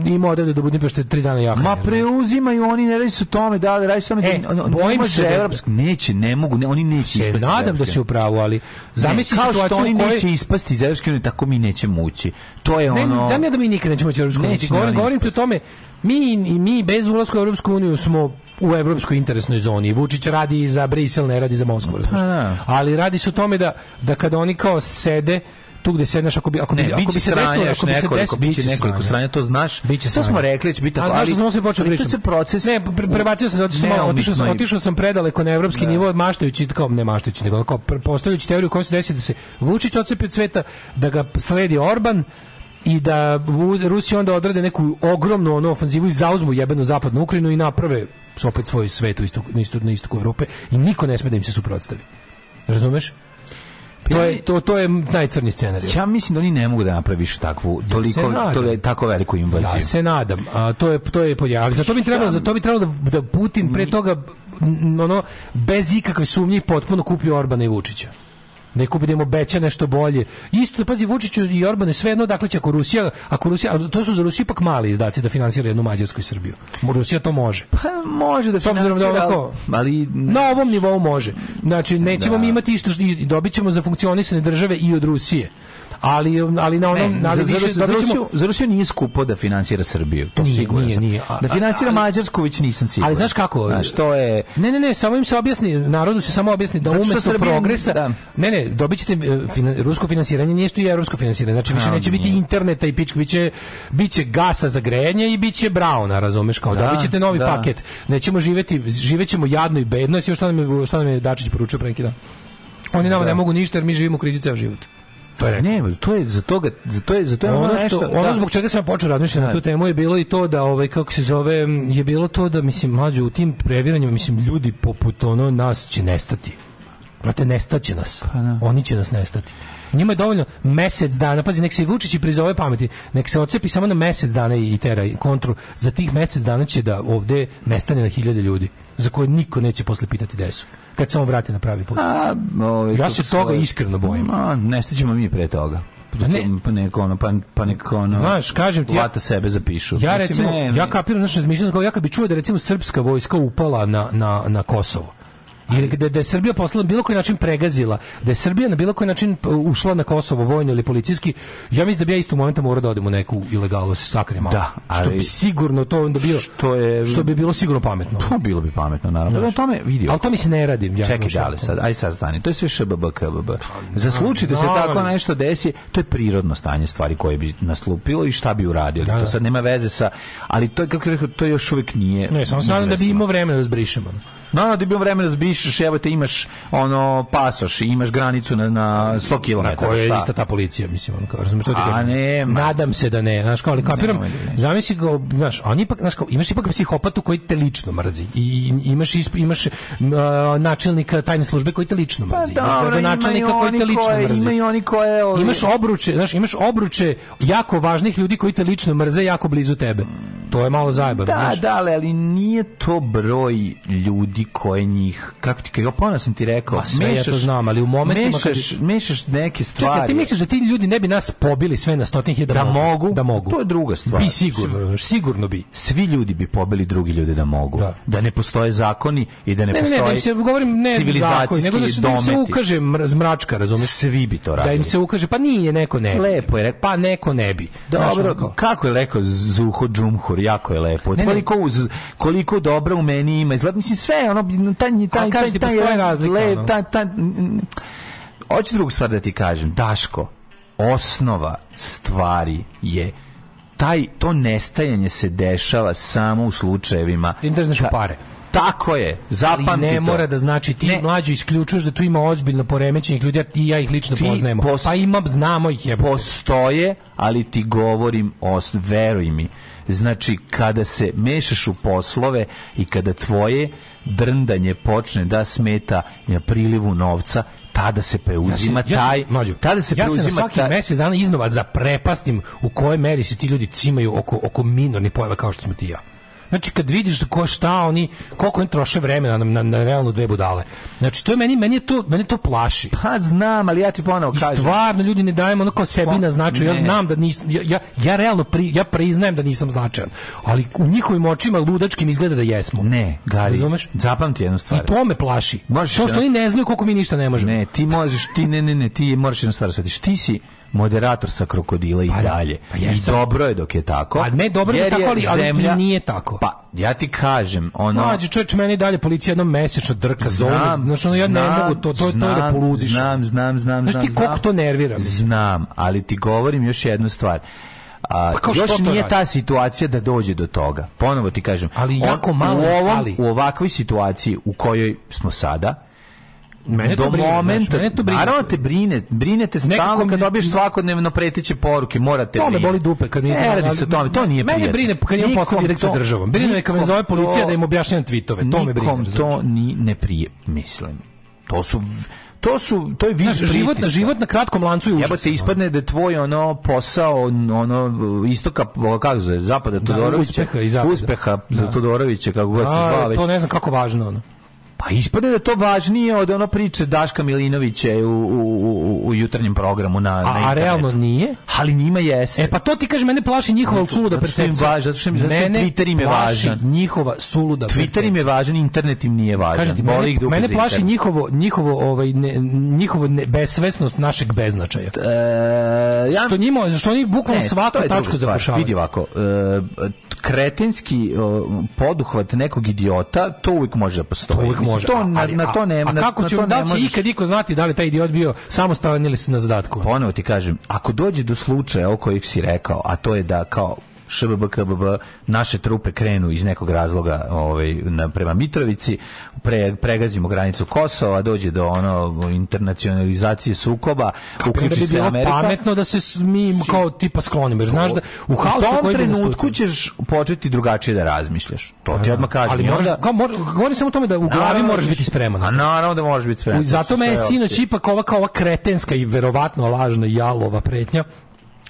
ima odavde do Budimpešte tri dana jahanja. Ma preuzimaju oni ne radi se tome da radi se o tome e, da, on, bojim se da, evropski neće, ne mogu, ne, oni neće se nadam da se upravo, ali zamisli situaciju kao što oni koje... neće ispasti iz evropske unije, tako mi nećemo ući. To je ono Ne, znam ja da mi nikad nećemo ući u evropsku uniju. Govorim, govorim o tome mi i mi bez ulaska u Evropsku uniju smo u evropskoj interesnoj zoni. Vučić radi i za Brisel, ne radi za Moskvu. Pa da. Ali radi se o tome da, da kada oni kao sede, tu gde sedneš ako bi ako bi ako bi se desilo ako bi se desilo biće nekoliko sranja to znaš biće to smo rekli će biti tako da ali zašto smo se počeli pričati se proces ne prebacio sam zato što sam otišao sam otišao sam predaleko na evropski da. nivo maštajući kao ne maštajući nego kao postavljajući teoriju koja se desi da se Vučić otcepi cveta, da ga sledi Orban i da Rusi onda odrade neku ogromnu ono ofanzivu i zauzmu jebenu zapadnu Ukrajinu i naprave opet svoj svet u istoku, na, istoku, na istoku Europe i niko ne sme da im se suprotstavi. Razumeš? Pa to je, to, to je najcrni scenarij. Ja mislim da oni ne mogu da napraviš takvu da toliko da to je tako veliku da invaziju. Ja se nadam. A to je to je polje. Ali za to bi trebalo, za to bi trebalo da, da Putin pre toga ono bez ikakve sumnje potpuno kupio Orbana i Vučića ne budemo beća nešto bolje. Isto, pazi, Vučiću i Orbane sve jedno, dakle će ako Rusija, ako Rusija, a to su za Rusiju ipak mali izdaci da finansira jednu Mađarsku i Srbiju. Rusija to može. Pa može da, da finansira, da ovako, ali... Na ovom nivou može. Znači, nećemo da. mi imati isto, i dobit ćemo za funkcionisane države i od Rusije ali ali na onom ne, na, za, više, za, za Rusiju nije skupo da finansira Srbiju to nije, sigurno nije, nije, a, da finansira ali, Mađarsku već nisam siguran ali znaš kako znaš, to je ne ne ne samo im se objasni narodu se samo objasni da umesto progresa da. ne ne dobićete fina, rusko finansiranje nije što i evropsko finansiranje znači više a, neće nije. biti interneta i pička biće biće gasa za grejanje i biće brauna razumeš kao da, dobićete novi da. paket nećemo živeti živećemo jadno i bedno sve što nam je, što nam je Dačić poručio pre neki dan oni nama ne mogu ništa jer mi živimo u krizi ceo život To je ne, to je za toga, za to je za to je ono, nešto, što ono da, zbog čega sam počeo razmišljati na tu da. temu je bilo i to da ovaj kako se zove je bilo to da mislim mlađu u tim previranjima mislim ljudi poput ono nas će nestati. Brate, nestaće nas. Pa, da. Oni će nas nestati. Njima je dovoljno mesec dana, pazi, nek se Vučić i prizove pameti, nek se ocepi samo na mesec dana i tera i kontru. Za tih mesec dana će da ovde nestane na hiljade ljudi za koje niko neće posle pitati gde su. Kad samo on vrati na pravi put. A, ove, ovaj, ja se toga svoje... iskreno bojim. A, nešto ćemo mi pre toga. Pa ne, pa, pa neko ono, pa, pa neko ono, znaš, kažem ti, ja, sebe zapišu. Ja recimo, ne, ne. ja kapiram, znaš, razmišljam, ja kad bi čuo da recimo srpska vojska upala na, na, na Kosovo, Ili da, da je Srbija poslala bilo koji način pregazila, da je Srbija na bilo koji način ušla na Kosovo vojno ili policijski, ja mislim da bi ja isto momenta morao da odem u neku ilegalu da se malo. Da, ali, što bi sigurno to onda bilo što je što bi bilo sigurno pametno. To pa, bilo bi pametno naravno. Da, tome vidio. Al to mi se ne radim ja. Čekaj, da li sad, aj sad stani. To je sve šbb kbb. Pa, Za slučaj da se tako nešto desi, to je prirodno stanje stvari koje bi naslupilo i šta bi uradili. Da, to da. sad nema veze sa, ali to je kako rekao, to još uvek nije. Ne, samo se da bi imao vremena da zbrišemo. Naravno da je bilo vremena zbišeš, evo te imaš ono pasoš, imaš granicu na, na 100 km. Na kojoj je ista ta policija, mislim, on kaže, razumiješ što ti kažem? Ne, Nadam se da ne, znaš kao, ali kapiram, da zamisli ga, znaš, on ipak, znaš kao, imaš ipak psihopatu koji te lično mrzi i imaš, isp, imaš uh, načelnika tajne službe koji te lično pa mrzi. Pa da, ono, načelnika koji te lično koje, mrzi. Imaju i oni koje... Ovi... Imaš obruče, znaš, imaš obruče jako važnih ljudi koji te lično mrze jako blizu tebe. To je malo zajebano. Da, znaš. da, ali nije to broj ljudi koje njih, kako ti kao, ponovno sam ti rekao, Ma, pa sve mešaš, ja to znam, ali u momentima mešaš, kad... mešaš neke stvari. Čekaj, ti misliš da ti ljudi ne bi nas pobili sve na stotnih da, da mogu? Da mogu. To je druga stvar. Bi sigurno, sigurno bi. Svi ljudi bi pobili drugi ljude da mogu. Da, da ne postoje zakoni i da ne, ne postoje ne, ne, da se, govorim, ne civilizacijski nego da, su, da im se ukaže mračka, razumiješ? Svi bi to radili. Da im se ukaže, pa nije, neko ne bi. Lepo je rekao, pa neko ne bi. Dobro, Znaš, kako je rekao Zuho Džumhur, jako je lepo. Ne, koliko, uz, koliko dobro u meni ima, izgleda, mislim, sve taj ono taj taj taj ti, taj razlika, le, taj taj hoću drugu stvar da ti kažem Daško osnova stvari je taj to nestajanje se dešava samo u slučajevima da pare Tako je, zapamti Ali ne to. mora da znači ti ne. mlađo isključuješ da tu ima ozbiljno poremećenih ljudi, a ti ja ih lično ti poznajemo. Pa pos... Pa imam, znamo ih je. Postoje, ali ti govorim, os... veruj mi. Znači, kada se mešaš u poslove i kada tvoje drndanje počne da smeta na prilivu novca, tada se preuzima ja se, taj ja se, tada se ja preuzima se na svaki taj... mjesec dana iznova zaprepastim u kojoj meri se ti ljudi cimaju oko oko minorni pojava kao što smo ti ja Znači kad vidiš ko šta oni koliko oni troše vremena na, na, na realno dve budale. Znači to je meni meni je to meni to plaši. Pa znam, ali ja ti ponovo kažem. I stvarno ljudi ne dajemo onako sebi pa, na značaj. Ja znam da nisam ja, ja, ja realno pri, ja priznajem da nisam značajan, ali u njihovim očima ludačkim izgleda da jesmo. Ne, Gari. Razumeš? Zapamti jednu stvar. I to me plaši. Možeš to što oni ne znaju koliko mi ništa ne možemo. Ne, ti možeš, ti ne, ne, ne, ti možeš jednu stvar da shvatiš. Ti si moderator sa krokodila i pa da, dalje. Pa I dobro je dok je tako. A pa ne dobro je tako, ali, zemlja, ali nije tako. Pa, ja ti kažem, ono... Mlađi čovječ, meni dalje policija jednom mesečno drka znam, Znaš, ono, ja znam, ne mogu, to, to, da znam, to je da poludiš. Znam, znam, znam. Znaš ti znam, koliko to nervira? Mislim. Znam, ali ti govorim još jednu stvar. A, pa još nije radi? ta situacija da dođe do toga. Ponovo ti kažem. Ali jako malo u, ovom, ali... u ovakvoj situaciji u kojoj smo sada, Mene do brine, momenta, znaš, mene to brine. Naravno da te brine, brine te stalno kad dobiješ svakodnevno preteće poruke, morate To me da boli dupe kad mi ne, radi se tome, to nije Mene brine kad imam posla direkt sa državom. Brine me kad me zove policija to, da im objašnjam tvitove, to me brine. Nikom to ni ne prije, mislim. To su to su to je vid Znaš, život na život na kratkom lancu je užas. ispadne da je tvoj ono posao ono istoka kako zove zapada da, Todorovića uspeha, i zapada. za Todorovića kako god se zove To ne znam kako važno ono. Pa ispade da to važnije od ono priče Daška Milinovića u, u, u, jutarnjem programu na, a, na A realno nije? Ali njima jeste. E pa to ti kaže, mene plaši njihova no, suluda percepcija. Zato što im važno, zato što im, zato što Twitter im njihova suluda Twitter percepcija. im je važan, internet im nije važan. Kažete, mene, mene plaši njihovo, njihovo, ovaj, ne, njihovo ne, besvesnost našeg beznačaja. E, ja, što, njima, što oni bukvalno svaku tačku zapušavaju. Vidi ovako, e, kretenski poduhvat nekog idiota, to uvijek može da postoji može. To, na, ali, na to ne, a, a kako će, da li će ikad iko znati da li taj idiot bio samostalan ili se na zadatku? Ponovo ti kažem, ako dođe do slučaja o kojeg si rekao, a to je da kao šbbkbb naše trupe krenu iz nekog razloga ovaj na prema Mitrovici pre, pregazimo granicu Kosova dođe do ono internacionalizacije sukoba Kako uključi bi se Amerika pametno da se mi kao tipa sklonimo jer znaš da u haosu u tom da trenutku ćeš početi drugačije da razmišljaš to ti da, da. odmah kažem ali moraš, onda... kao, mora, govori samo o tome da u glavi moraš biti spreman a naravno da možeš biti spreman zato me je sinoć ipak ova kao ova kretenska i verovatno lažna jalova pretnja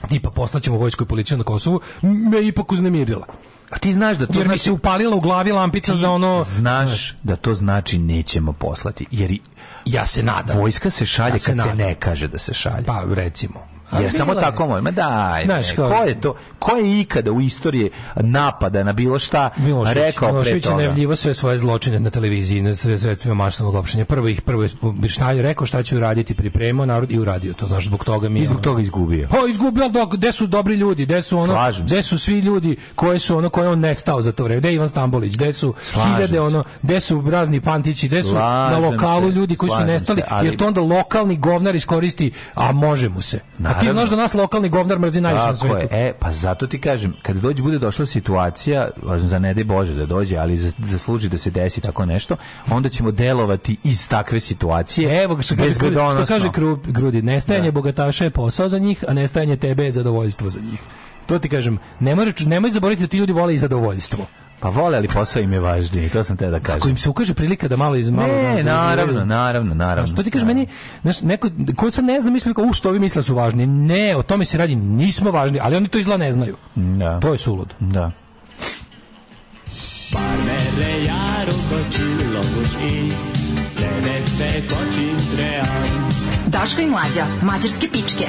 tipa poslaćemo vojsku i policiju na Kosovu, me ipak uznemirila. A ti znaš da to jer znači... mi se upalila u glavi lampica za ono... Znaš da to znači nećemo poslati, jer... Ja se nadam. Vojska se šalje ja se kad nadam. se ne kaže da se šalje. Pa, recimo. Je samo tako moj, ma daj, Znaš, kao, ko je to, ko je ikada u istoriji napada na bilo šta Milošić, rekao Milošević pre toga? je najavljivo sve svoje zločine na televiziji, na sredstvima maštovog opštenja. Prvo ih, prvo je šta je rekao, šta će uraditi, pripremio narod i uradio to, znaš, zbog toga mi... I zbog toga izgubio. Pa izgubio, dok, gde su dobri ljudi, gde su ono, gde su svi ljudi koji su ono, koje on nestao za to vreme, gde je Ivan Stambolić, gde su hiljade ono, gde su razni pantići, gde su Slažem na lokalu se, ljudi koji su nestali, se, ali... jer to onda lokalni govnar iskoristi, a može mu se. Na, ti znaš da nas lokalni govnar mrzi najviše na svetu. E, pa zato ti kažem, kad dođe bude došla situacija, za ne Bože da dođe, ali zasluži da se desi tako nešto, onda ćemo delovati iz takve situacije. Evo što kaže, što kaže Grudi, nestajanje da. bogataša je posao za njih, a nestajanje tebe je zadovoljstvo za njih. To ti kažem, nemoj, nemoj zaboraviti da ti ljudi vole i zadovoljstvo. Pa vole, ali posao im je važniji, to sam te da kažem. Ako im se ukaže prilika da malo iz malo... Ne, da, naravno, naravno, naravno. Što ti kažeš meni, znaš, neko, ko sam ne zna, misli kao, u što ovi misle da su važni. Ne, o tome se radi, nismo važni, ali oni to izla ne znaju. Da. To je sulud. Da. Par Parmele jaru kočilo i Daška i mlađa, mađarske pičke.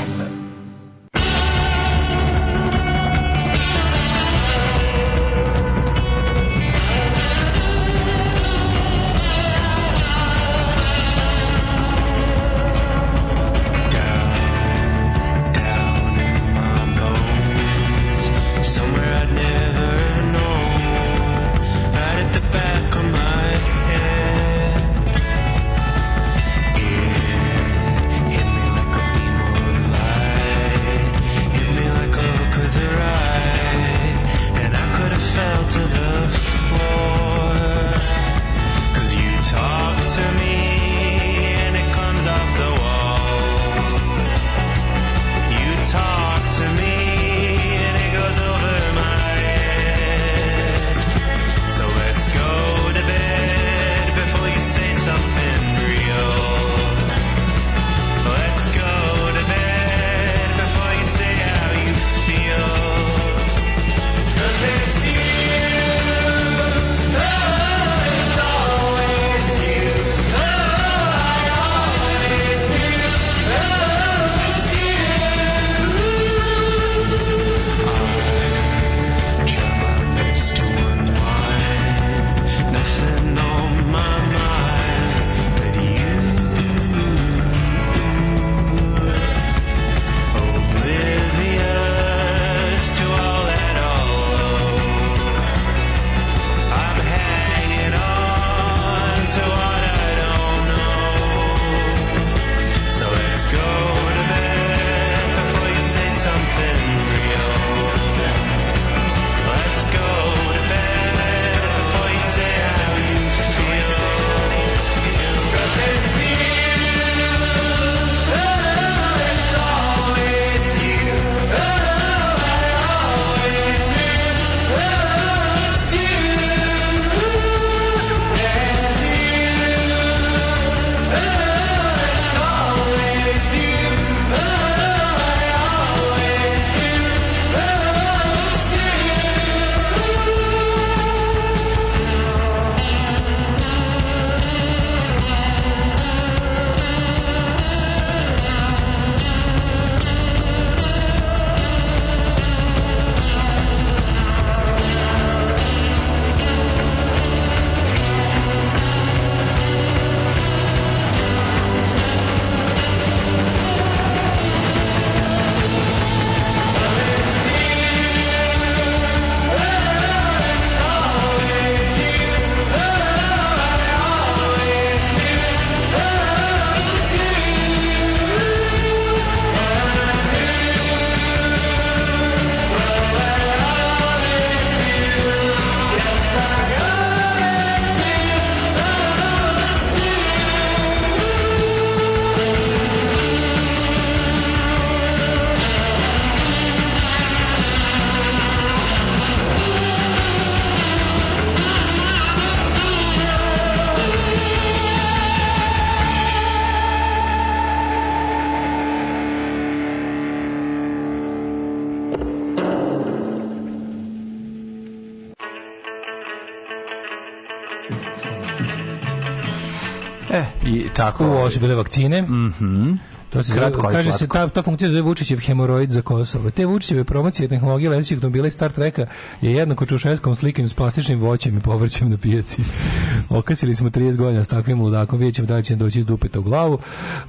Tako, uvo su bile vakcine. Mhm. To se kratko zove, kaže se ta ta funkcija zove Vučićev hemoroid za Kosovo. Te Vučićeve promocije tehnologije letećih automobila i Star Treka je jednako čušeskom slikim s plastičnim voćem i povrćem na pijaci. Okasili smo 30 godina s takvim ludakom, vidjet ćemo da će doći iz dupeta u glavu.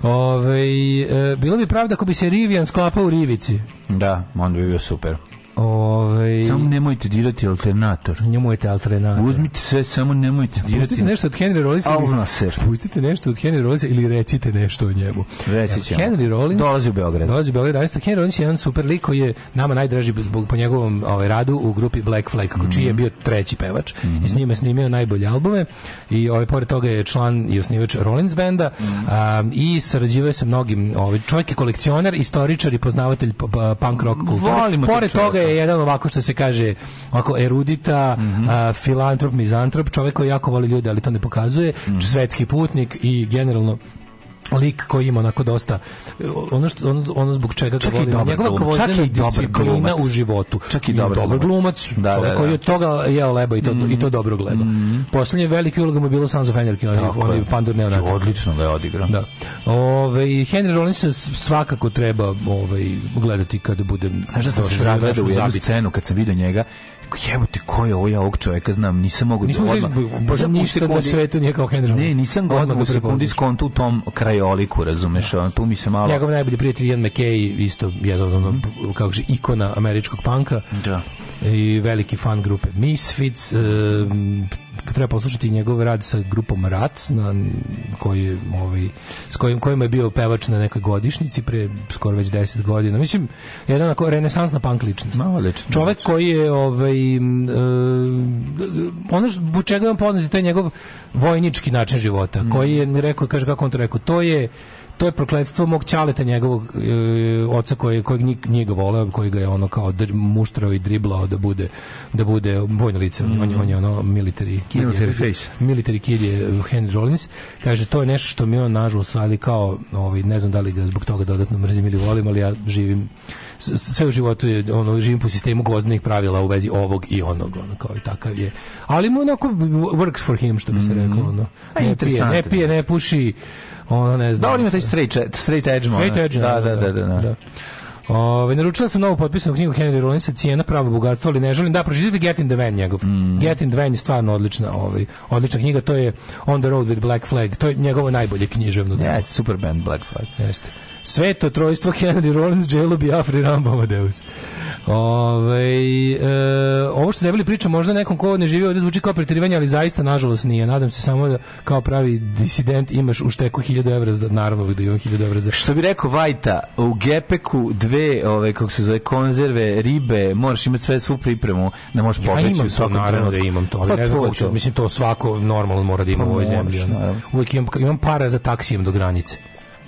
Ove, e, bilo bi pravda ako bi se Rivian sklapao u Rivici. Da, on bi bio super. Ovaj Samo nemojte dirati alternator. Nemojte alternator. Uzmite sve, samo nemojte dirati. Pustite nešto od Henry Rollinsa. ser. Pustite nešto od Henry Rollinsa ili recite nešto o njemu. Reći ćemo. Henry Rollins dolazi u Beograd. Dolazi u Beograd. Isto Henry Rollins je jedan super lik koji je nama najdraži zbog po njegovom ovaj radu u grupi Black Flag, mm -hmm. čiji je mhm. bio treći pevač mm -hmm. i s njime snimio najbolje albume i ovaj pored toga je član i osnivač Rollins benda mm -hmm. um, i sarađivao sa mnogim, ovaj čovjek je kolekcionar, istoričar i poznavatelj pa, punk rock kulture. Pored toga je je da. jedan ovako što se kaže, ovako erudita, mm -hmm. a, filantrop, mizantrop, čovjek koji jako voli ljude, ali to ne pokazuje, mm -hmm. svetski putnik i generalno lik koji ima onako dosta ono što ono, ono zbog čega čak ga volim njegova gvozdena disciplina u životu čak i, dobar, dobar glumac, da, da, čovjek da, da, koji od toga jeo leba i to, mm -hmm. i to mhm. dobrog leba mm -hmm. posljednje velike uloge mu bilo sam za Fenjerki on je pandur neonacista odlično ga je odigrao da. Ove, Henry Rollins svakako treba ovaj gledati kada bude znaš da se zagledao u jednu scenu kad se vidi njega jebote, ko je ovo, ovaj ja ovog čovjeka znam, nisam mogu... Nisam da odmah, da nisam ništa sekundi, na svetu nije kao Henry. Ne, nisam ga odmah, odmah u sekundi skontu u tom krajoliku, razumeš, on, tu mi se malo... Njegov najbolji prijatelj Ian McKay, isto jedan ono, mm. kako že, ikona američkog panka. Da. I veliki fan grupe Misfits, uh, treba poslušati njegov rad sa grupom Rats na koji ovaj s kojim kojima je bio pevač na nekoj godišnjici pre skoro već 10 godina. Mislim jedan renesansna punk ličnost. Malo ličnost. Čovek koji je ovaj e, ono što čega je on poznat je taj njegov vojnički način života, mm. koji je rekao kaže kako on to rekao, to je to je prokletstvo mog ćaleta njegovog e, oca koji kojeg nik nije ga voleo, koji ga je ono kao dr, muštrao i driblao da bude da bude vojno lice. Mm -hmm. on, je, on je ono military kid. Military face. Military kid je Henry Rollins. Kaže to je nešto što mi on nažalost ali kao ovaj ne znam da li ga zbog toga dodatno mrzim ili volim, ali ja živim sve u životu je, ono, živim po sistemu gvozdenih pravila u vezi ovog i onog, ono, kao i takav je. Ali mu onako works for him, što bi se mhm. reklo, ono. Pa ne pije, ne pije, da. ne puši, ono, ne znam. Da, on ima taj straight, straight edge, straight edge da, da, da, da, da. da. Ove, naručila sam novu potpisanu knjigu Henry Rollinsa, cijena prava bogatstva, ali ne želim. Da, pročitajte Get in the Van njegov. Mm. Get in the Van je stvarno odlična, ovaj, odlična knjiga. To je On the Road with Black Flag. To je njegovo najbolje književno. Ja, yes, super band Black Flag. Jeste. Sveto trojstvo Henry Rollins, Jello Biafri, Rambo Amadeus. Ove, e, ovo što debeli priča možda nekom ko ne živi ovdje zvuči kao pretirivanje, ali zaista nažalost nije. Nadam se samo da kao pravi disident imaš u šteku 1000 evra, za, naravno da imam 1000 evra. Za... Što bi rekao Vajta, u gepeku dve, ove, kako se zove, konzerve, ribe, moraš imati sve svu pripremu da možeš ja pobeći u svakom to, naravno da imam to, ali pa ne znam to, to. Mislim, to svako normalno mora da ima pa u ovoj pa zemlji. Uvijek imam, imam para za taksijem do granice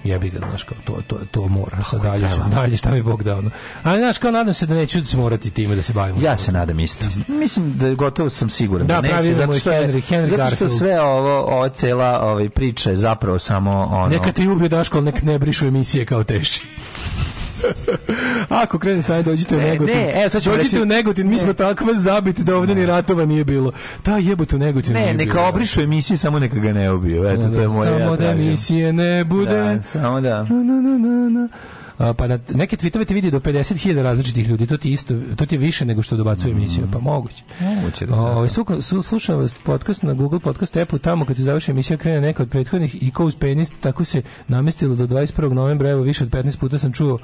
jebi ga, znaš, kao, to, to, to mora, sad dalje, ću, dalje, šta mi Bog dao, ali, znaš, kao, nadam se da neću se morati time da se bavimo. Ja se nadam isto. Mislim da gotovo sam siguran da, da neće, da zato što, je, Henry, Henry zato što sve ovo, ova cela ovaj, priča je zapravo samo ono... Neka te ubio Daško, nek ne brišu emisije kao teši. Ako krene sanje, dođite ne, u Negotin. Ne, evo, sad ću dođite reći... u Negotin, mi ne. smo takva zabiti da ovde ni da. ratova nije bilo. Ta jebote u Negotinu ne, nije neka bilo. obrišu emisije, samo neka ga ne ubiju. Eto, da, to je da, moje, samo ja da emisije ne bude. Da, samo da. na, na, na, na pa na da neke tweetove ti vidi do 50.000 različitih ljudi, to ti isto, to ti je više nego što dobacuje mm. emisija, pa moguće. Moguće da. Ovaj da. slušam vas podcast na Google Podcast appu tamo kad se završi emisija krene neka od prethodnih i ko uz penis tako se namestilo do 21. novembra, evo više od 15 puta sam čuo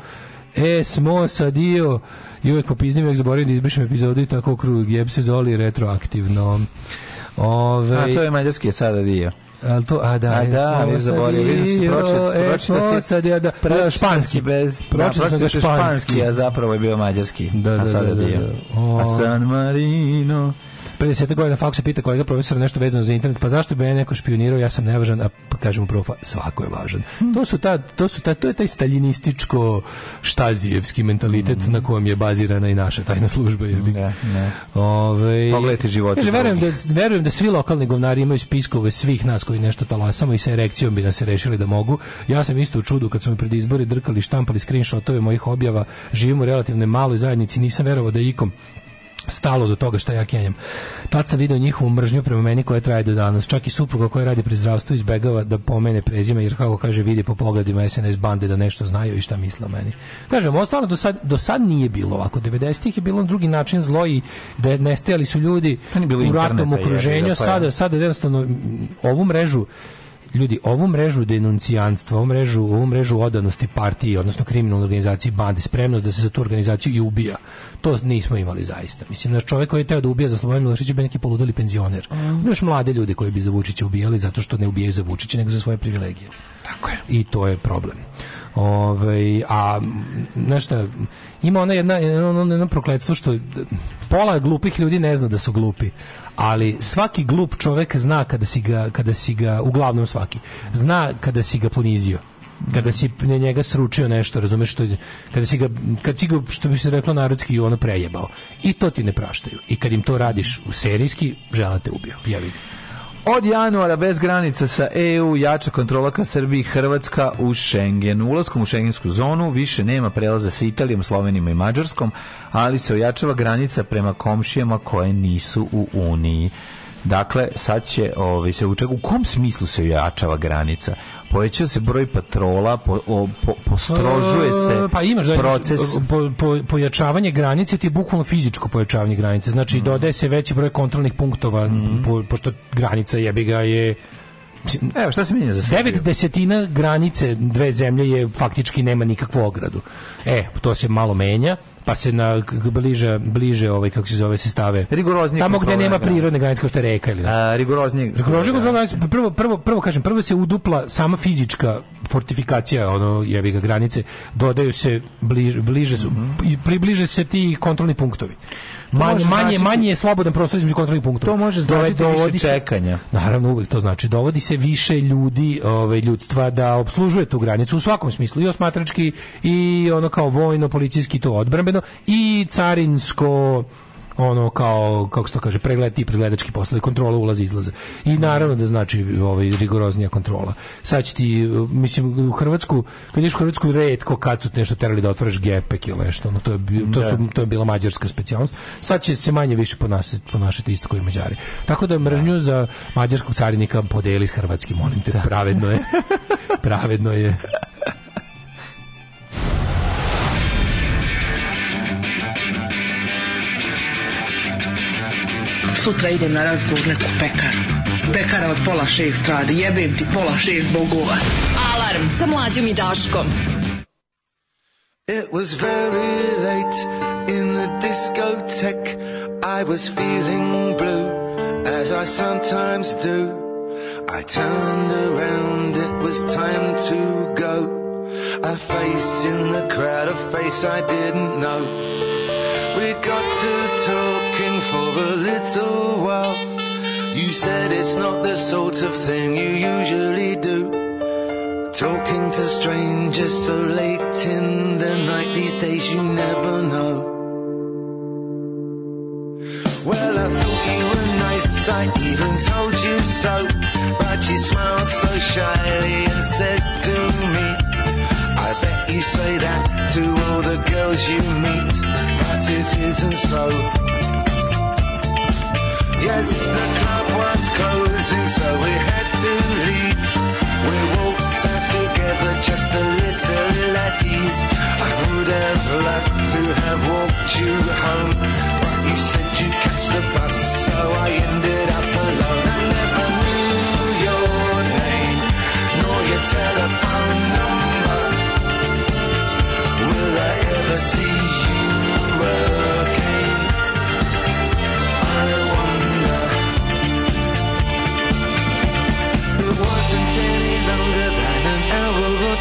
E, smo sadio i uvek popiznim, uvek zaboravim da izbrišem epizodu i tako krug, jeb se zoli retroaktivno. Ove... A ovaj- to je mađarski sada dio. Al to, a da, a da, mi zaboravio, vidim da si pročet, e, pročita si, sad ja da, da, da, španski, bez, pročita sam ga španski, a zapravo je bio mađarski, da, da, a sada da, da, da. A San Marino, Pre 10 godina faksu pita kolega profesor nešto vezano za internet, pa zašto bi me neko špionirao, ja sam nevažan, a pa kažemo profa, svako je važan. Hmm. To su ta, to su ta, to je taj staljinističko štazijevski mentalitet hmm. na kojem je bazirana i naša tajna služba. Je. Ne, ne. Ove, Pogledajte život. Kaže, verujem, da, verujem da svi lokalni govnari imaju spiskove svih nas koji nešto talasamo i sa erekcijom bi nas rešili da mogu. Ja sam isto u čudu kad su mi pred izbori drkali, štampali screenshotove mojih objava, živimo relativno maloj zajednici, nisam verovao da ikom stalo do toga šta ja kenjam. Tad sam video njihovu mržnju prema meni koja traje do danas. Čak i supruga koja radi pri zdravstvu izbegava da pomene prezime jer kako kaže vidi po pogledima SNS bande da nešto znaju i šta misle o meni. Kažem, ovo stvarno do sad, do sad nije bilo ovako. 90-ih je bilo na drugi način zlo i da nestajali su ljudi pa u ratnom okruženju. Pa sada, sada jednostavno ovu mrežu ljudi, ovu mrežu denuncijanstva, ovu mrežu, ovu mrežu odanosti partiji, odnosno kriminalne organizacije bande, spremnost da se za tu organizaciju i ubija. To nismo imali zaista. Mislim, da čovjek koji je teo da ubija za Slobodan Miloševića bi neki poludeli penzioner. Mm. Još mlade ljude koji bi za Vučića ubijali zato što ne ubijaju za Vučića, nego za svoje privilegije. Tako je. I to je problem. Ove, ovaj, a, znaš ima ona jedna, ono, jedno prokletstvo što pola glupih ljudi ne zna da su glupi ali svaki glup čovek zna kada si ga, kada si ga uglavnom svaki, zna kada si ga ponizio kada si na njega sručio nešto, razumeš što kada si ga kad si ga što bi se reklo narodski ono prejebao. I to ti ne praštaju. I kad im to radiš u serijski, želate ubio. Ja vidim. Od januara bez granica sa EU jača kontrola ka Srbiji Hrvatska u Schengen. Ulaskom u šengensku zonu više nema prelaza sa Italijom, Slovenijom i Mađarskom, ali se ojačava granica prema komšijama koje nisu u Uniji. Dakle, sad će ovaj, se učak, u kom smislu se ojačava granica? Povećava se broj patrola, po, o, po, postrožuje se e, pa imaš, da, proces. Po, po, pojačavanje granice ti je bukvalno fizičko pojačavanje granice. Znači, mm. dodaje se veći broj kontrolnih punktova, mm. po, pošto granica jebi ga je Evo, šta se mijenja za Srbiju? Devet desetina granice dve zemlje je faktički nema nikakvu ogradu. E, to se malo menja pa se na bliže bliže ovaj kako se zove se stave rigoroznije tamo gdje nema da. prirodne granice kao što je reka ili da. A, rigoroznije rigoroznije da. granice prvo prvo prvo kažem prvo se udupla sama fizička fortifikacija ono jebi ga granice dodaju se bliže bliže su, mm -hmm. približe se ti kontrolni punktovi manje, manje, manje je slobodan prostor između kontrolnih punktova. To može značiti dovodi više čekanja. Se, naravno, uvek to znači. Dovodi se više ljudi, ovaj ljudstva da obslužuje tu granicu u svakom smislu. I osmatrački, i ono kao vojno, policijski, to odbrambeno jedno i carinsko ono kao kako se to kaže pregled ti pregledački poslovi kontrola ulaza izlaza i naravno da znači ovaj rigoroznija kontrola sad ti mislim u Hrvatsku kad ideš u Hrvatsku retko kad su nešto terali da otvoriš gepek ili nešto ono to je to da. su to je bila mađarska specijalnost sad će se manje više ponašati ponašati isto kao i Mađari tako da mržnju da. za mađarskog carinika podeli s hrvatskim molim te da. pravedno je pravedno je sutra idem na razgovor neku pekaru. Pekara od pola šest radi, jebem ti pola šest bogova. Alarm sa mlađom i Daškom. It was very late in the discotheque. I was feeling blue, as I sometimes do. I turned around, it was time to go. A face in the crowd, a face I didn't know. We got to talk for a little while. You said it's not the sort of thing you usually do. Talking to strangers so late in the night, these days you never know. Well, I thought you were nice, I even told you so. But you smiled so shyly and said to me, I bet you say that to all the girls you meet, but it isn't so. Yes, the club was closing, so we had to leave. We walked out together, just a little at ease. I would have loved to have walked you home, but you said you'd catch the bus, so I ended.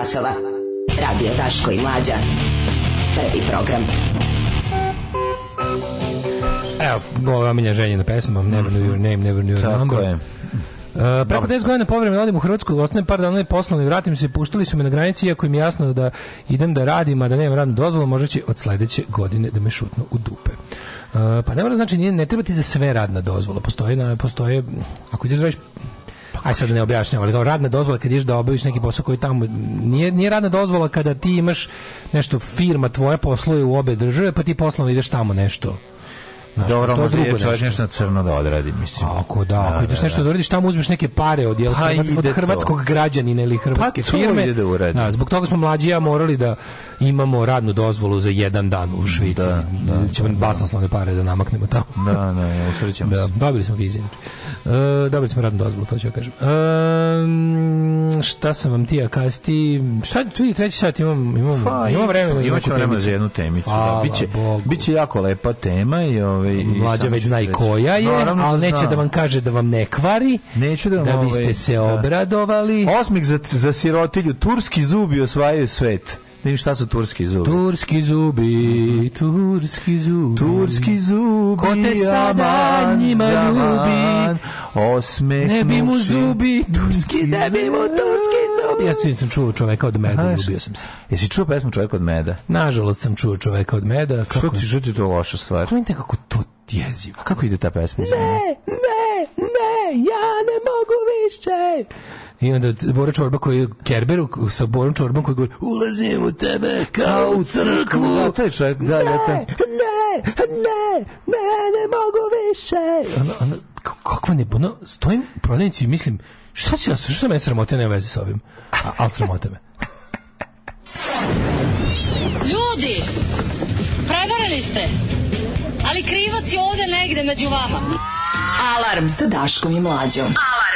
časova. Radio Daško i Mlađa. Prvi program. Evo, ovo je omiljena ženjena pesma. Never knew your mhm. name, never knew your Tako number. Je. Uh, preko 10 godina povremeno odim u Hrvatsku, ostanem par dana poslovno i vratim se, puštali su me na granici, iako im je jasno da idem da radim, a da nemam radnu dozvolu, možda će od sledeće godine da me šutnu u dupe. Uh, pa ne mora znači, nije, ne treba ti za sve radna dozvola, postoje, na, postoje ako ideš da radiš aj sad da ne objašnjavam, ali kao radna dozvola kad ideš da obaviš neki posao koji tamo nije nije radna dozvola kada ti imaš nešto firma tvoja posluje u obe države, pa ti poslovno ideš tamo nešto. Znaš, Dobro, to možda je čovjek nešto. na crno da odradi, mislim. Ako da, ako da, ideš da, nešto da, da uradiš, tamo uzmeš neke pare od, jel, pa, od hrvatskog to. građanina ili pa hrvatske pa, firme. Ide da uradi. Da, zbog toga smo mlađi ja morali da imamo radnu dozvolu za jedan dan u Švici. Da, da, Ćemo da, da, basnoslovne pare da namaknemo tamo. Da, da, usrećemo se. Dobili smo viziju. E, dobili smo radnu dozvolu, to ću ja kažem. E, šta sam vam ti ja kasti? Šta tu i treći sat imam imam pa, imam vremena za imaćemo vremena za jednu temicu. Da, Hvala da, biće Bogu. biće jako lepa tema i ovaj mlađa već zna i koja je, Naravno, ali da neće da vam kaže da vam ne kvari. Neću da vam da biste ovaj, se da. obradovali. Osmih za za sirotilju turski zubi osvajaju svet. Ne šta su turski zubi. Turski zubi, turski zubi. Turski zubi. Ko te sada njima ljubi. Osmeh. Ne bi mu zubi, turski, ne bi mu turski zubi. Ja sam, čuo čoveka od meda, Aha, ljubio sam se. Jesi čuo pesmu čoveka od meda? Nažalost sam čuo čoveka od meda. Kako, što ti, što to loša stvar? Kako mi kako to jezivo. A kako ide ta pesma? Ne, ne, ne, ja ne mogu više. I onda Bora Čorba koji je Kerberu sa Borom Čorbom koji govori ulazim u tebe kao u crkvu. Da, to je čovjek, da, da ne, ja da. ne, ne, ne, ne mogu više. Ono, ono, kakva ne, ono, stojim prodavnici i mislim, šta će nas, što me sramote, ne veze s ovim. A, ali sramote me. Ljudi, prevarili ste, ali krivac je ovde negde među vama. Alarm sa Daškom i Mlađom. Alarm.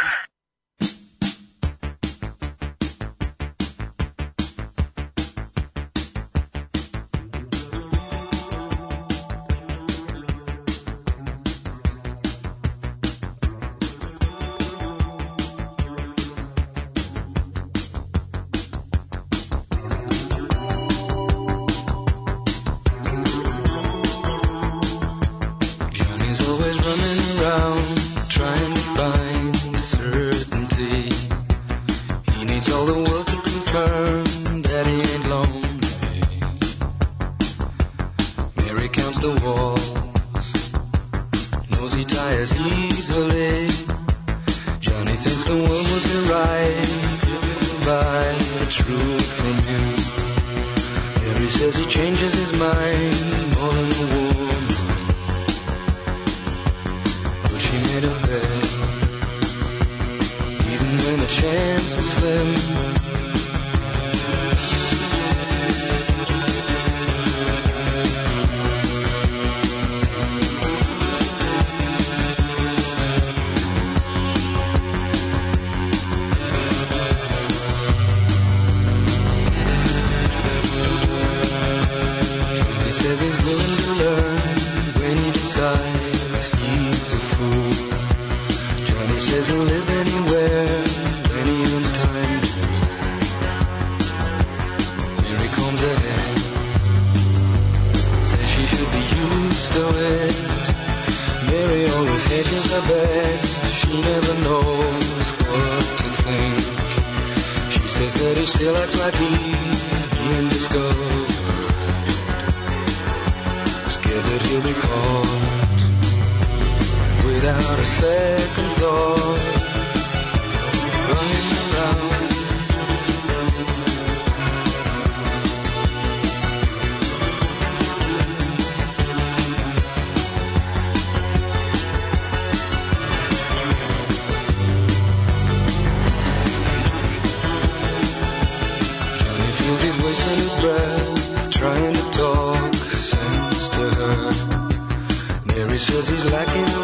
Cause he's wasting his breath trying to talk sense to her. Mary says he's lacking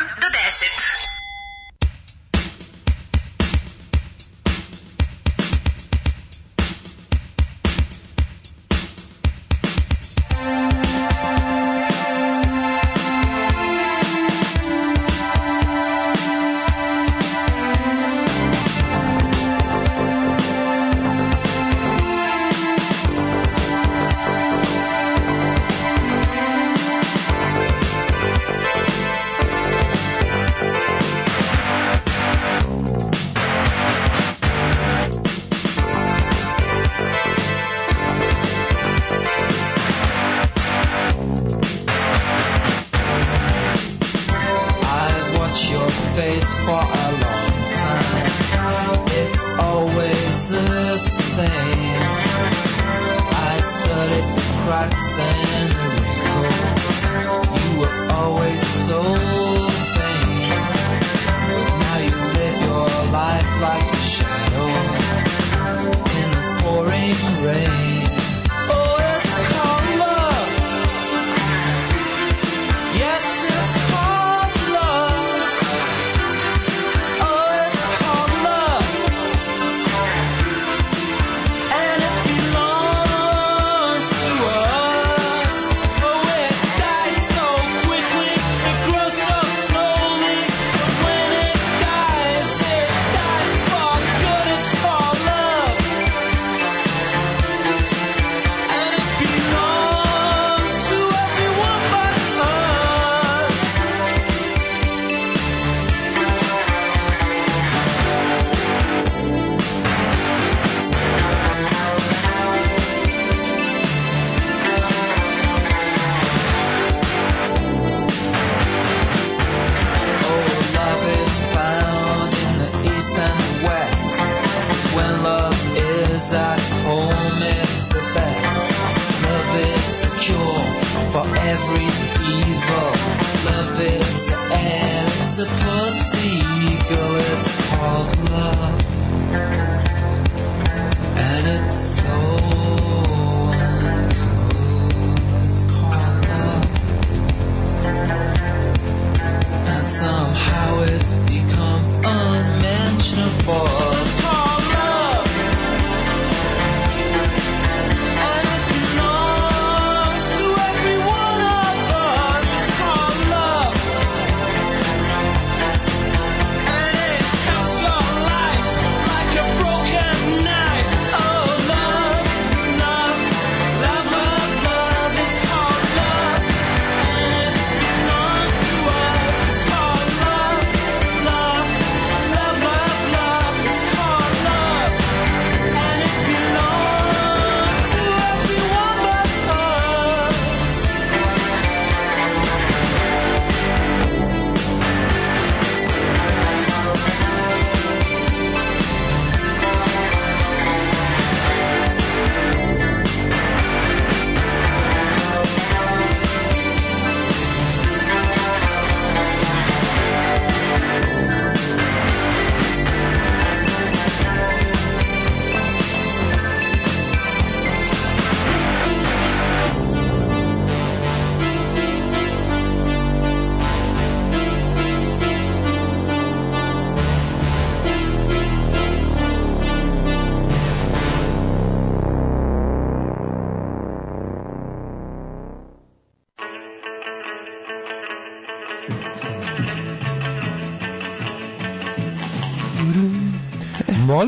7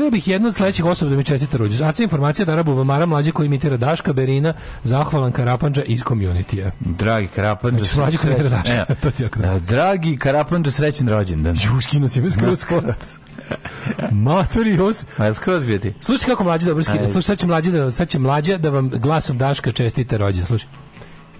Volio bih jednu od sledećih osoba da mi čestita rođendan. Znači informacija da Rabu Mara mlađe koji imitira Daška Berina, zahvalan Karapandža iz community Dragi Karapandža, znači, srećen. imitira Daška. Ja. to ti jako e, e, Dragi Karapandža, srećen rođendan. Ju, skinu si me skroz kost. Maturius. A skroz bi ti. Slušaj kako mlađi dobro skida. Slušaj, sad će mlađi da, sad će mlađa da vam glasom Daška čestite rođendan. Slušaj.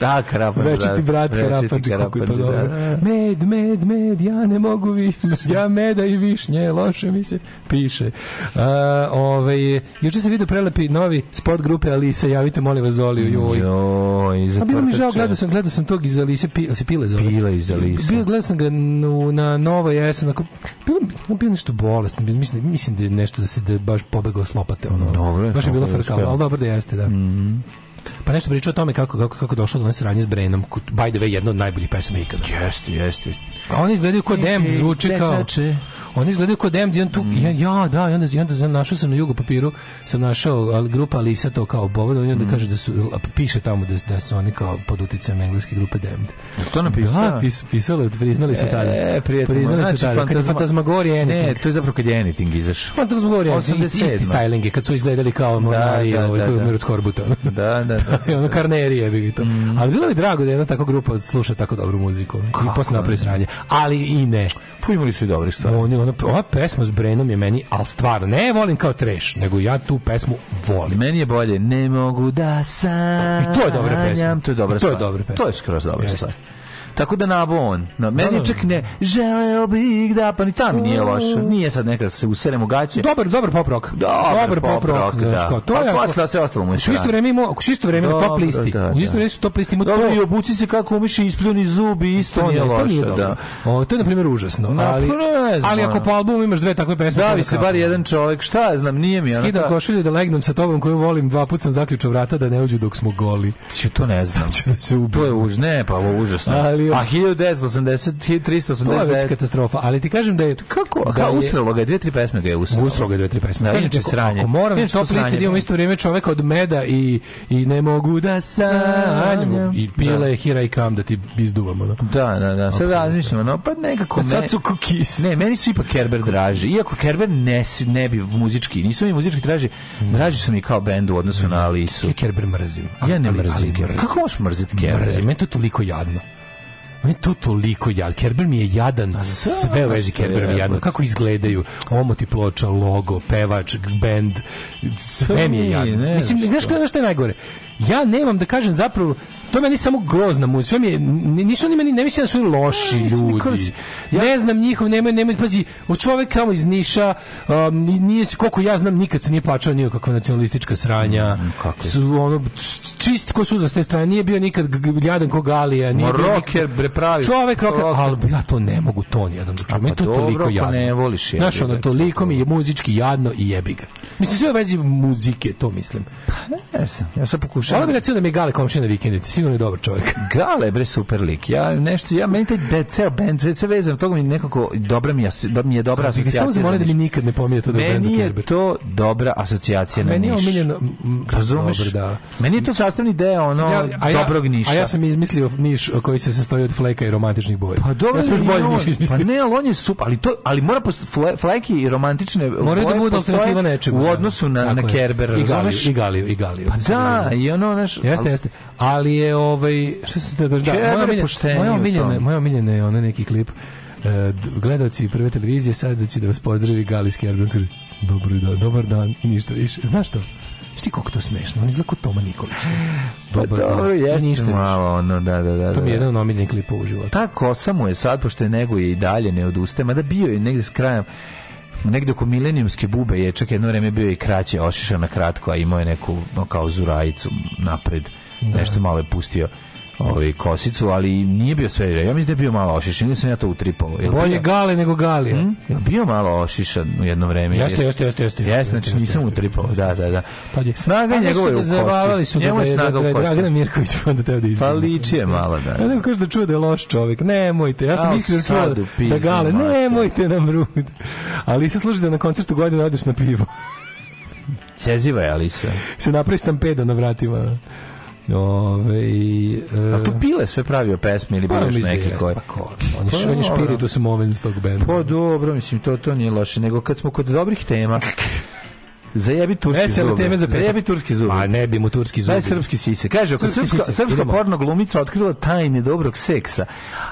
Da, Karapanđ. Večiti da. brat Karapanđ, kako je to dobro. Da, da. Med, med, med, ja ne mogu više. Ja meda i višnje, loše mi se piše. Uh, ovaj, juče se vidio prelepi novi sport grupe Alisa, javite molim vas Zoliju. Joj, joj A bilo mi žao, gledao sam, gledao sam tog iz Alise, pi, se pile zove. Pile iz Alise. Bio, gledao sam ga na, na novo jesen, onako, bilo, bilo nešto bolesno, mislim, mislim da je nešto da se da baš pobegao s lopate. Ono, dobro, baš je bilo frkalo, ali dobro da jeste, da. Mm -hmm. Pa nešto pričao o tome kako kako kako došao do nas sranje s Brenom. By the way, jedna od najboljih pesama ikada. Jeste, jeste. A oni izgledaju kao dem, zvuči kao. Oni izgledaju kao dem, on tu mm. ja, ja, da, i onda i onda našao sam na jugu papiru, sam našao ali grupa Lisa to kao povod, on onda mm. kaže da su piše tamo da da su oni kao pod uticajem engleske grupe Damned. To napisao? Da, pis, pisalo, priznali su e, tada. E, prijatno. Priznali su znači, tada. Fantazma... Kad je Fantasmagoria Anything. Ne, to je zapravo kad je Anything izašao. Fantasmagoria Anything, isti styling je, kad su izgledali kao mornari, da, da, ovaj, da, da. Miroć Da, da, da. da. ono karnerije bi to. Mm. Ali bilo bi drago da jedna tako grupa sluša tako dobru muziku. Kako? I posle napravi sranje. Ali i ne. Pa imali su i dobri stvari. Oni, ona, ova pesma s Brenom je meni, ali stvarno, ne volim kao treš, nego ja tu pesmu volim. Meni je bolje, ne mogu da sanjam. I to je dobra pesma. To je dobra stvar. to je dobra pesma. To je skroz dobra stvar. Tako da nabo on. No, meni da, da, čak da. ne, želeo bih da, pa ni tamo nije mm. loše. Nije sad neka se userem u gaće. Dobar, dobar pop rock. Dobar, pop rock, da. Pa to je posle sve ostalo mu je. U isto vreme ima, u isto vreme top listi. U isto vreme su top listi mu to. I obuci se kako umiš i ispljuni zubi, pa isto nije loše, da. O, to je na primer užasno, pa ali ali ako po albumu imaš dve takve pesme. Da, vi se bar jedan čovek, šta ja znam, nije mi ona. Skidam košulju da legnem sa tobom koju volim, dva puta sam zaključao vrata da ne uđu dok smo goli. Ti to ne znam. Da se ubije. To je užne, pa ovo užasno. Ali bio. A 1980, 1380. To da je već katastrofa, ali ti kažem da je... Kako? Da je, usralo ga je, dve, tri pesme ga je usralo. Usralo ga je dve, tri pesme. Da, inače sranje. Ako moram inače top listi, da imam isto vrijeme čoveka od meda i, i ne mogu da sanjam. I pile, da. here I come, da ti izduvamo. Da, Da, da, da. Sad razmišljamo, no, pa nekako... Sad su kukis. Ne, meni su ipak Kerber draži. Iako Kerber ne, ne bi muzički, nisu mi muzički draži, draži su mi kao bend u odnosu na Alisu. Ja Kerber mrzim. Ja ne mrzim. Kako možeš mrziti Kerber? Mrzim, je to toliko jadno. Meni to toliko jad. Kerber mi je jadan. Da, da, da, sve u vezi Kerber mi je jadno. Kako izgledaju omoti ploča, logo, pevač, band. Sve mi je jadno. Mislim, znaš što je najgore? Ja nemam da kažem zapravo to je meni samo grozna muzika. Sve mi je, nisu oni meni, ne mislim da su loši ljudi. Ne znam njihov, nemoj, nemoj, pazi, o čovek kao iz Niša, um, nije, koliko ja znam, nikad se nije plaćao nije kakva nacionalistička sranja. Mm, mm kako su, ono, čist ko suza s te strane, nije bio nikad ljadan ko Galija. Nije Mo, rocker, bre, pravi. Čovek, rocker, ali ja to ne mogu, to nijedan da čujem. Pa, to dobro, toliko pa jadno. ne voliš je. Znaš, ono, toliko mi je muzički jadno i jebi ga. Mislim, sve u vezi muzike, to mislim. Pa ne znam, ja sam pokušao. Hvala bi recimo da mi je Gale komšina na vikendu, sigurno je dobar čovjek. Gale bre super lik. Ja nešto ja meni taj ceo bend, se vezan toga mi nekako dobra mi je, da mi je dobra asocijacija. Samo zamoli da mi nikad ne pominje to da je Meni je to dobra asocijacija na Meni je omiljeno, razumeš? Da. Meni je to sastavni deo ono ja, a ja, dobrog Niša. A ja sam izmislio Niš koji se sastoji od fleka i romantičnih boja. Pa dobro, ja sam još bolji Niš izmislio. Pa ne, ali on je super, ali to ali mora fle, fleki i romantične mora da bude alternativa nečemu. U da. odnosu na na Kerber, I Galiju, i Galiju, Pa da, i ono naš. Jeste, jeste. Ali je ovaj šta se da kaže da moja miljena moja miljena moja miljena je onaj neki klip uh, gledaoci prve televizije sad će da vas pozdravi Galijski Erben kaže dobro dan, dobar dan i ništa više. Znaš što? Šti kako to smešno, on izlako Toma Nikolić. Pa dobar pa dobro, jeste ništa malo ono, da, da, da. To mi je da. jedan omiljen klip u životu. Ta kosa mu je sad, pošto je nego i dalje ne odustaje, mada bio je negde s krajem, negde oko milenijumske bube je čak jedno vreme bio i kraće, ošišao na kratko, a imao je neku no, kao zurajicu napred da. nešto malo je pustio ovaj kosicu, ali nije bio sve. Ja mislim da je bio malo ošišan, nisam ja to utripao. Jel Bolje bio... gale nego galije. Hmm? Jel bio malo ošišan u jedno vreme? Jeste, jeste, jeste, jeste. Jeste, znači jeste, nisam utripao. Da, da, da. Pa je. Snaga njegove da u kosi. Zabavali su da ga, da, da, Dragana Mirković onda teo da izgleda. Pa liči je malo, da. Ja nego kaže da čuje da je loš čovjek. Nemojte, ja sam mislio da čuje da, da gale. Nemojte nam rud. Ali se služi da na koncertu godine odeš na pivo. Jeziva je Alisa. Se napravi stampedo na vratima. Ove, e, A to Pile sve pravio pesme ili pa, bilo neki koji? Pa ko? Oni su oni špiritu su moment tog benda. Pa dobro, mislim, to, to nije loše, nego kad smo kod dobrih tema, Zajebi turski zub. E, Vesele teme za Zajebi turski zub. Ma ne bi mu turski zub. Daj srpski sise. Kaže, ako srpski srpska, sise. srpska porno glumica otkrila tajne dobrog seksa,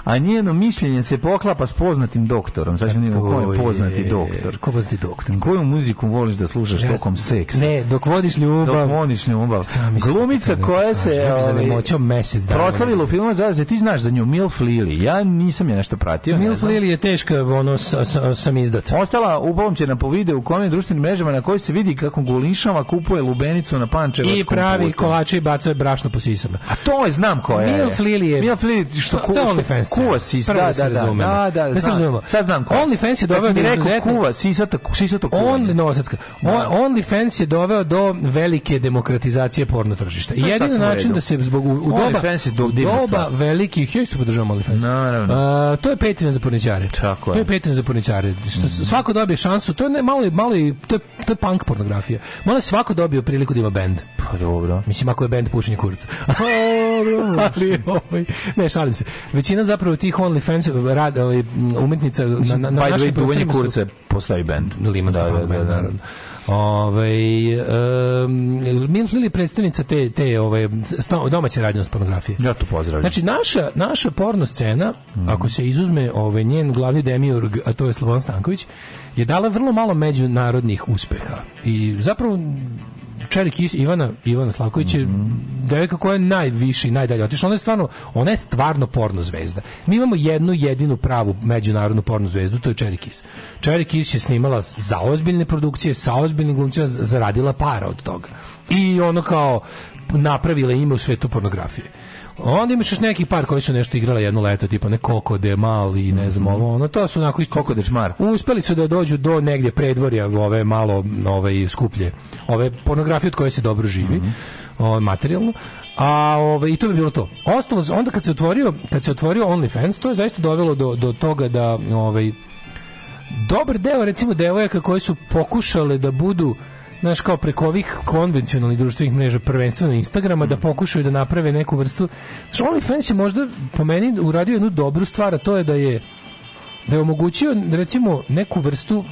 a njeno mišljenje se poklapa s poznatim doktorom. Sad ćemo e, ko je poznati doktor. Ko poznati doktor? Koju muziku voliš da slušaš ja, tokom seksa? Ne, dok vodiš ljubav. Dok vodiš ljubav. Sami glumica da koja da se... Ja ovaj, Proslavila u filmu, se ti znaš za nju, Milf Lili. Ja nisam je nešto pratio. Milf Lili je teška, ono, sa, sam izdat. Ostala upomćena po videu u kome društvenim mrežama na kojoj se vidi kako gulinšava kupuje lubenicu na pančevačkom I pravi putu. kolače i bacuje brašno po sisama. A to je, znam ko je. Milf Lili je... Milf Lili, što kuva, to, što kuva sis, da, da, da, da, da, da, znam, sad znam ko je. OnlyFans je doveo... Kad mi rekao kuva, sisata, sisata kuva. On, novosadska. Da. OnlyFans je doveo do velike demokratizacije porno tržišta. I jedini način da se zbog... U doba, do, doba velikih... Ja isto podržavam OnlyFans. Naravno. to je Petrin za porničare. Tako je. To je Petrin za porničare. Mhm. Svako dobije šansu. To je malo, malo, to je, to je punk porno pornografija. Mora svako dobio priliku da ima bend. Pa dobro. Mislim, ako je bend pušenje kurca. Pa, ali, ovaj, ne, šalim se. Većina zapravo tih OnlyFans rada, ovaj, umetnica na, na, na By našim profilima su... kurce postoji bend. Limanski da da, da, da, da, band, da, da. Ove, ovaj, um, Milf Lili predstavnica te, te ove, ovaj, sto, domaće radnje s pornografije. Ja to pozdravljam. Znači, naša, naša porno scena, mm. ako se izuzme ove, ovaj, njen glavni demiurg, a to je Slobodan Stanković, je dala vrlo malo međunarodnih uspeha. I zapravo Čerik Ivana Ivana Slavković je mm -hmm. devojka koja je najviši, najdalje otišla. Ona je stvarno, ona je stvarno porno zvezda. Mi imamo jednu jedinu pravu međunarodnu porno zvezdu, to je Čerikis. Čerikis je snimala za ozbiljne produkcije, sa ozbiljnim glumcima, zaradila para od toga. I ono kao napravila ime u svetu pornografije. Onda imaš još neki par koji su nešto igrali jedno leto, tipa ne Koko de Mali, ne znam, mhm. ovo, ono, to su onako isto... Koko de Čmar. Uspeli su da dođu do negdje predvorja ove malo ove, skuplje, ove pornografije od koje se dobro živi, mm -hmm. materijalno. A ove, i to bi bilo to. Ostalo, onda kad se otvorio, kad se otvorio OnlyFans, to je zaista dovelo do, do toga da ovaj dobar deo recimo devojaka koje su pokušale da budu znaš, kao preko ovih konvencionalnih društvenih mreža, prvenstveno Instagrama, mm. da pokušaju da naprave neku vrstu... Znaš, OnlyFans je možda, po meni, uradio jednu dobru stvar, a to je da je da je omogućio, recimo, neku vrstu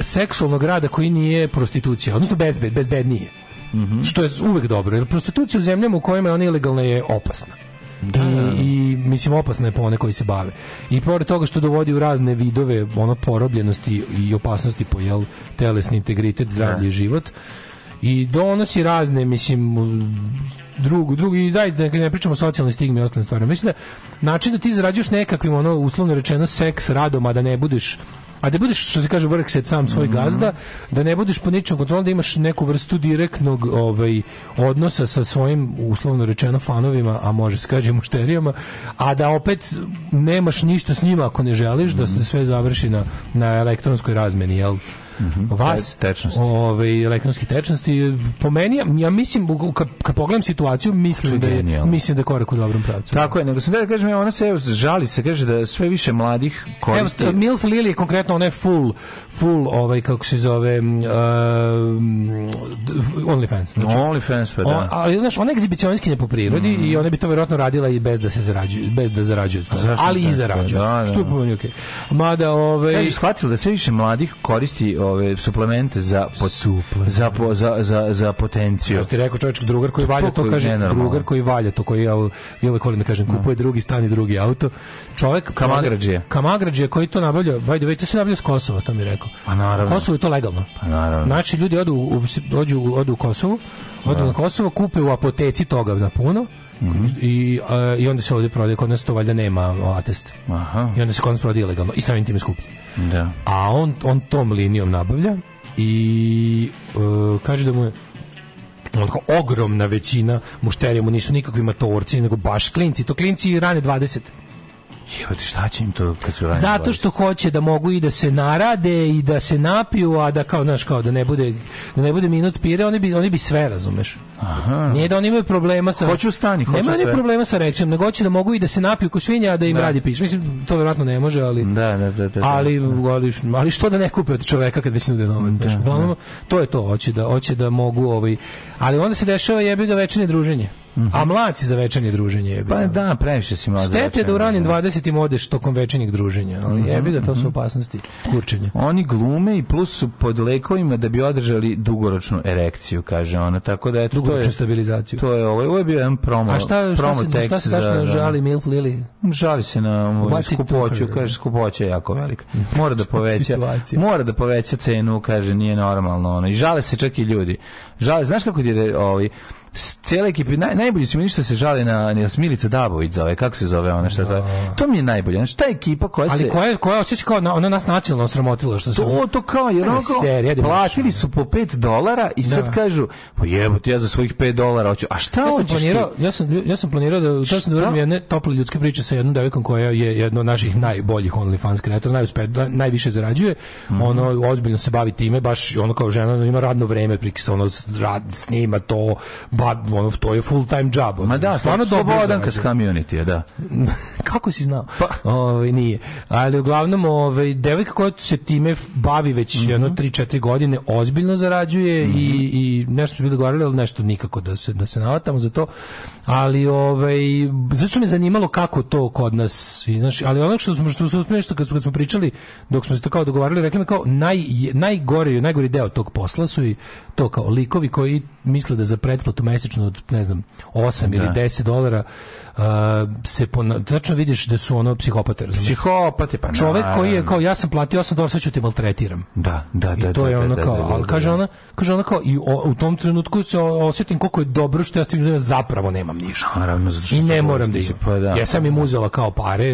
seksualnog rada koji nije prostitucija, odnosno bezbed, bezbednije. Mm -hmm. Što je uvek dobro, jer prostitucija u zemljama u kojima je ona ilegalna je opasna. Da, I, da, da. I, mislim, opasno je po one koji se bave. I pored toga što dovodi u razne vidove ono porobljenosti i opasnosti po jel, telesni integritet, zdravlje i da. život, i donosi razne, mislim, drugu, drugu, i daj da ne pričamo o socijalnoj stigmi i ostalim stvarima. Mislim da način da ti zarađuješ nekakvim, ono, uslovno rečeno, seks radom, a da ne budeš a da budeš, što se kaže, vrh se sam svoj mm -hmm. gazda, da ne budeš po ničem kontrolom, da imaš neku vrstu direktnog ovaj, odnosa sa svojim, uslovno rečeno, fanovima, a može se kaže mušterijama, a da opet nemaš ništa s njima ako ne želiš, mm -hmm. da se mhm. sve završi na, na elektronskoj razmeni, jel? Mhm. vas tečnosti. Ovaj elektronske tečnosti po meni ja mislim kad ka pogledam situaciju mislim da je mislim da je korak u dobrom pravcu. Tako je, nego sam da kažem ona se žali se kaže da sve više mladih koristi. Evo Milf Lili konkretno ona je full full ovaj kako se zove um, OnlyFans. Znači, OnlyFans pa da. On, ali znaš ona egzibicioniskinja po prirodi mm. i ona bi to verovatno radila i bez da se zarađuje, bez da zarađuje. Ali i zarađuje. Da, da, da. Što je po pa meni okej. Okay. Mada ovaj e, shvatila da sve više mladih koristi ove suplemente za pot, Suple. za, po, za, za, za potenciju. Ja ste rekao čovjek drugar koji valja to, kaže drugar koji valja to koji ja ja uvek volim da kažem da. kupuje drugi stan i drugi auto. Čovjek Kamagrađe. Kamagrađe koji to nabavlja, by the way, to se nabavlja s Kosova, to mi je rekao. Pa naravno. Kosovo je to legalno. Pa naravno. Znači ljudi odu, odu, odu u Kosovo, odu da. na Kosovo, kupe u apoteci toga na puno Mhm. I, a, I onda se ovde prodaje, kod nas to valjda nema atest. Aha. I onda se kod nas prodaje ilegalno i samim tim je skuplje. Da. A on, on tom linijom nabavlja i uh, kaže da mu je onako ogromna većina mušterija mu nisu nikakvi matorci, nego baš klinci. To klinci rane 20. Jebote, šta će im to kad su ranije Zato što hoće da mogu i da se narade i da se napiju, a da kao, znaš, kao da ne bude, da ne bude minut pire, oni bi, oni bi sve, razumeš. Aha. Nije da oni imaju problema sa... Hoću stani, hoću Nema sve. problema sa rečem, nego hoće da mogu i da se napiju ko svinja, a da im da. radi piš. Mislim, to verovatno ne može, ali... Da, da, da, da, da. ali, da. ali, ali, što da ne kupe od čoveka kad već nude novac, da, znaš. Uglavnom, to je to, hoće da, hoće da mogu ovaj... Ali onda se dešava jebi ga večernje druženje. -hmm. A mlad si za večernje druženje. Je pa da, previše si mlad. Štete da u ranim 20 odeš tokom večernjeg druženja, ali mm -hmm. jebi ga, to su mhm. opasnosti kurčenja. Oni glume i plus su pod lekovima da bi održali dugoročnu erekciju, kaže ona, tako da eto dugoročnu to je, stabilizaciju. To je ovo, ovo je bio jedan promo. A šta, šta promo tekst šta se za, žali Milf Lili? Žali se na skupoću, kaže skupoća je jako velika. Mora da poveća. mora da poveća cenu, kaže nije normalno ono. I žale se čak i ljudi. Žale, znaš kako ti je ovaj cele ekipe naj, najbolji su mi ništa se žali na na Smilica Dabović zove kako se zove ona što da. to mi je najbolje znači ta ekipa koja ali se ali koja koja osjeća kao ona nas nacionalno sramotila što se to ono, to kao jer ono platili su po 5 dolara i da. sad kažu pa jebote ja za svojih 5 dolara hoću a šta ja sam planirao ja sam ja sam planirao da u da to sam da jedne tople ljudske priče sa jednom devikom koja je jedno od naših najboljih OnlyFans kreatora najuspe da- najviše zarađuje mm -hmm. ono ozbiljno se bavi time baš ono kao žena ono, ima radno vreme prikis ono rad snima to ba, ono, to je full time job. Ma da, stvarno slobodan kas community, je, da. Kako si znao? Pa. Ove, ovaj, nije. Ali uglavnom, ove, ovaj, devojka koja se time bavi već mm -hmm. jedno 3-4 godine, ozbiljno zarađuje mm -hmm. i, mhm. i nešto su bili govorili, ali nešto nikako da se, da se navatamo za to. Ali, ovaj, zašto me zanimalo kako to kod nas, i, znaš, ali ono što smo, što smo, nešto, kad, smo, kad smo pričali, dok smo se to kao dogovarali, rekli mi kao naj, najgore, najgori deo tog posla su i to kao likovi koji misle da za pretplatu mesečno od, ne znam, 8 da. ili 10 dolara, uh, se pona, tačno vidiš da su ono psihopate, razumiješ? Psihopate, pa Čovek na, koji je kao, ja sam platio 8 dolara, sve ću te maltretiram. Da, da, da. I to da, je ono da, kao, da, ali da, kaže da. ona, kaže ona kao, i o, u tom trenutku se osjetim koliko je dobro što ja s tim zapravo nemam ništa. Naravno, zato što I ne moram da idem Pa da, ja sam im da. uzela kao pare,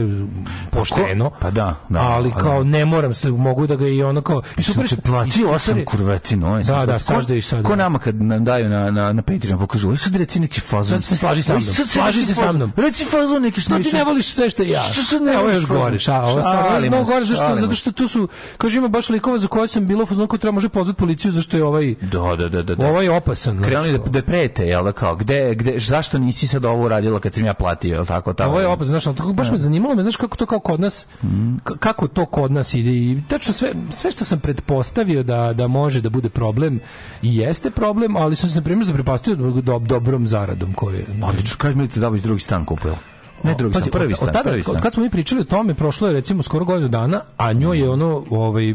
pa pošteno, pa da, da, ali pa kao ne moram, se mogu da ga i ono kao... I super, plaći 8 kurvetino. Da, da, pa sad da i sad. Ko nama kad nam daju na, na, na Patreon nego kažu, oj sad reci neki fazon. Sad se slaži sa mnom. Sad slaži se sa mnom. Reci fazon neki što ti ne voliš sve što ja. Što se ne voliš gore, a ovo stvarno mnogo gore zašto zato što tu su kaže ima baš likova za koje sam bilo fazon ko treba može pozvati policiju zašto je ovaj Da, da, da, da. da. Ovaj je opasan. Krenuli da da prete, je l' da, kao gde gde zašto nisi sad ovo uradila kad sam ja platio, je l' tako tamo. Ovo je opasan, znači baš me da. zanimalo me znaš kako to kao kod nas mm. kako to kod nas ide i tačno sve sve što sam pretpostavio da da može da bude problem i jeste problem, ali sam se na primjer zaprepastio do, dobrom zaradom koju je. Odlično, kaže Milica Dabović drugi stan kupila. Ne drugi Pazi, stan, prvi stan. Od tada, prvi stan. Kad smo mi pričali o tome, prošlo je recimo skoro godinu dana, a njoj je ono, ovaj,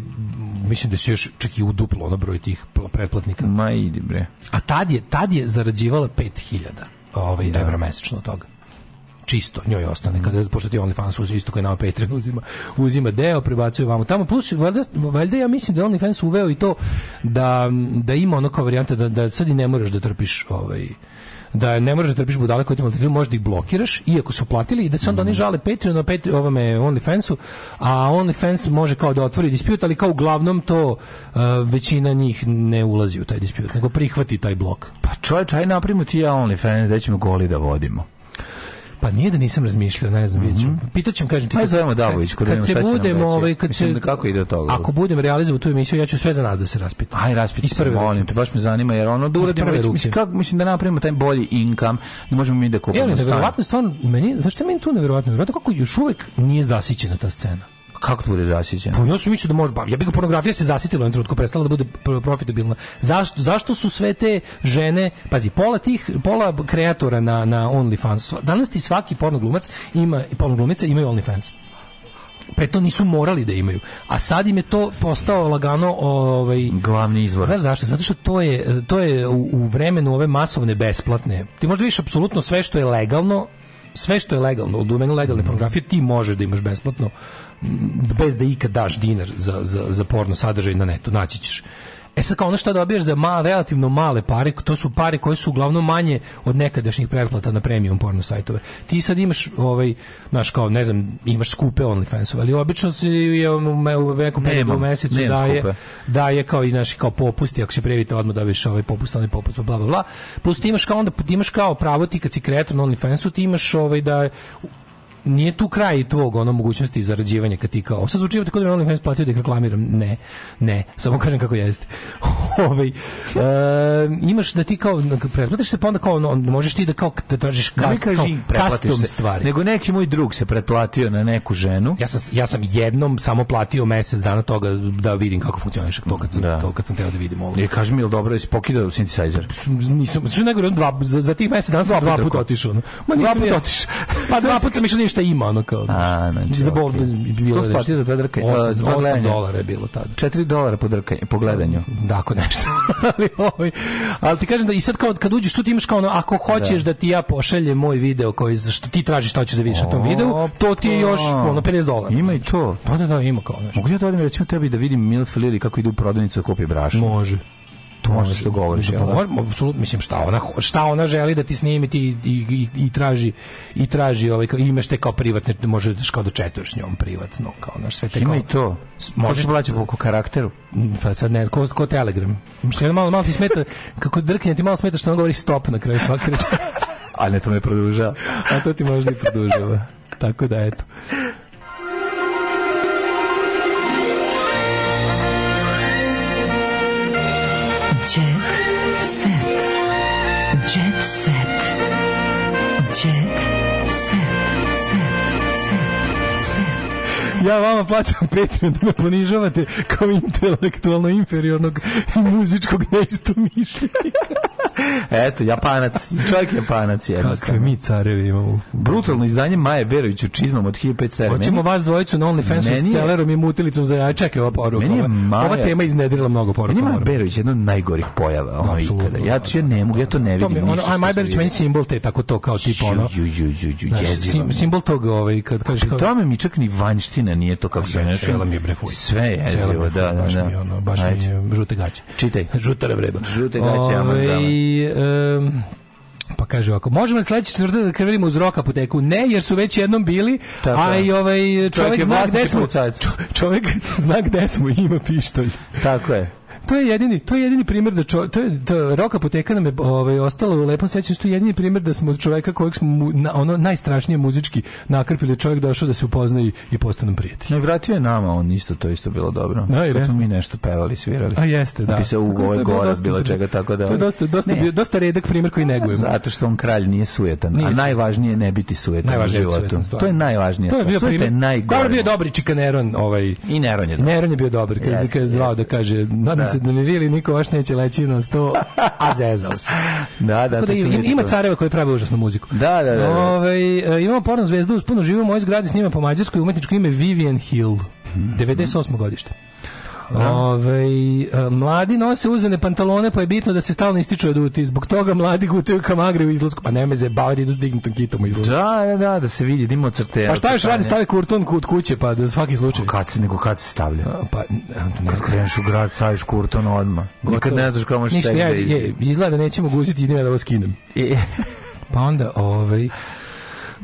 mislim da se još čak i uduplo ono broj tih pretplatnika. Ma idi bre. A tad je, tad je zarađivala 5000 ovaj, da. evra mesečno od toga čisto njoj ostane mm. kada pošto ti OnlyFans uzima isto kao nama Patreon uzima uzima deo prebacuje vamo tamo plus valjda, valjda ja mislim da OnlyFans uveo i to da, da ima ono kao varijanta da, da sad i ne moraš da trpiš ovaj da ne možeš da trpiš budale koje ti maltretiraju, da ih blokiraš, iako su platili, i da se onda mm. oni žale Patreon, na Patreon, ovome OnlyFansu, a OnlyFans može kao da otvori dispute, ali kao uglavnom to uh, većina njih ne ulazi u taj dispute, nego prihvati taj blok. Pa čovječ, aj napravimo ti ja OnlyFans, da ćemo goli da vodimo. Pa nije da nisam razmišljao, ne znam, mm -hmm. Pitaćem, kažem ti. Ajde Davović, kad, kad se budemo, ovaj kad se da kako ide toga. Ako budem realizovali tu emisiju, ja ću sve za nas da se raspitam. Aj raspitaj molim te, baš me zanima jer ono da uradimo već, mislim kako mislim da napravimo taj bolji inkam, da možemo mi da kupimo. Ja, neverovatno stvarno meni, zašto meni tu neverovatno? Verovatno kako još uvek nije zasićena ta scena kako to bude zasićeno? Pa ja sam mislio da može, ja bih pornografija se zasitila u trenutku, prestala da bude profitabilna. Zašto, zašto su sve te žene, pazi, pola tih, pola kreatora na, na OnlyFans, danas ti svaki pornoglumac ima, i pornoglumica imaju OnlyFans pre to nisu morali da imaju. A sad im je to postao lagano ovaj glavni izvor. Znaš zašto? Zato što to je to je u, u vremenu ove masovne besplatne. Ti možeš više apsolutno sve što je legalno sve što je legalno, od domenu legalne pornografije, ti možeš da imaš besplatno bez da ikad daš dinar za, za, za porno sadržaj na netu, naći ćeš. E sad kao ono što dobiješ za male, relativno male pare, to su pare koje su uglavnom manje od nekadašnjih pretplata na premium porno sajtove. Ti sad imaš, ovaj, znaš kao, ne znam, imaš skupe OnlyFansove, ali obično se je u nekom periodu u mesecu daje, skupe. daje kao i naši kao popusti, ako se prijavite odmah dobiješ ovaj popust, onaj popust, pa bla, bla, bla. Plus ti imaš kao onda, ti imaš kao pravo ti kad si kreator na OnlyFansu, ti imaš ovaj da nije tu kraj tvog ono mogućnosti zarađivanja kad ti kao sad zvuči tako da me OnlyFans platio da ih reklamiram ne ne samo kažem kako jeste ovaj e, imaš da ti kao pretplatiš se pa onda kao on, možeš ti da kao da tražiš kast, ne kaži, kao, custom se, stvari nego neki moj drug se pretplatio na neku ženu ja sam ja sam jednom samo platio mjesec dana toga da vidim kako funkcioniše to kad sam da. to kad sam teo da vidim ovo i e, kaži mi je dobro jesi pokidao synthesizer nisam što nego dva za, za tih mjesec dana dva, dva puta otišao ma nisam dva puta otišao pa dva puta sam išao da šta ima ono kao. A, znači, za bol okay. bilo Ko nešto. za dva drka? 8, 8, dolara je bilo tada. 4 dolara po drkanju, po gledanju. Dakle, nešto. ali, ovaj, ali ti kažem da i sad kao kad uđeš tu ti imaš kao ono, ako hoćeš da, da ti ja pošaljem moj video koji za što ti tražiš šta hoćeš da vidiš na tom videu, to ti je još ono 50 dolara. Ima i to. Da, da, da, ima kao nešto. Mogu ja da odem recimo tebi da vidim Milf Lili kako ide u prodavnicu da kupi brašno? Može može se dogovoriš. Da da? Apsolutno mislim šta ona šta ona želi da ti snimi ti i, i, i traži i traži ovaj imaš te kao privatne možeš skao da, da četvor s njom privatno kao naš sve tako. Ima i to. Možeš plaćati po karakteru. Mm, pa sad ne ko, ko Telegram. Mislim, malo, malo ti smeta, kako drkne ti malo smeta što ona govori stop na kraju svake rečenice. A ne, to me produžava. A to ti možda i produžava. Tako da, eto. ja vama plaćam Patreon da me ponižavate kao intelektualno inferiornog i muzičkog neistomišljenika. Eto, japanac. Čovjek japanac je. Kakve mi carevi imamo. Brutalno izdanje Maje Berović u čizmom od 1500 evra. Hoćemo vas dvojicu na OnlyFans OnlyFansu s celerom i mutilicom za jaja. Čekaj, ova poruka. Meni je Maja, ova tema iznedrila mnogo poruka. Meni je Maja Berović jedna od najgorih pojava. Ono ikada. Ja to ja ne mogu, ja to ne vidim. To mi, ono, Maja Berović meni simbol te tako to kao tipa ono. Ju, ju, ju, ju, ju, sim, simbol toga ovaj, kad kažeš kao... Tome mi čak ni vanština Kina, nije to kako se nešto. Cela mi je brefuj. Sve je, jezivo, da, da, baš da. Mi da. ono, baš mi je žute gaće. Čitaj. Žutara vreba. Žute gaće, aman ovaj, zaman. Pa kaže ovako, možemo li sledeći četvrtak da krvimo uz roka apoteku? Ne, jer su već jednom bili, Tako. a i ovaj čovjek, čovjek zna gde smo. Čovjek zna gde smo i ima pištolj. Tako je to je jedini, to je jedini primjer da, čo, to je, da roka apoteka nam je ovaj, ostalo u lepom sećanju, što je jedini primjer da smo od čoveka kojeg smo mu, na, ono najstrašnije muzički nakrpili, čovjek došao da se upoznaje i, i postanu prijatelj. Ne, vratio je nama, on isto, to isto bilo dobro. No, i smo mi nešto pevali, svirali. A jeste, da. Pisao u ovaj gore, bilo da čega, tako da... To je dosta, dosta, bio, dosta redak primjer koji negujemo. Zato što on kralj nije sujetan, nije a najvažnije ne biti sujetan u životu. to je najvažnije. To je bio primjer. Najgore. Dobro bio dobri Čikaneron, ovaj... I Neron je dobar. Neron je bio dobar, kad je zvao da kaže, nadam susedno da mi vili, niko baš neće leći na sto, a zezao se. Da, da, da im, Ima careva koji prave užasnu muziku. Da, da, da. da. Ove, ovaj, imamo porno zvezdu, uspuno živimo u mojoj zgradi, snima po mađarskoj umetničko ime Vivian Hill. 98. Mhm. godište. Da. Ove, e, mladi nose uzene pantalone, pa je bitno da se stalno ističu aduti. Zbog toga mladi gutaju kamagre u izlasku. Pa ne me zebavati, da idu s dignutom kitom u izlasku. Da, da, da, da se vidi, dimo da ima crte. Pa šta još radi, stavi kurton kut kuće, pa da svaki slučaj. Kad se, nego kad se stavlja? A, pa, kad kreneš u grad, staviš kurton odmah. Nikad ne znaš kako možeš Ništa, ja, je, izgleda nećemo guziti, idem ja da ovo skinem. Pa onda, ovaj,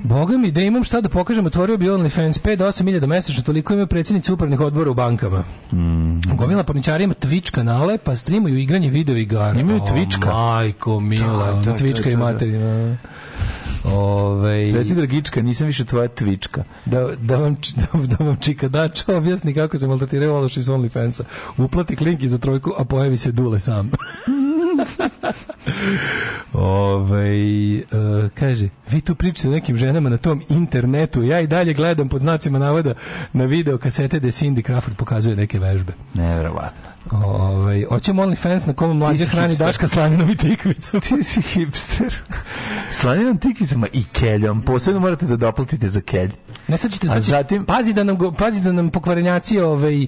Boga mi da imam šta da pokažem, otvorio bi OnlyFans 5 do 8 milijada mesečno, toliko imaju predsjednici upravnih odbora u bankama. Mm. Gomila porničara ima Twitch kanale, pa streamuju igranje video igara. Imaju Twitchka? O, majko, mila, da, da, da, Twitchka da, da, i materina. Ove... Reci Dragička, nisam više tvoja Twitchka. Da, da, vam, da, da vam čika dača objasni kako se maltretiraju Ološ iz OnlyFansa. Uplati klinki za trojku, a pojavi se dule sam. Ove, ovaj, uh, kaže, vi tu pričate nekim ženama na tom internetu, ja i dalje gledam pod znacima navoda na video kasete gde Cindy Crawford pokazuje neke vežbe. Neverovatno. Ovaj only fans na kom mlađe hrani hipster. Daška slaninom i tikvicom. Ti si hipster. slaninom, tikvicama i keljom. Posebno morate da doplatite za kelj. Ne sad ćete, sad ćete, znači, zatim... pazi da nam pazi da nam pokvarenjaci ovaj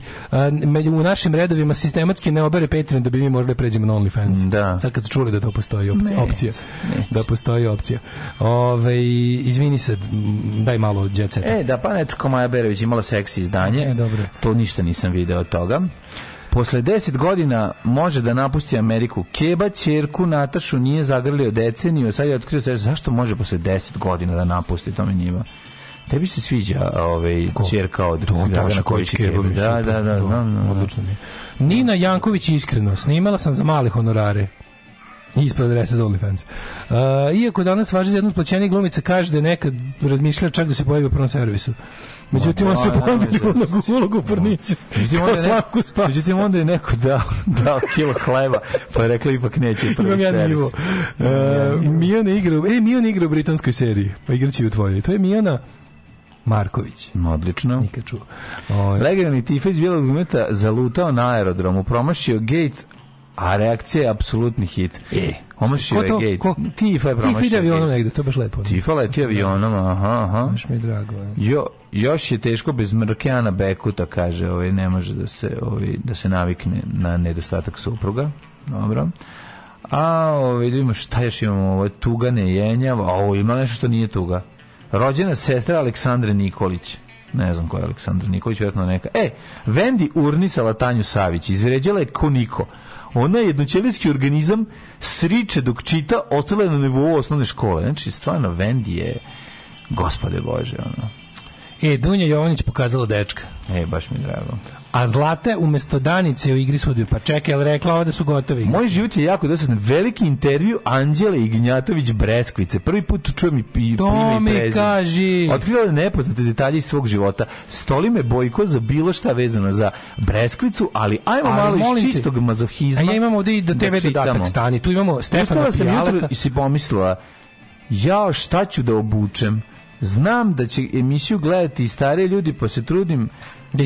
među u našim redovima sistematski ne obere Patreon da bi mi možda pređemo na OnlyFans. Da. Sad kad su čuli da to postoji opcija, neć, opcija neć. da postoji opcija. Ovaj izvini se, daj malo đeceta. E, da pa netko Maja Berović imala seksi izdanje. E, dobro. To ništa nisam video od toga. Posle 10 godina može da napusti Ameriku. Keba ćerku Natašu nije zagrlio deceniju, sad je otkrio sve. Zašto može posle 10 godina da napusti? To mi njima. Tebi se sviđa ovaj ćerka od da, Dragana Kojić Keba. Da, da, da, da, da, odlično mi. Nina Janković iskreno, snimala sam za male honorare. Ispod adrese za OnlyFans. Uh, iako danas važi za jednu plaćenje glumica kaže da je nekad razmišljao čak da se pojavi u prvom servisu. Međutim, on se pondelio ulogu, ulogu Pornića. Međutim, onda, slavku spasa. Međutim, onda je neko dao, dao kilo hleba, pa je rekla ipak neće u prvi Imam servis. Ja uh, Miona igra, e, Miona e, igra u britanskoj seriji, pa igraći u tvojoj. To je Miona... Marković. No, Odlično. Nikad čuo. Ovaj. Legendarni tifez bijelog gumeta zalutao na aerodromu, promašio gate a reakcija je apsolutni hit. E, omašio je gej. Tifa je promašio. Tifa avionom negde, to je baš lepo. Tifa leti avionom, da. aha, aha. Baš mi je drago. Jo, još je teško bez mrkea bekuta, kaže, ovaj, ne može da se, ovaj, da se navikne na nedostatak supruga. Dobro. A, ovaj, vidimo šta još imamo, ovo je tuga, ne a ovo ima nešto što nije tuga. Rođena sestra Aleksandre Nikolić ne znam ko je Aleksandra Nikolić, vjerojatno neka. E, Vendi urnisala Tanju Savić, izvređala je ko niko ona je jednoćelijski organizam sriče dok čita, ostala je na nivou osnovne škole. Znači, stvarno, Vendi je, gospode Bože, ono. E, Dunja Jovanić pokazala dečka. E, baš mi drago. A Zlata umesto Danice u igri sudiju. Pa čekaj, ali rekla ovde da su gotovi. Moj život je jako dosadan. Veliki intervju Anđele Ignjatović Breskvice. Prvi put čujem i pi, to prime i prezim. To mi kaži. Otkrila je nepoznate detalje iz svog života. Stoli me bojko za bilo šta vezano za Breskvicu, ali ajmo ali, malo iz čistog te. mazohizma. A ja imam ovde i do TV da dodatak stani. Tu imamo Stefana Pustala Pijaleka. sam jutro i si pomislila, ja šta ću da obučem? Znam da će emisiju gledati i stare ljudi, pa se trudim da,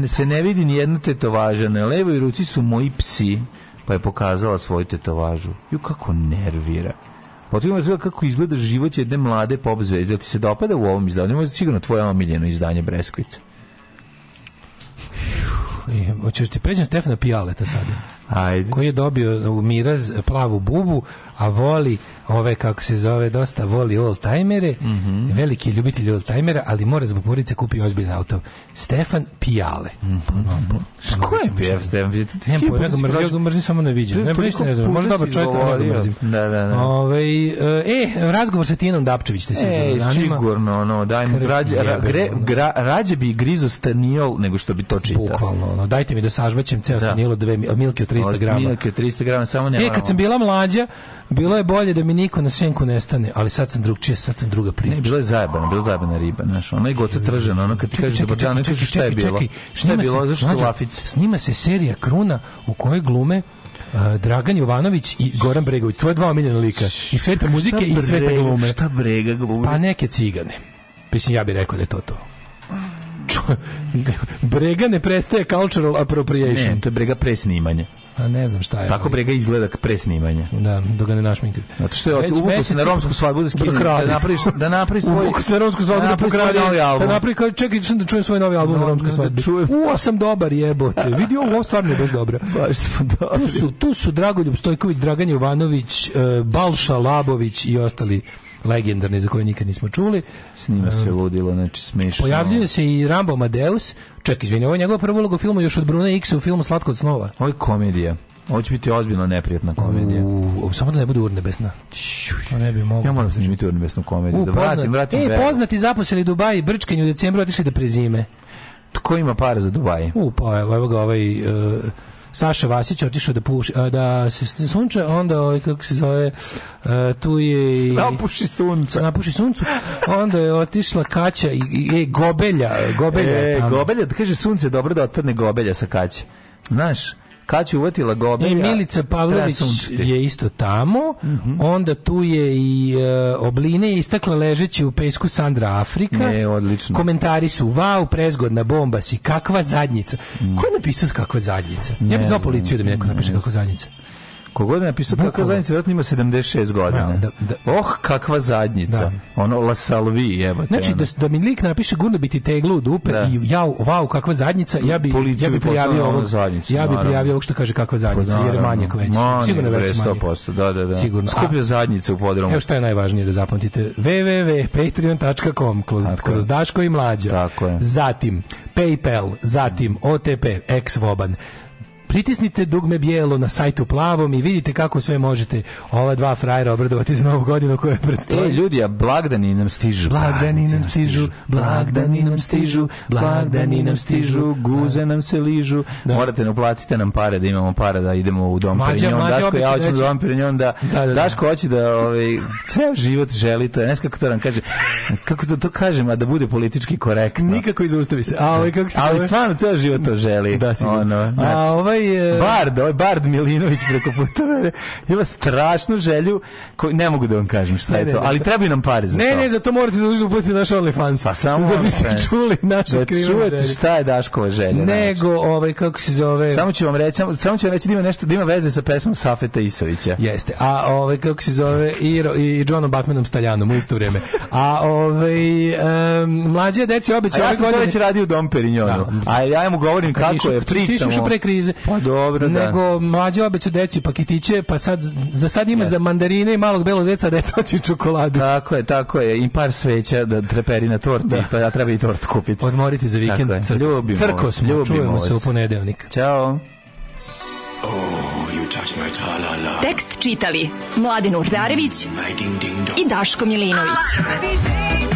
da se ne vidi ni jedna tetovaža. Na levoj ruci su moji psi, pa je pokazala svoju tetovažu. Ju kako nervira. Potrebno je kako izgleda život jedne mlade pop zvezde. ti se dopada u ovom izdanju, je sigurno tvoje omiljeno izdanje Breskvice. Hoćeš da ti pređem Stefana Pijaleta sada? Ajde. koji je dobio u Miraz plavu bubu, a voli ove, kako se zove, dosta voli oldtimere, mm -hmm. veliki ljubitelj oldtimera, ali mora zbog porice kupi ozbiljan auto. Stefan Pijale. Mm -hmm. Ko je Pijav Stefan? Ne, po, ja ga mrzim, ga mrzim samo na vidim. Ne, prišli ne znam, možda dobar čovjek, ali ga mrzim. Da, da, da. Ove, e, e razgovor sa Tinom Dapčević te se e, zanima. sigurno, no, daj mi, rađe, gre, gra, rađe bi grizo stanijol nego što bi to čitao. Bukvalno, ono, dajte mi da sažvaćem ceo da. stanijolo, dve milke od 300 grama. Miljak 300 grama, samo ne. E, kad sam bila mlađa, bilo je bolje da mi niko na senku nestane, ali sad sam drugčije, sad sam druga priča. Ne, bilo je zajebano, bilo je zajebana riba, znaš, ona je se tržena, ono kad ti kaže da bočana, kaže šta je bilo, šta je bilo, zašto su lafice. Snima se serija Kruna u kojoj glume Dragan Jovanović i Goran Bregović, tvoje dva omiljena lika. I sveta muzike i sveta glume. Šta brega glume? Pa neke cigane. Mislim, ja bih rekao da je to to. Brega ne prestaje cultural appropriation. Ne, to je brega presnimanje. A ne znam šta je. Tako brega izgleda pre snimanja. Da, do ga ne našminkaju. Zato što je uvukao se na romsku svadbu da skine, da, da napraviš, da napraviš svoj... Uvukao se na romsku svadbu da, da pokrade, novi album. Da napravi, kao, čekaj, da čujem svoj novi album na romsku da svadbu. Uo sam dobar jebote. Vidi, ovo stvarno je baš dobro. Baš smo dobri. Tu su, tu su Dragoljub Stojković, Dragan Jovanović, e, Balša Labović i ostali legendarni za koje nikad nismo čuli. S njima se ehm, ludilo, znači smešno. Pojavljuje se i Rambo Madeus. Ček, izvini, ovo je njegova prva uloga u filmu još od Bruna X u filmu Slatko od snova. Ovo je komedija. Ovo će biti ozbiljno neprijatna komedija. U, samo da ne bude urnebesna. To ne bi mogu. Ja moram da snimiti urnebesnu komediju. Da u, da poznat, vratim, vratim. E, poznati zaposleni Dubaji brčkanju u decembru otišli da prezime. Tko ima para za Dubaji? U, pa evo, evo ga ovaj... Uh, Saša Vasić otišao da puši, da se sunče, onda ovaj, kako se zove, tu je... Napuši sunce. Napuši suncu. Onda je otišla Kaća i, i e, Gobelja. Gobelja e, Gobelja, da kaže sunce, dobro da otpadne Gobelja sa Kaće. Znaš, kad će uvatila gobe. E, Milica Pavlović je isto tamo, mm -hmm. onda tu je i e, Obline istakla ležeći u pesku Sandra Afrika. Ne, odlično. Komentari su, vau, prezgodna bomba si, kakva zadnjica. Mm. Ko je napisao kakva zadnjica? Ne, ja bih zvao policiju da mi neko napiše kakva zadnjica. Kogod je napisao kakva zadnjica, vjerojatno ima 76 godina. Da, da, da, Oh, kakva zadnjica. Da. Ono, la salvi, jebate. Znači, da, da mi lik napiše gurno biti teglu u dupe da. i jau, vau, kakva zadnjica, ja bi, Policiju ja bi prijavio ovog, zadnjicu, ja bi prijavio ovog što kaže kakva zadnjica, naravno. Pa jer je manjak već. Manjak, Sigurno već manjak. 100%, da, da, da. Sigurno. Skuplja zadnjica u podromu. Evo šta je najvažnije da zapamtite. www.patreon.com kroz, kroz Daško i Mlađa. Tako je. Zatim, Paypal, zatim OTP, ex-voban. Pritisnite dugme bijelo na sajtu plavom i vidite kako sve možete ova dva frajera obradovati za novu godinu koja predstavlja. E, ljudi, a blagdani nam stižu. Blagdani nam stižu, blagdani nam stižu, blagdani nam stižu, guze nam se ližu. Da. da. Morate nam platite nam pare da imamo para da idemo u dom mađa, Perignon. Mađa, Daško, ja hoću da vam Perignon da, da, da, Daško hoće da ovaj, ceo život želi to. Ja ne znam kako to nam kaže. Kako to, to kažem, a da bude politički korektno. Nikako izustavi se. A, ovaj, kako se ali stvarno ceo život to želi. Da, Ono, znači. a ovaj ovaj... E, Bard, ovaj Bard Milinović preko puta mene, ima strašnu želju koju ne mogu da vam kažem šta ne, je ne, to, ali treba nam pare za ne, to. Ne, ne, za to morate da uzuputite naš OnlyFans. Pa samo Da biste fans. čuli naše da čujete želje. šta je Daškova želja. Nego, naš. ovaj, kako se zove... Samo ću vam reći, samo, samo ću vam reći da ima nešto, da ima veze sa pesmom Safeta Isovića. Jeste, a ovaj, kako se zove, i, i Johnom Batmanom Staljanom u isto vrijeme. A ovaj, um, mlađe deci obećao ja sam to već radio u Dom Perignonu. Da. A ja mu govorim kako je, pričamo. Ti si pre krize. Pa dobro, da. Nego mlađe obeću deci paketiće, pa sad, za sad ima yes. za mandarine i malog belo zeca da deca hoće čokoladu. Tako je, tako je. I par sveća da treperi na tort, da. pa ja da treba i tort kupiti. Odmoriti za vikend. Tako je. Ljubimo Crko smo, ljubimo čujemo se u ponedeljnik. Ćao. Oh, you touch my -la -la. Tekst čitali Mladin Urdarević i Daško Milinović. Ah,